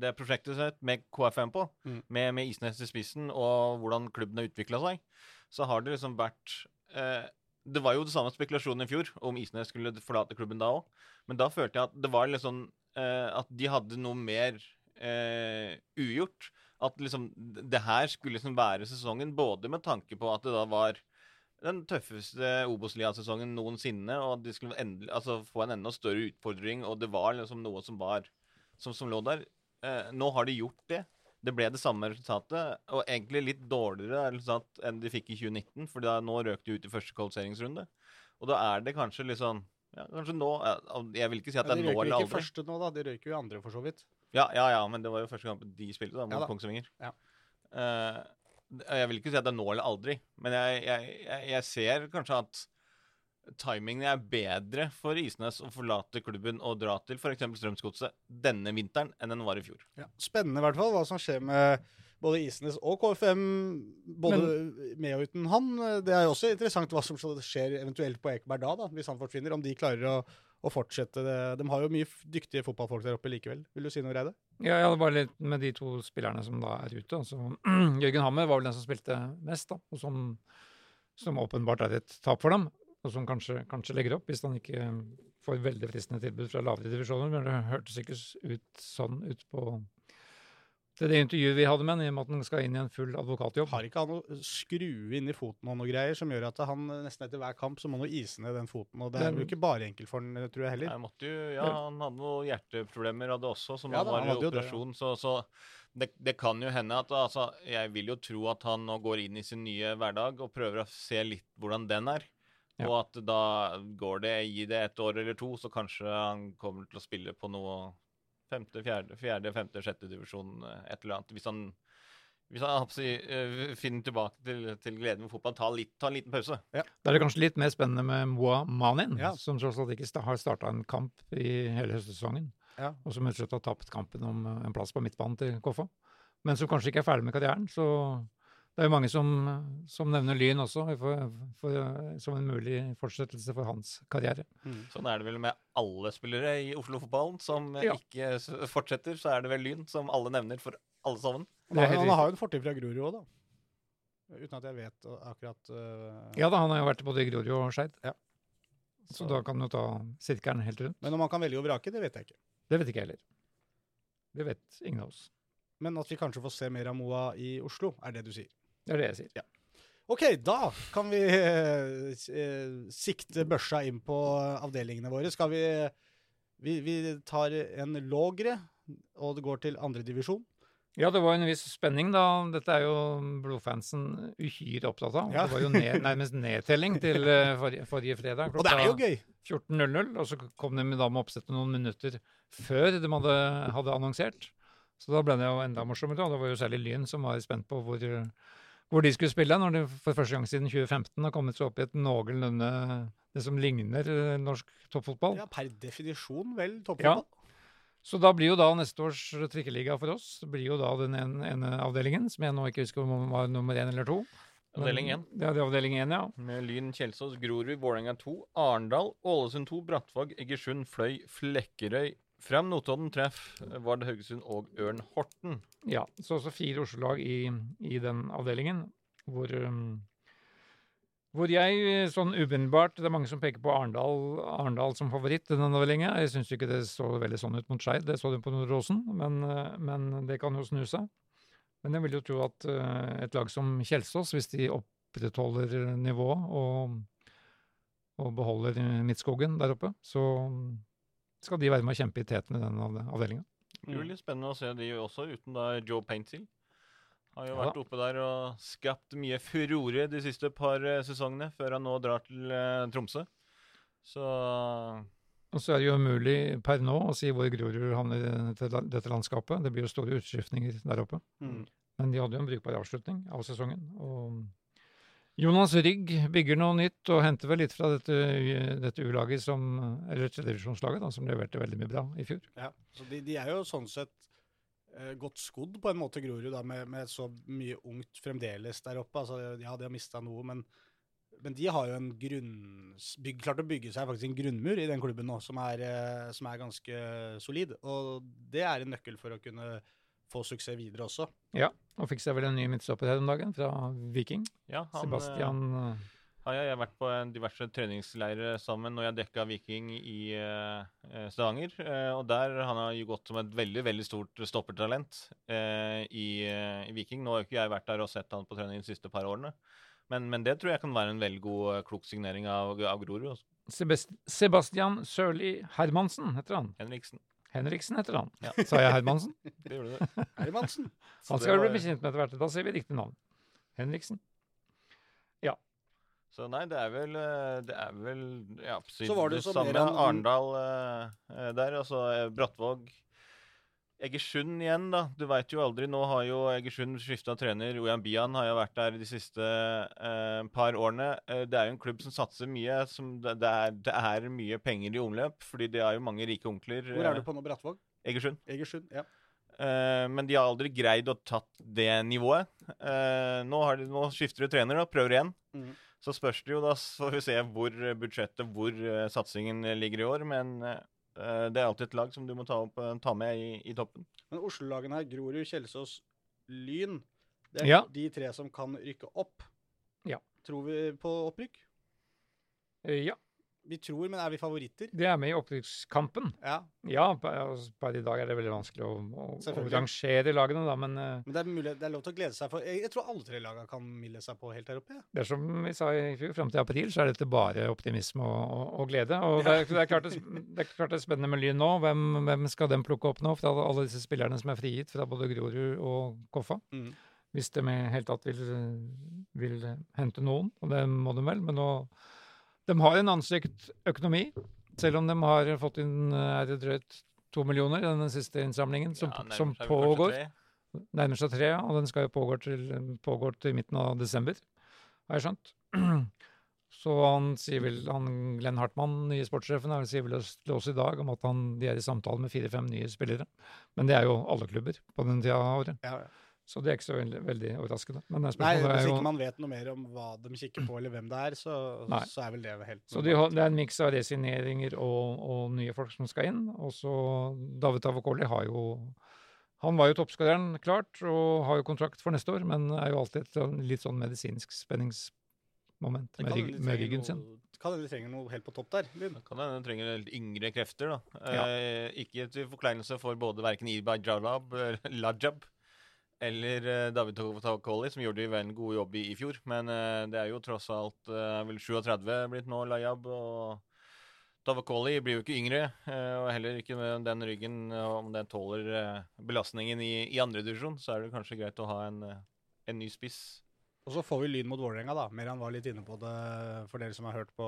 det prosjektet sitt med KFM på, Mm. med, med Isnes i spissen, og hvordan klubben har utvikla seg, så har det liksom vært eh, Det var jo det samme spekulasjonen i fjor, om Isnes skulle forlate klubben da òg. Men da følte jeg at det var sånn eh, At de hadde noe mer eh, ugjort. At liksom det her skulle liksom være sesongen, både med tanke på at det da var den tøffeste Obos-ligasesongen noensinne, og de skulle endelig, altså, få en enda større utfordring, og det var liksom noe som var som, som lå der. Eh, nå har de gjort det. Det ble det samme resultatet, og egentlig litt dårligere resultat enn de fikk i 2019, for da, nå røk de ut i første kvalifiseringsrunde. Og da er det kanskje litt sånn ja, kanskje nå Jeg vil ikke si at det er nå eller aldri. De røyker ikke første nå, da. De røyker jo andre, for så vidt. Ja, ja, ja, men det var jo første kampen de spilte, da, mot Ja da. Kongsvinger. Ja. Eh, jeg vil ikke si at det er nå eller aldri, men jeg, jeg, jeg, jeg ser kanskje at timingen er bedre for Isnes å forlate klubben og dra til f.eks. Strømsgodset denne vinteren enn den var i fjor. Ja. Spennende i hvert fall hva som skjer med både Isnes og KFM, både med og uten han. Det er jo også interessant hva som skjer eventuelt på Ekeberg da, da, hvis han forsvinner. Om de klarer å, å fortsette det. De har jo mye dyktige fotballfolk der oppe likevel. Vil du si noe, Reide? Ja, jeg det var litt med de to spillerne som da er ute. Altså, Jørgen Hammer var vel den som spilte mest, da, og som, som åpenbart er et tap for dem. Og som kanskje, kanskje legger opp, hvis han ikke får veldig fristende tilbud fra lavere divisjoner. Men det hørtes ikke ut sånn ut på til det intervjuet vi hadde med han, i og med at han skal inn i en full advokatjobb. Har ikke han noe skrue inn i foten og noe greier som gjør at han nesten etter hver kamp så må han ise ned den foten. Og det er jo ikke bare enkelt for han, tror jeg heller. Jeg måtte jo, ja, Han hadde noen hjerteproblemer av det også, som Ja han var i operasjon. det, operasjon. Så, så det, det kan jo hende at altså, Jeg vil jo tro at han nå går inn i sin nye hverdag og prøver å se litt hvordan den er. Ja. Og at da går det, gi det et år eller to, så kanskje han kommer til å spille på noe femte, fjerde, fjerde femte, sjette divisjon, eh, et eller annet. Hvis han, hvis han eh, finner tilbake til, til gleden med fotball, ta, litt, ta en liten pause. Da er det kanskje litt mer spennende med Moa Manin, Ja. som tross alt ikke har starta en kamp i hele høstsesongen. Ja. Og som rett og slett har tapt kampen om en plass på midtbanen til KFA. Men som kanskje ikke er ferdig med karrieren. Så det er jo mange som, som nevner Lyn også for, for, som en mulig fortsettelse for hans karriere. Mm. Sånn er det vel med alle spillere i Oslo-fotballen som Ja. ikke fortsetter. Så er det vel Lyn som alle nevner for alle sammen. Han, har- han har jo en fortid fra Grorud òg, da. Uten at jeg vet akkurat uh... Ja da, han har jo vært både i Grorud og Skeid. Ja. Så da kan du ta sirkelen helt rundt. Men om han kan velge å vrake, det vet jeg ikke. Det vet ikke jeg heller. Det vet ingen av oss. Men at vi kanskje får se mer av Moa i Oslo, er det du sier. Det er det jeg sier. Ja. OK, da kan vi eh, eh, sikte børsa inn på avdelingene våre. Skal vi Vi, vi tar en lågre, og det går til andredivisjon. Ja, det var en viss spenning, da. Dette er jo blodfansen uhyre opptatt av. Ja. Det var jo ned, nærmest nedtelling til eh, forrige, forrige fredag Og det er jo klokka gøy! 14.00. Og så kom de med, da med oppsettet noen minutter før de hadde, hadde annonsert. Så da ble det jo enda morsommere. Og det var jo særlig Lyn som var spent på hvor, hvor de skulle spille, når de for første gang siden 2015 har kommet seg opp i et noenlunde det som ligner eh, norsk toppfotball. Ja, per definisjon vel toppfotball. Så da blir jo da neste års trikkeliga for oss blir jo da den ene, ene avdelingen, som jeg nå ikke husker om var nummer én eller to. Avdeling én. Ja, det er avdeling én, ja. Med Lyn, Kjelsås, Grorud, Vålerenga 2, Arendal, Ålesund 2, Brattvåg, Egersund, Fløy, Flekkerøy. Fram Notodden treff Vard Haugesund og Ørn Horten. ja. Så også fire Oslo-lag i, i den avdelingen, hvor um, hvor jeg sånn umiddelbart Det er mange som peker på Arendal, Arendal som favoritt i den avdelingen. Jeg syns ikke det så veldig sånn ut mot Skeid, det så du på Nordåsen, men, eh, men det kan jo snu seg. Men jeg vil jo tro at eh, et lag som Kjelsås, hvis de opprettholder nivået og, og beholder Midtskogen der oppe, så skal de være med å kjempe i teten i den avdelinga. Det blir litt spennende å se de også, uten da Joe Paintsil. Har jo Ja vært oppe der og skapt mye furore de siste par eh, sesongene, før han nå drar til eh, Tromsø. Så Og så er det jo umulig per nå å si hvor Grorud havner til dette landskapet. Det blir jo store utskiftninger der oppe. Mm. Men de hadde jo en brukbar avslutning av sesongen. Og Jonas Rygg bygger noe nytt og henter vel litt fra dette, dette U-laget som Eller tredjevisjonslaget, som leverte veldig mye bra i fjor. Ja, så de, de er jo sånn sett eh, godt skodd på en måte, Grorud, da, med, med så mye ungt fremdeles der oppe. Altså, ja, de har mista noe, men men de har jo en grunn... Klart å bygge seg faktisk en grunnmur i den klubben nå, som er, eh, som er ganske solid. Og det er en nøkkel for å kunne få suksess videre også. Ja, og fikk seg vel en ny midtstopper her om dagen, fra Viking. Ja, han, Sebastian eh, eh, Ja, jeg har vært på en diverse treningsleirer sammen når jeg dekka Viking i eh, eh, Stavanger. eh, og der han har jo gått som et veldig veldig stort stoppertalent eh, i, i Viking. Nå har jo ikke jeg vært der og sett han på trening de siste par årene. Men, men det tror jeg kan være en veldig god, klok signering av, av Grorud. altså. Sebastian Sørli Hermansen heter han. Henriksen. Henriksen heter han. Ja. Sa jeg Hermansen? Det gjorde du. Hermansen. Så Han skal var- du bli bekjent med etter hvert. Da sier vi riktig navn. Henriksen. Ja. Så nei, det er vel eh, Det er vel ja, mer Arendal eh, eh, der. Altså så Brattvåg. Egersund igjen, da. Du veit jo aldri. Nå har jo Egersund skifta trener. Ojan Bian har jo vært der de siste eh, par årene. Eh, det er jo en klubb som satser mye. Som det, det, er, det er mye penger i omløp, fordi det er jo mange rike onkler. Hvor er eh, du på nå, Brattvåg? Egersund. Egersund? Ja. Eh, men de har aldri greid å tatt det nivået. Eh, nå, har de, nå skifter de trener og prøver igjen. Mm. Så spørs det jo, da så får vi se hvor eh, budsjettet, hvor eh, satsingen ligger i år. Men eh, det er alltid et lag som du må ta, opp, eh, ta med i, i toppen. Men Oslo-lagene her, Grorud, Kjelsås, Lyn, det er Ja. de tre som kan rykke opp. Ja. Tror vi på opprykk? Eh, Ja, Vi tror, men er vi favoritter? det er med i opprykkskampen. Ja. Ja, altså, i dag er det veldig vanskelig å, å, rangere lagene, da, men eh, Men det er, mulig, det er lov til å glede seg for Jeg, jeg tror alle tre lagene kan milde seg på helt her oppe. Ja. det er som vi sa i fjor, fram til april så er dette bare optimisme og, og, og glede. Og det er, det, er klart det, er klart det er spennende med Lyn nå. Hvem, hvem skal den plukke opp nå? For alle, alle disse spillerne som er frigitt fra både Grorud og Koffa. Mm. Hvis de i hele tatt vil, vil hente noen, og det må de vel. Men nå De har en anstrengt økonomi, selv om de har fått inn eh, er det drøyt to millioner i den siste innsamlingen, som, Ja, som pågår. Nærmer seg tre, og den skal jo pågå til, pågå til midten av desember, har jeg skjønt. Så han sier vel, han, Glenn Hartmann, nye sportssjefen, han sier vel også oss i dag om at han, de er i samtale med fire-fem nye spillere. Men det er jo alle klubber på den tida av året. Ja, ja. Så det er ikke så veldig, veldig overraskende. Men det er Nei, Hvis jo ikke man vet noe mer om hva de kikker på, eller hvem det er, så, så er vel det helt Så de, det er en miks av resigneringer og, og nye folk som skal inn. Og så David Tavakoli har jo Han var jo toppskåreren, klart, og har jo kontrakt for neste år, men er jo alltid et sånn- litt sånn medisinsk spenningsmoment med, rygg, med ryggen sin. Kan hende de trenger noe helt på topp der. Lyn. Kan hende de trenger litt yngre krefter. da. Ja. Eh, ikke til forkleinelse for både verken Iba Jalab, eller Lajab eller eh, David Tokoli, som gjorde en god jobb i, i fjor. Men uh, det er jo tross alt uh, vel 37 blitt nå, Layab. og Tavakoli blir jo ikke yngre, uh, og heller ikke med den ryggen. Om den tåler belastningen i, i andredivisjon, så er det kanskje greit å ha en, en ny spiss. Og så får vi Lyn mot Vålerenga, da. Meran var litt inne på det for dere som har hørt på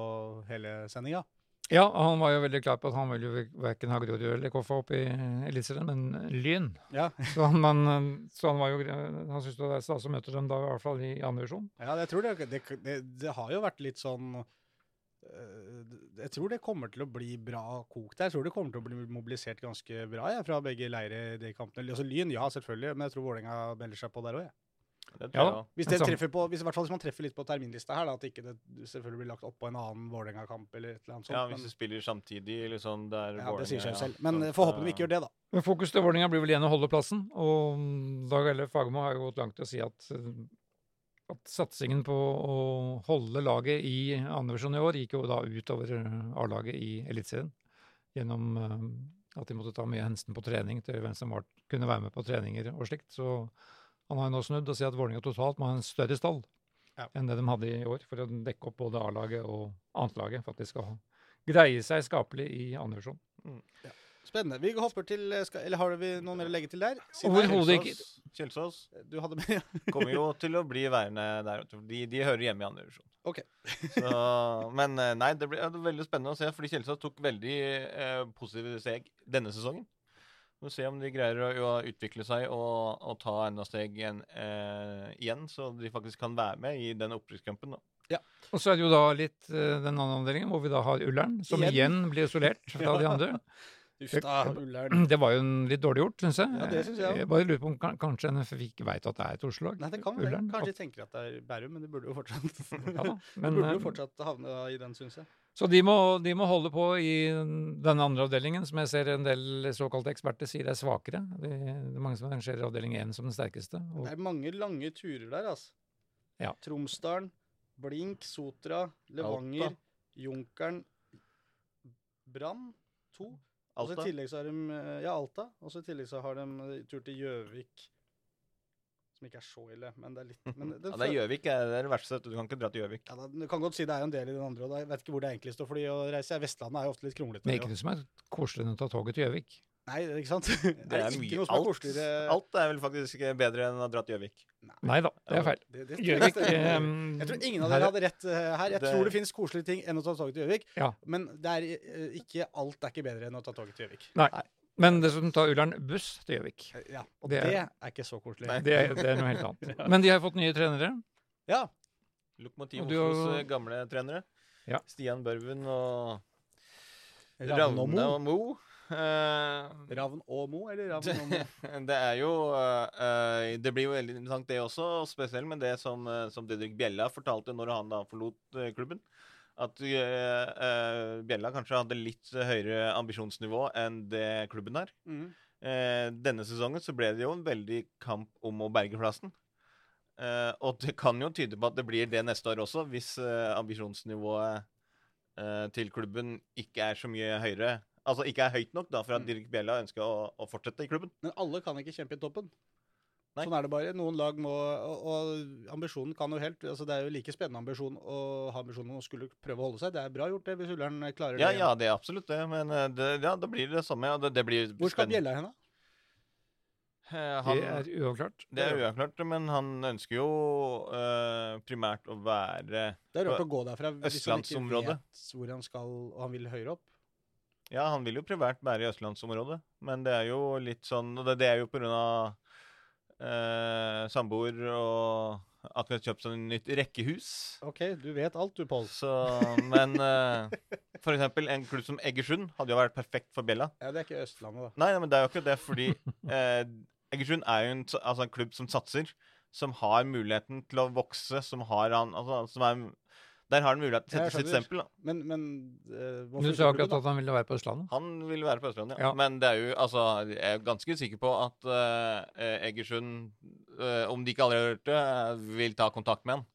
hele sendinga. Ja, han var jo veldig klar på at han vil jo verken ha Grorud eller Koffa opp i Eliteserien, men Lyn. Ja. Så han, men, så han var jo Han syntes det er stas å møte dem da, i hvert fall i andre divisjon. Ja, jeg tror det, det, det, det har jo vært litt sånn øh, Jeg tror det kommer til å bli bra kokt der. Jeg tror det kommer til å bli mobilisert ganske bra jeg, fra begge leirer i de kampene. Altså Lyn, ja, selvfølgelig, men jeg tror Vålerenga melder seg på der òg, jeg. Det Ja. Hvis, det på, hvis, hvert fall hvis man treffer litt på terminlista her, da, at ikke det selvfølgelig blir lagt opp på en annen Vålerenga-kamp eller et eller annet sånt. Ja, hvis du spiller samtidig, liksom der ja, det sier seg selv. Men ja, får håpe de ikke gjør det, da. Men fokus til Vålerenga blir vel igjen å holde plassen. Og Dag Elle Fagermo har jo gått langt i å si at, eh, at satsingen på å holde laget i andrevisjon i år gikk jo da utover eh, A-laget i Eliteserien. Gjennom eh, at de måtte ta mye hensyn på trening til hvem som var, kunne være med på treninger og slikt. Så han har jo nå snudd og sier at Vålerenga totalt må ha en større stall Ja. enn det de hadde i år, for å dekke opp både A-laget og annetlaget, for at de skal greie seg skapelig i andredivisjon. Spennende. Vi hopper til skal, Eller har vi noe mer å legge til der? Overhodet ikke. Kjelsås- Du hadde med, ja. kommer jo til å bli værende der. De, de hører hjemme i andre divisjon. Ok. Så, men eh, nei, det blir det blir veldig spennende å se, fordi Kjelsås tok veldig eh, positive steg denne sesongen. Vi får se om de greier å, å utvikle seg og, og ta enda steg igjen, eh, igjen, så de faktisk kan være med i den opprykkskampen. Ja. Og så er det jo da litt eh, den andre avdelingen, hvor vi da har Ullern, som Igjen. igjen, blir isolert fra Ja. de andre. Da, Ullern. Det var jo en litt dårlig gjort, syns jeg. Ja, det synes jeg også. bare lurer på om kanskje NFF ikke veit at det er et Oslo-lag. Nei, det kan. Ullern. Kanskje de tenker at det er Bærum, men de burde jo fortsatt Ja da, De men, burde jo eh, fortsatt havne i den, syns jeg. Så de må, de må holde på i den andre avdelingen, som jeg ser en del såkalte eksperter sier er svakere. Det, det er mange som rangerer avdeling 1 som den sterkeste. Og, Det er mange lange turer der, altså. Ja. Tromsdalen, Blink, Sotra, Levanger, Alta. Junkeren, Brann 2. Og så Alta. i tillegg så har de eh, Ja, Alta. Og så i tillegg så har de eh, tur til Gjøvik. Som ikke er så ille, men det er litt men det, Ja, det er Gjøvik er det er det verste. Du kan ikke dra til Gjøvik. Ja, da, du kan godt si det er en del i den andre, og jeg vet ikke hvor det egentlig står fordi å reise. Vestlandet er jo ofte litt kronglete. men er ikke det som er koseligere enn å ta toget til Gjøvik. Nei, ikke sant? Det er, ikke noe som er koseligere alt er vel faktisk bedre enn å dra til Gjøvik. Nei da, det er feil. Det, det, Gjøvik det- eh, Jeg tror ingen av dere hadde rett eh, her. Jeg Det- tror det finnes koselige ting enn å ta toget til Gjøvik. Ja. Men det er eh, ikke alt er ikke bedre enn å ta toget til Gjøvik. Nei. Men dessuten tar Ullern buss til Gjøvik. Eh, Ja, og Det det er- er, ikke så koselig. Nei. Det, det er noe helt annet. Men de har fått nye trenere. Ja, Lokomotiv Oslos har- eh, gamle trenere. Ja. Stian Børven og Ravn og Mo. og Mo. Eh, Ravn og Mo, eller Ravn og Mo? det er jo eh, eh, Det blir jo veldig interessant, det også. Spesielt med det som, som Didrik Bjella fortalte når han da forlot klubben. At uh, Bjella kanskje hadde litt høyere ambisjonsnivå enn det klubben har. Mm. Uh, denne sesongen så ble det jo en veldig kamp om å berge plassen. Uh, og det kan jo tyde på at det blir det neste år også, hvis ambisjonsnivået til klubben ikke er så mye høyere. Altså ikke er høyt nok da, for at Mm. Dirk Bjella ønsker å, å fortsette i klubben. Men alle kan ikke kjempe i toppen. Nei. Sånn er det bare. Noen lag må og, og ambisjonen kan jo helt altså Det er jo like spennende ambisjon å ha ambisjonen om å skulle prøve å holde seg. Det er bra gjort, det, hvis Ullern klarer Ja, det. ja, det er absolutt det, men eh, det, ja, da blir det det samme. Og det, det blir Hvor skal. Bjella hen, da? Eh, han, Det er uavklart. det er uavklart, men han ønsker jo uh, primært å være Det er rart å gå derfra hvis han ikke vet hvor han skal, og han vil høyere opp. Ja, han vil jo primært være i østlandsområdet, men det er jo litt sånn Og det, det er jo på grunn av eh, samboer og akkurat kjøpt seg nytt rekkehus. OK, du vet alt du, Pål. Men eh, for eksempel en klubb som Egersund hadde jo vært perfekt for Bjella. Ja, det er ikke Østlandet, da. Nei, nei, men det er jo ikke det, fordi eh, Egersund er jo en, altså en klubb som satser, som har muligheten til å vokse, som har altså, som er, Der har han mulighet til å sette sitt stempel. da. Men, men uh, Du sa akkurat at han ville være på Østlandet. Han ville være på Østlandet, ja. Ja. Men det er jo, altså, jeg er ganske sikker på at uh, Egersund, uh, om de ikke allerede har hørt det, vil ta kontakt med han.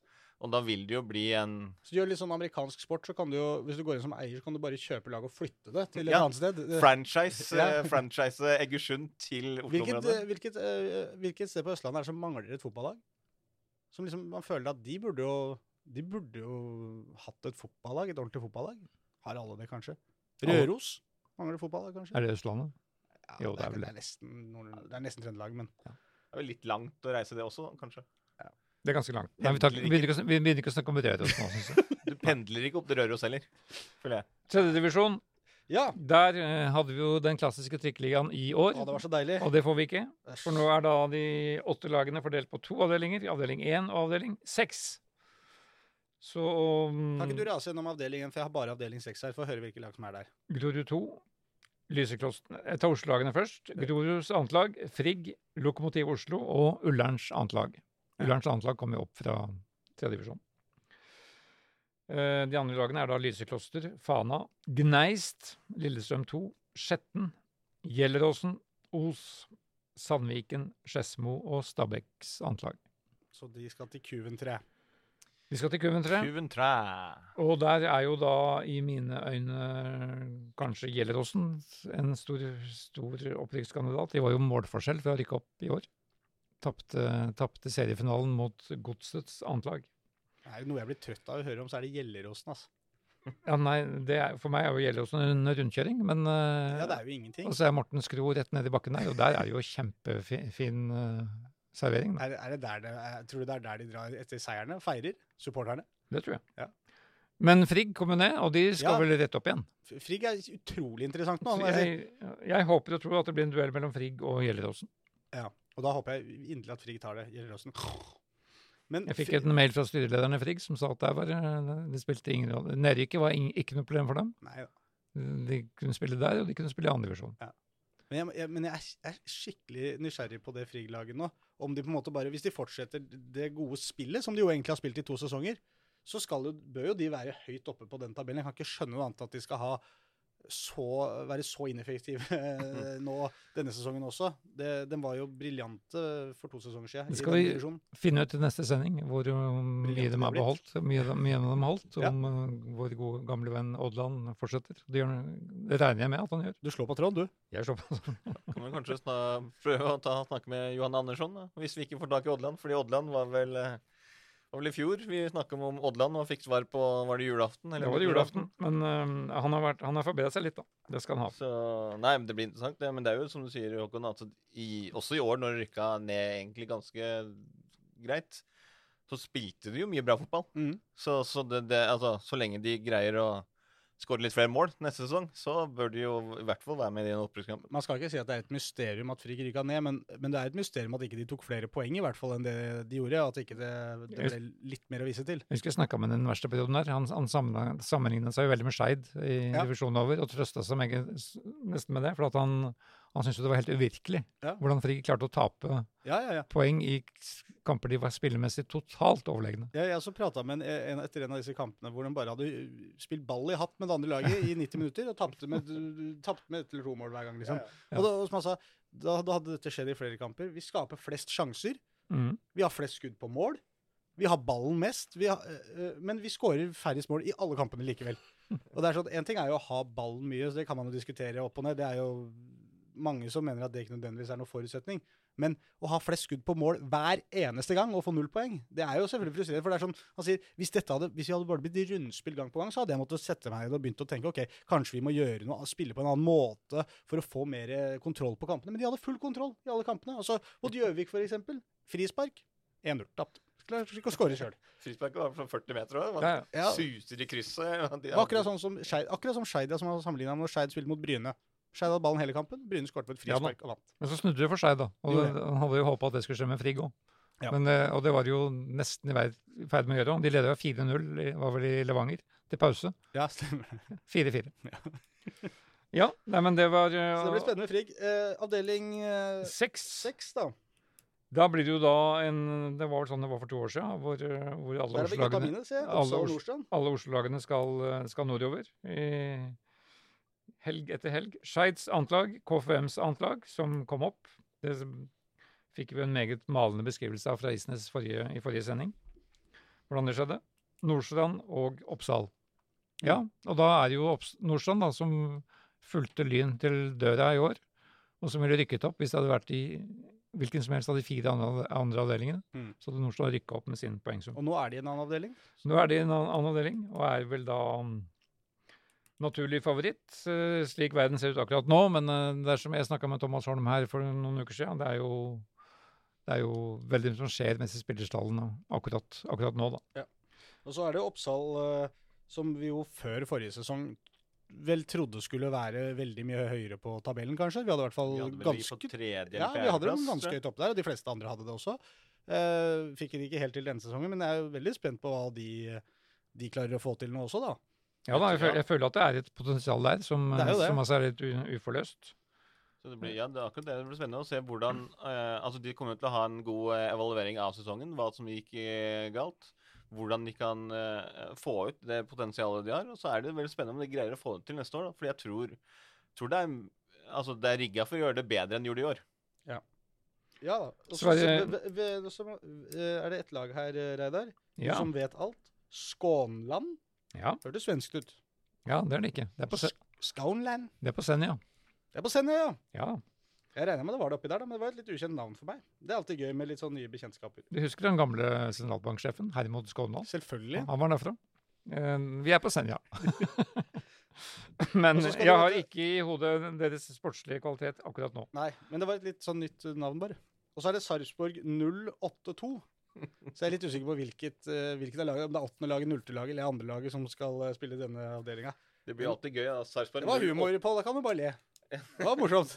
Og da vil det jo bli en Så du gjør litt sånn amerikansk sport, så kan du jo, hvis du går inn som eier, så kan du bare kjøpe lag og flytte det til et Ja. annet sted. Franchise, Ja. franchise Egersund til Oslo-området. Hvilket, hvilket, hvilket sted på Østlandet er det som mangler et fotballag? Som liksom, Man føler at de burde jo De burde jo hatt et fotballag, et ordentlig fotballag. Har alle det, kanskje? Røros mangler fotballag, kanskje? Er det Østlandet? Ja, Jo, det er det, vel det, er nesten, det er nesten Trøndelag, men Det er vel litt langt å reise det også, kanskje. Det er ganske langt. Nei, vi, tar, vi, begynner ikke, vi begynner ikke å snakke om Røros nå, syns jeg. Du pendler ikke opp til Røros heller, føler jeg. Tredjedivisjon. Ja! Der eh, hadde vi jo den klassiske trikkeligaen i år. Å, det var så deilig. Og det får vi ikke. For nå er da de åtte lagene fordelt på to avdelinger. Avdeling én og avdeling seks. Så um, Kan ikke du rase gjennom avdelingen, for jeg har bare avdeling 6 her, for å høre hvilke lag som er der. Grorud 2, Lyseklosten Jeg tar Oslo-lagene først. Groruds annet lag, Frigg, Lokomotiv Oslo og Ullerns annet lag. Ullerns annet lag kommer opp fra tredjedivisjon. divisjon. De andre lagene er da Lysekloster, Fana, Gneist, Lillestrøm 2, Skjetten, Gjelleråsen, Os, Sandviken, Skedsmo og Stabæks annet lag. Så de skal til Kuven 3. Vi skal til Kuventre. Kuventre. Og der er jo da i mine øyne kanskje Gjelleråsen en stor, stor opprykkskandidat. De var jo målforskjell fra å rykke opp i år. Tapte, seriefinalen mot Godsets annet lag. Er jo noe jeg blir trøtt av å høre om, så er det Gjelleråsen, altså. Ja, nei, det er, For meg er jo Gjelleråsen en rundkjøring, men eh, Ja, det er jo ingenting. Og så er Morten Skro rett ned i bakken der, og der er det jo kjempefin uh, servering. Er, er det der det, er, tror du det er der de drar etter seierne? Feirer? Supporterne? Det tror jeg. Ja. Men Frigg kommer ned, og de skal Ja. vel rett opp igjen. Frigg er utrolig interessant nå. Jeg jeg, håper og tror at det blir en duell mellom Frigg og Gjelleråsen. Ja, og da håper jeg inderlig at Frigg tar det. Gjelleråsen. Men Jeg fikk en mail fra styrelederen i Frigg som sa at der var, de spilte ingen rolle. Nedrykket var ing- ikke noe problem for dem. Nei ja. De kunne spille der, og de kunne spille i andre divisjon. Men jeg, jeg, men jeg er, skikkelig nysgjerrig på det Frigg-laget nå. Om de på en måte bare, Hvis de fortsetter det gode spillet, som de jo egentlig har spilt i to sesonger, så jo, bør jo de være høyt oppe på den tabellen. Jeg kan ikke skjønne noe annet at de skal ha så, være så ineffektive eh, nå denne sesongen også. Det, den var jo briljante for to sesonger siden. Det skal vi- Finne ut i neste sending hvor um, mye de har beholdt, mye, de- mye de har holdt, Ja. om uh, vår gode gamle venn Oddland fortsetter. Det, gjør, det regner jeg med at han gjør. Du slår på tråd, du. Jeg slår på. Kan vi kanskje prøve å ta, snakke med Johan Andersson, da, hvis vi ikke får tak i Oddland? Fordi Oddland var vel, eh, var vel i fjor vi snakka om Oddland og fikk svar på Var det julaften? Det var det julaften, men uh, han har, vært- han har forbedret seg litt, da. Det skal han ha. Så, nei, men Det blir interessant, det. Men det er jo som du sier, Håkon, altså, i, også i år, når det rykka ned egentlig ganske greit, så spilte de jo mye bra fotball. Mm. Så, så, det, det, altså, så lenge de greier å skåre litt flere mål neste sesong, så bør de jo i hvert fall være med i en opprykkskamp. Man skal ikke si at det er et mysterium at Frigg rykka ned, men, men det er et mysterium at ikke de tok flere poeng, i hvert fall enn det de gjorde. At ikke det, det ble litt mer å vise til. Jeg husker jeg snakka med den verste perioden der. Han, han sammenlignet seg jo veldig med Skeid i Ja. divisjonen over, og trøsta seg meget, nesten med det. For at han, han syntes jo det var helt uvirkelig Ja. hvordan Frigg klarte å tape Ja, ja, ja. poeng i kamper de var spillemessig totalt overlegne. Jeg har også prata med en, en etter en av disse kampene hvor de bare hadde spilt ball i hatt med det andre laget i 90 minutter og tapte med, med ett eller to mål hver gang. liksom. Ja. Og da, og som han sa, da, da hadde dette skjedd i flere kamper. Vi skaper flest sjanser. Mm. Vi har flest skudd på mål. Vi har ballen mest. Vi har, øh, øh, men vi skårer færrest mål i alle kampene likevel. Og det er sånn, En ting er jo å ha ballen mye, så det kan man jo diskutere opp og ned. Det er jo mange som mener at det ikke nødvendigvis er noen forutsetning. Men å ha flest skudd på mål hver eneste gang og få null poeng, det er jo selvfølgelig frustrerende. For det er sånn, han sier, hvis, dette hadde, hvis vi hadde bare blitt rundspill gang på gang, så hadde jeg måttet sette meg ned og begynt å tenke ok, kanskje vi må gjøre noe, spille på en annen måte for å få mer eh, kontroll på kampene. Men de hadde full kontroll i alle kampene. Altså, mot Gjøvik, eksempel. Frispark. 1-0. Tapt. Klarte ikke å skåre sjøl. Frisparket var fra 40 meter òg. Ja, ja. Suser i krysset. de akkurat sånn som Skeid, som som har sammenligna når Skeid spilte mot Bryne. Skeid hadde ballen hele kampen. Bryne skåret på et Ja og vant. Men så snudde det for seg, da. Og Jo, hadde jo håpa at det skulle skje med Frigg òg. Ja. Men, eh, Og det var jo nesten i ferd med å gjøre. De leda jo 4-0, i- var vel i Levanger, til pause. Ja, stemmer. 4-4. Ja, nei, men det var uh, Så det blir spennende, med Frigg. Uh, avdeling Seks. seks, da. Da blir det jo da en Det var vel sånn det var for to år siden, hvor, hvor alle Oslo-lagene alle alle skal, skal nordover. I helg etter helg. Skeids antlag, KFMs antlag, som kom opp. Det fikk vi en meget malende beskrivelse av fra Isnes forrige, i forrige sending. Hvordan det skjedde. Nordstrand og Oppsal. Ja, og da er det jo Nordstrand da, som fulgte Lyn til døra i år, og som ville rykket opp hvis det hadde vært i hvilken som helst av de fire andre, andre avdelingene. Mm. Så hadde Nordstrand rykka opp med sin poengsum. Og nå er de i en annen avdeling. Nå er de i en annen avdeling, og er vel da naturlig favoritt, eh, slik verden ser ut akkurat nå. Men eh, det er som jeg snakka med Thomas Holm her for noen uker siden, det er jo, det er jo veldig mye som skjer mens i spillerstallene akkurat, akkurat nå, da. Og så er det Oppsal, eh, som vi jo før forrige sesong vel trodde skulle være veldig mye høyere på tabellen, kanskje. Vi hadde i hvert fall ganske tredje Ja, vi hadde dem ganske høyt oppe der, og de fleste andre hadde det også. Uh, fikk det ikke helt til denne sesongen, men jeg er jo veldig spent på hva de, de klarer å få til nå også, da. Ja da, jeg, føler, jeg føler at det er et potensial der som, Det er som altså er litt u, uforløst. Så det blir, ja, det er akkurat det. Det blir spennende å se hvordan eh, Altså, de kommer til å ha en god eh, evaluering av sesongen, hva som gikk eh, galt. Hvordan de kan eh, få ut det potensialet de har. Og så er det veldig spennende om de greier å få det til neste år. Da. Fordi jeg tror, tror det er Altså, det er rigga for å gjøre det bedre enn de gjorde i år. Ja da. Og så, Sverige- så- eh, er det ett lag her, eh, Reidar, Ja, som vet alt. Skånland. Ja, Hørtes svenskt ut. ja, det er det ikke. Det er på, Skånland. det er på Senja. Det er på Senja, ja. Ja. Jeg regner med det var det oppi der, da, men det var et litt ukjent navn for meg. Det er alltid gøy med litt sånn nye bekjentskaper. Du husker den gamle sentralbanksjefen, Hermod Skånland? Selvfølgelig. Han var derfra. Eh, Vi er på Senja. Men jeg har ikke i hodet deres sportslige kvalitet akkurat nå. Nei, men det var et litt sånn nytt navn, bare. Og så er det Sarpsborg 082. Så jeg er litt usikker på hvilket, eh, hvilket av laget, om det er åttende laget, nullte laget eller andre laget som skal eh, spille denne avdelinga. Det blir alltid gøy. da. Sarpsborg Det var humor, Pål. Da kan du bare le. Det var morsomt.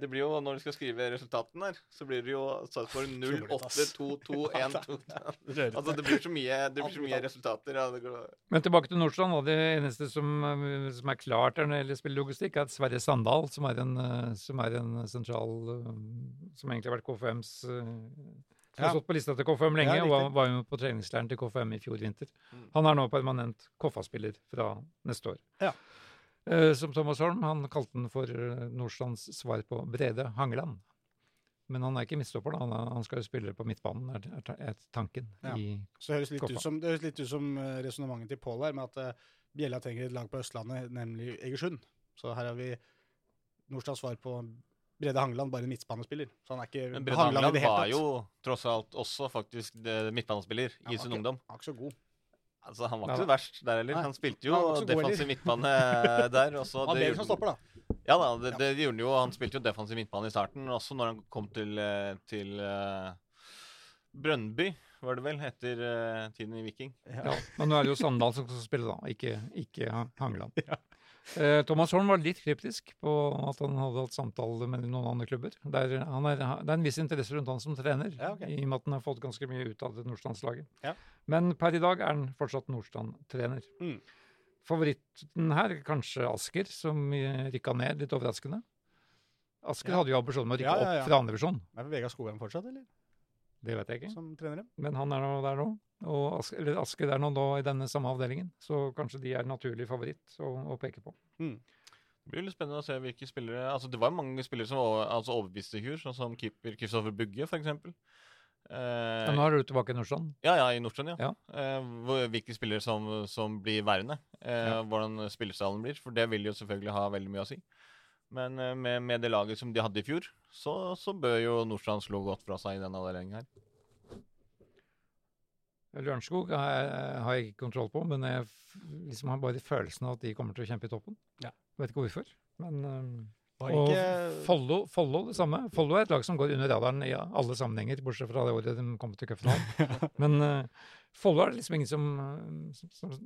Det blir jo, Når du skal skrive resultatene her, så blir det jo Sarpsborg 0, Kjolete, 8, ass. 2, 2, 1, 2 Rørende. Altså, det blir så mye, det blir så mye resultater. Ja, Men tilbake til Nordstrand. og Det eneste som, eh, som er klart når det gjelder spillelogistikk, er at Sverre Sandal, som er en, som er en sentral Som egentlig har vært KFMs Som har stått på lista til KFM lenge, Ja, og var, jo på treningsleiren til KFM i fjor vinter. Han er nå permanent KFA-spiller fra neste år. Ja. Uh, som Thomas Holm, han kalte den for eh, Nordstrands svar på Brede Hangeland. Men han er ikke midtstopper, da. Han, skal jo spille på midtbanen, er, tanken. Ja. i Så det høres litt ut som, det høres litt ut som eh, resonnementet til Pål her, med at eh, Bjella trenger et lag på Østlandet, nemlig Egersund. Så her har vi Nordstrands svar på Brede Hangeland, bare en midtbanespiller. Så han er ikke Men Brede Hangeland i Hangeland det hele var jo tross alt også faktisk midtbanespiller i sin ikke- ungdom. Han var ikke så god. Altså, Han var ikke så verst der heller. Han spilte jo god defensiv midtbane der. Også, Han ble gjorde- som stopper, da. Ja da, det, det gjorde han jo. Han spilte jo defensiv midtbane i starten, også når han kom til, eh, til uh, Brønnby, var det vel, etter uh, tiden i Viking. Ja, men nå er det jo Sandal som skal spille, da, ikke, ikke Ha- Hangeland. Eh, Thomas Holm var litt kryptisk på at han hadde hatt samtale med noen andre klubber. Er, han er, det er en viss interesse rundt han som trener, Ja, okay. i og med at han har fått ganske mye ut av det Nordstrands-laget. Ja. Men per i dag er han fortsatt Nordstrand-trener. Mm. Favoritten her er kanskje Asker, som eh, rykka ned, litt overraskende. Asker Ja. hadde jo ambisjoner om å rykke opp fra andredivisjon. Er det Vegard Skogheim fortsatt, eller? Det vet jeg ikke. Som trener dem? Men han er nå der nå. Og Aske, eller Aske der nå da i denne samme avdelingen, så kanskje de er naturlig favoritt å, å peke på. Mm. Det blir litt spennende å se hvilke spillere Altså, det var mange spillere som over, altså overbeviste i fjor, sånn som keeper Kristoffer Bugge, f.eks. Eh, Ja, nå er du tilbake i Nordstrand. Ja, ja, i Nordstrand, ja. Ja. Eh, hvilke spillere som, som blir værende. Eh, Ja. Hvordan spillestallen blir. For det vil jo selvfølgelig ha veldig mye å si. Men eh, med, med det laget som de hadde i fjor, så, så bør jo Nordstrand slå godt fra seg i denne avdelingen her. Lørenskog har, jeg ikke kontroll på, men jeg liksom har bare følelsen av at de kommer til å kjempe i toppen. Ja. Vet ikke hvorfor. Men, og ikke Follo, Follo det samme. Follo er et lag som går under radaren i alle sammenhenger, bortsett fra det året de kom til cupfinalen. men uh, Follo er liksom ingen som, som, som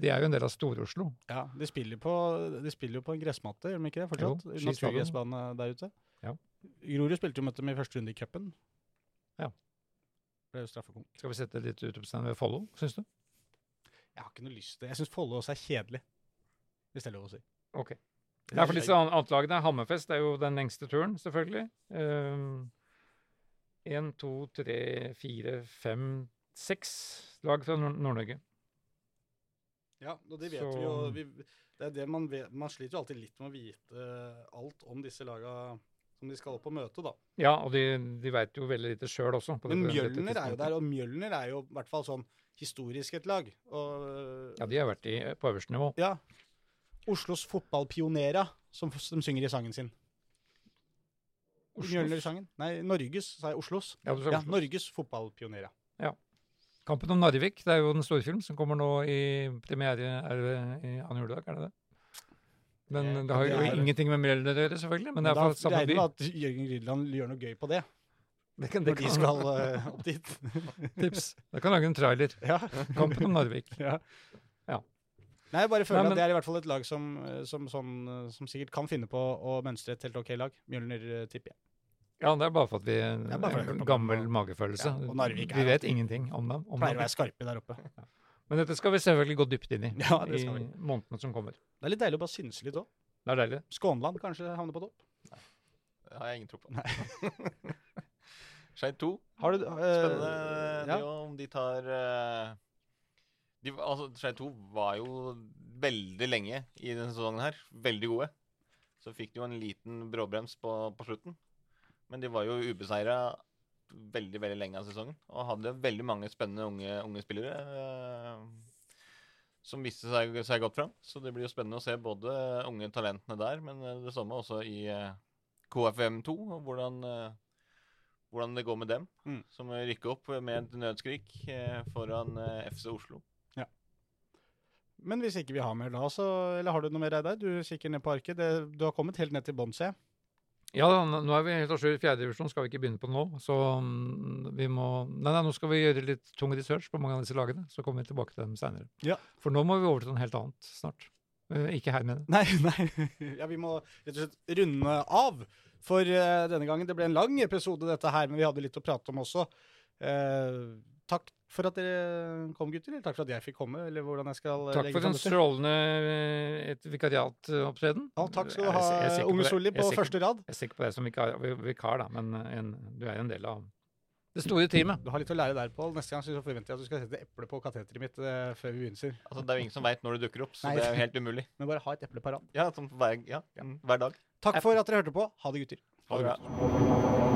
De er jo en del av Stor-Oslo. Ja, de spiller, på, de spiller jo på en gressmatte, gjør de ikke det? fortsatt? Naturgressbane der ute. Ja. Grorud spilte jo mot dem i første runde i cupen. Ja. Ble jo straffekonk. Skal vi sette litt utropstegn ved Follo, syns du? Jeg har ikke noe lyst til det. Jeg syns Follo også er kjedelig, hvis det er lov å si. Ok. Ja, for disse an- andre lagene, Hammerfest er jo den lengste turen, selvfølgelig. Én, to, tre, fire, fem, seks lag fra Nord- Nord-Norge. Ja, og det vet Så- vi jo. Vi, det er det man vet. Man sliter jo alltid litt med å vite alt om disse laga som de skal opp og møte, da. Ja, og de, de veit jo veldig lite sjøl også. på Men dette- dette Mjølner er jo der, og Mjølner er jo i hvert fall sånn historisk et lag. Og Ja, de har vært i, på øverste nivå. ja. Oslos fotballpionera, som de synger i sangen sin. Mjølner-sangen? Nei, Norges, sa jeg. Oslos. Ja, du sa Ja, Oslos. Norges fotballpionera. Kampen om Narvik, det er jo en storfilm som kommer nå i premiere er det i annen juledag, er det det? Men Det- det har jo er- ingenting med Mjølner å gjøre, selvfølgelig. Men det er da fra samme by. by. Regner med at Jørgen Rydland gjør noe gøy på det, Det kan, når det de skal uh, opp dit. tips. Da kan lage en trailer. ja. Kampen om Narvik. ja. Ja. Nei, jeg bare føler Nei, men- at det er i hvert fall et lag som, eh, som, sånn, eh, som sikkert kan finne på å mønstre et helt OK lag. Mjølner, tipper jeg. Ja, det er bare for at vi at en gammel magefølelse. Ja, og Narvik er vi vet ingenting om dem. Om Pleier å være skarpe der oppe. Men dette skal vi selvfølgelig gå dypt inn i Ja, det skal i vi. månedene som kommer. Det er litt deilig å bare synse litt òg. Det er deilig. Skånland kanskje havner på topp. Nei. Det har jeg ingen tro på. Skeid 2. Har du, uh, Spennende ja. det jo, om de tar uh, de, altså, Skeid 2 var jo veldig lenge i denne sesongen her. Veldig gode. Så fikk de jo en liten bråbrems på, på slutten. Men de var jo ubeseira veldig veldig lenge av sesongen. Og hadde veldig mange spennende unge, unge spillere eh, som viste seg, seg godt fram. Så det blir jo spennende å se både unge talentene der, men eh, det samme også i eh, KFM2. Og hvordan, hvordan det går med dem Mm. som rykker opp med et nødskrik foran FC Oslo. Men hvis ikke vi har mer da, så Eller har du noe mer, Reidar? Du kikker ned på arket. Det, du har kommet helt ned til bånn, ser jeg. Ja, nå er vi helt i fjerdedivisjon, skal vi ikke begynne på nå. Så mm, vi må Nei, nei, nå skal vi gjøre litt tung research på mange av disse lagene. Så kommer vi tilbake til dem seinere. Ja. For nå må vi over til noe helt annet snart. Eh, ikke her med det. Nei, nei. Ja, vi må rett og slett runde av for eh, denne gangen. Det ble en lang episode, dette her, men vi hadde litt å prate om også. Eh, takk for at dere kom, gutter. Eller takk for at jeg fikk komme. eller hvordan jeg skal eh, Takk legge for fram en strålende eh, et vikariatopptreden. Ja, takk skal du ha, Unge. Solli, på sikker- første rad. Jeg er sikker på deg som vikar, vikar da, men eh, en, du er en del av det store teamet. Du har litt å lære der, Pål. Neste gang så forventer jeg at du skal sette eple på kateteret mitt eh, før vi begynner. Altså, det er jo ingen som veit når det dukker opp, så Nei. det er jo helt umulig. Men bare ha et eple på rad. Ja, som hver, ja, mm, hver dag. Takk for at dere hørte på. Ha det, gutter. Ha det bra.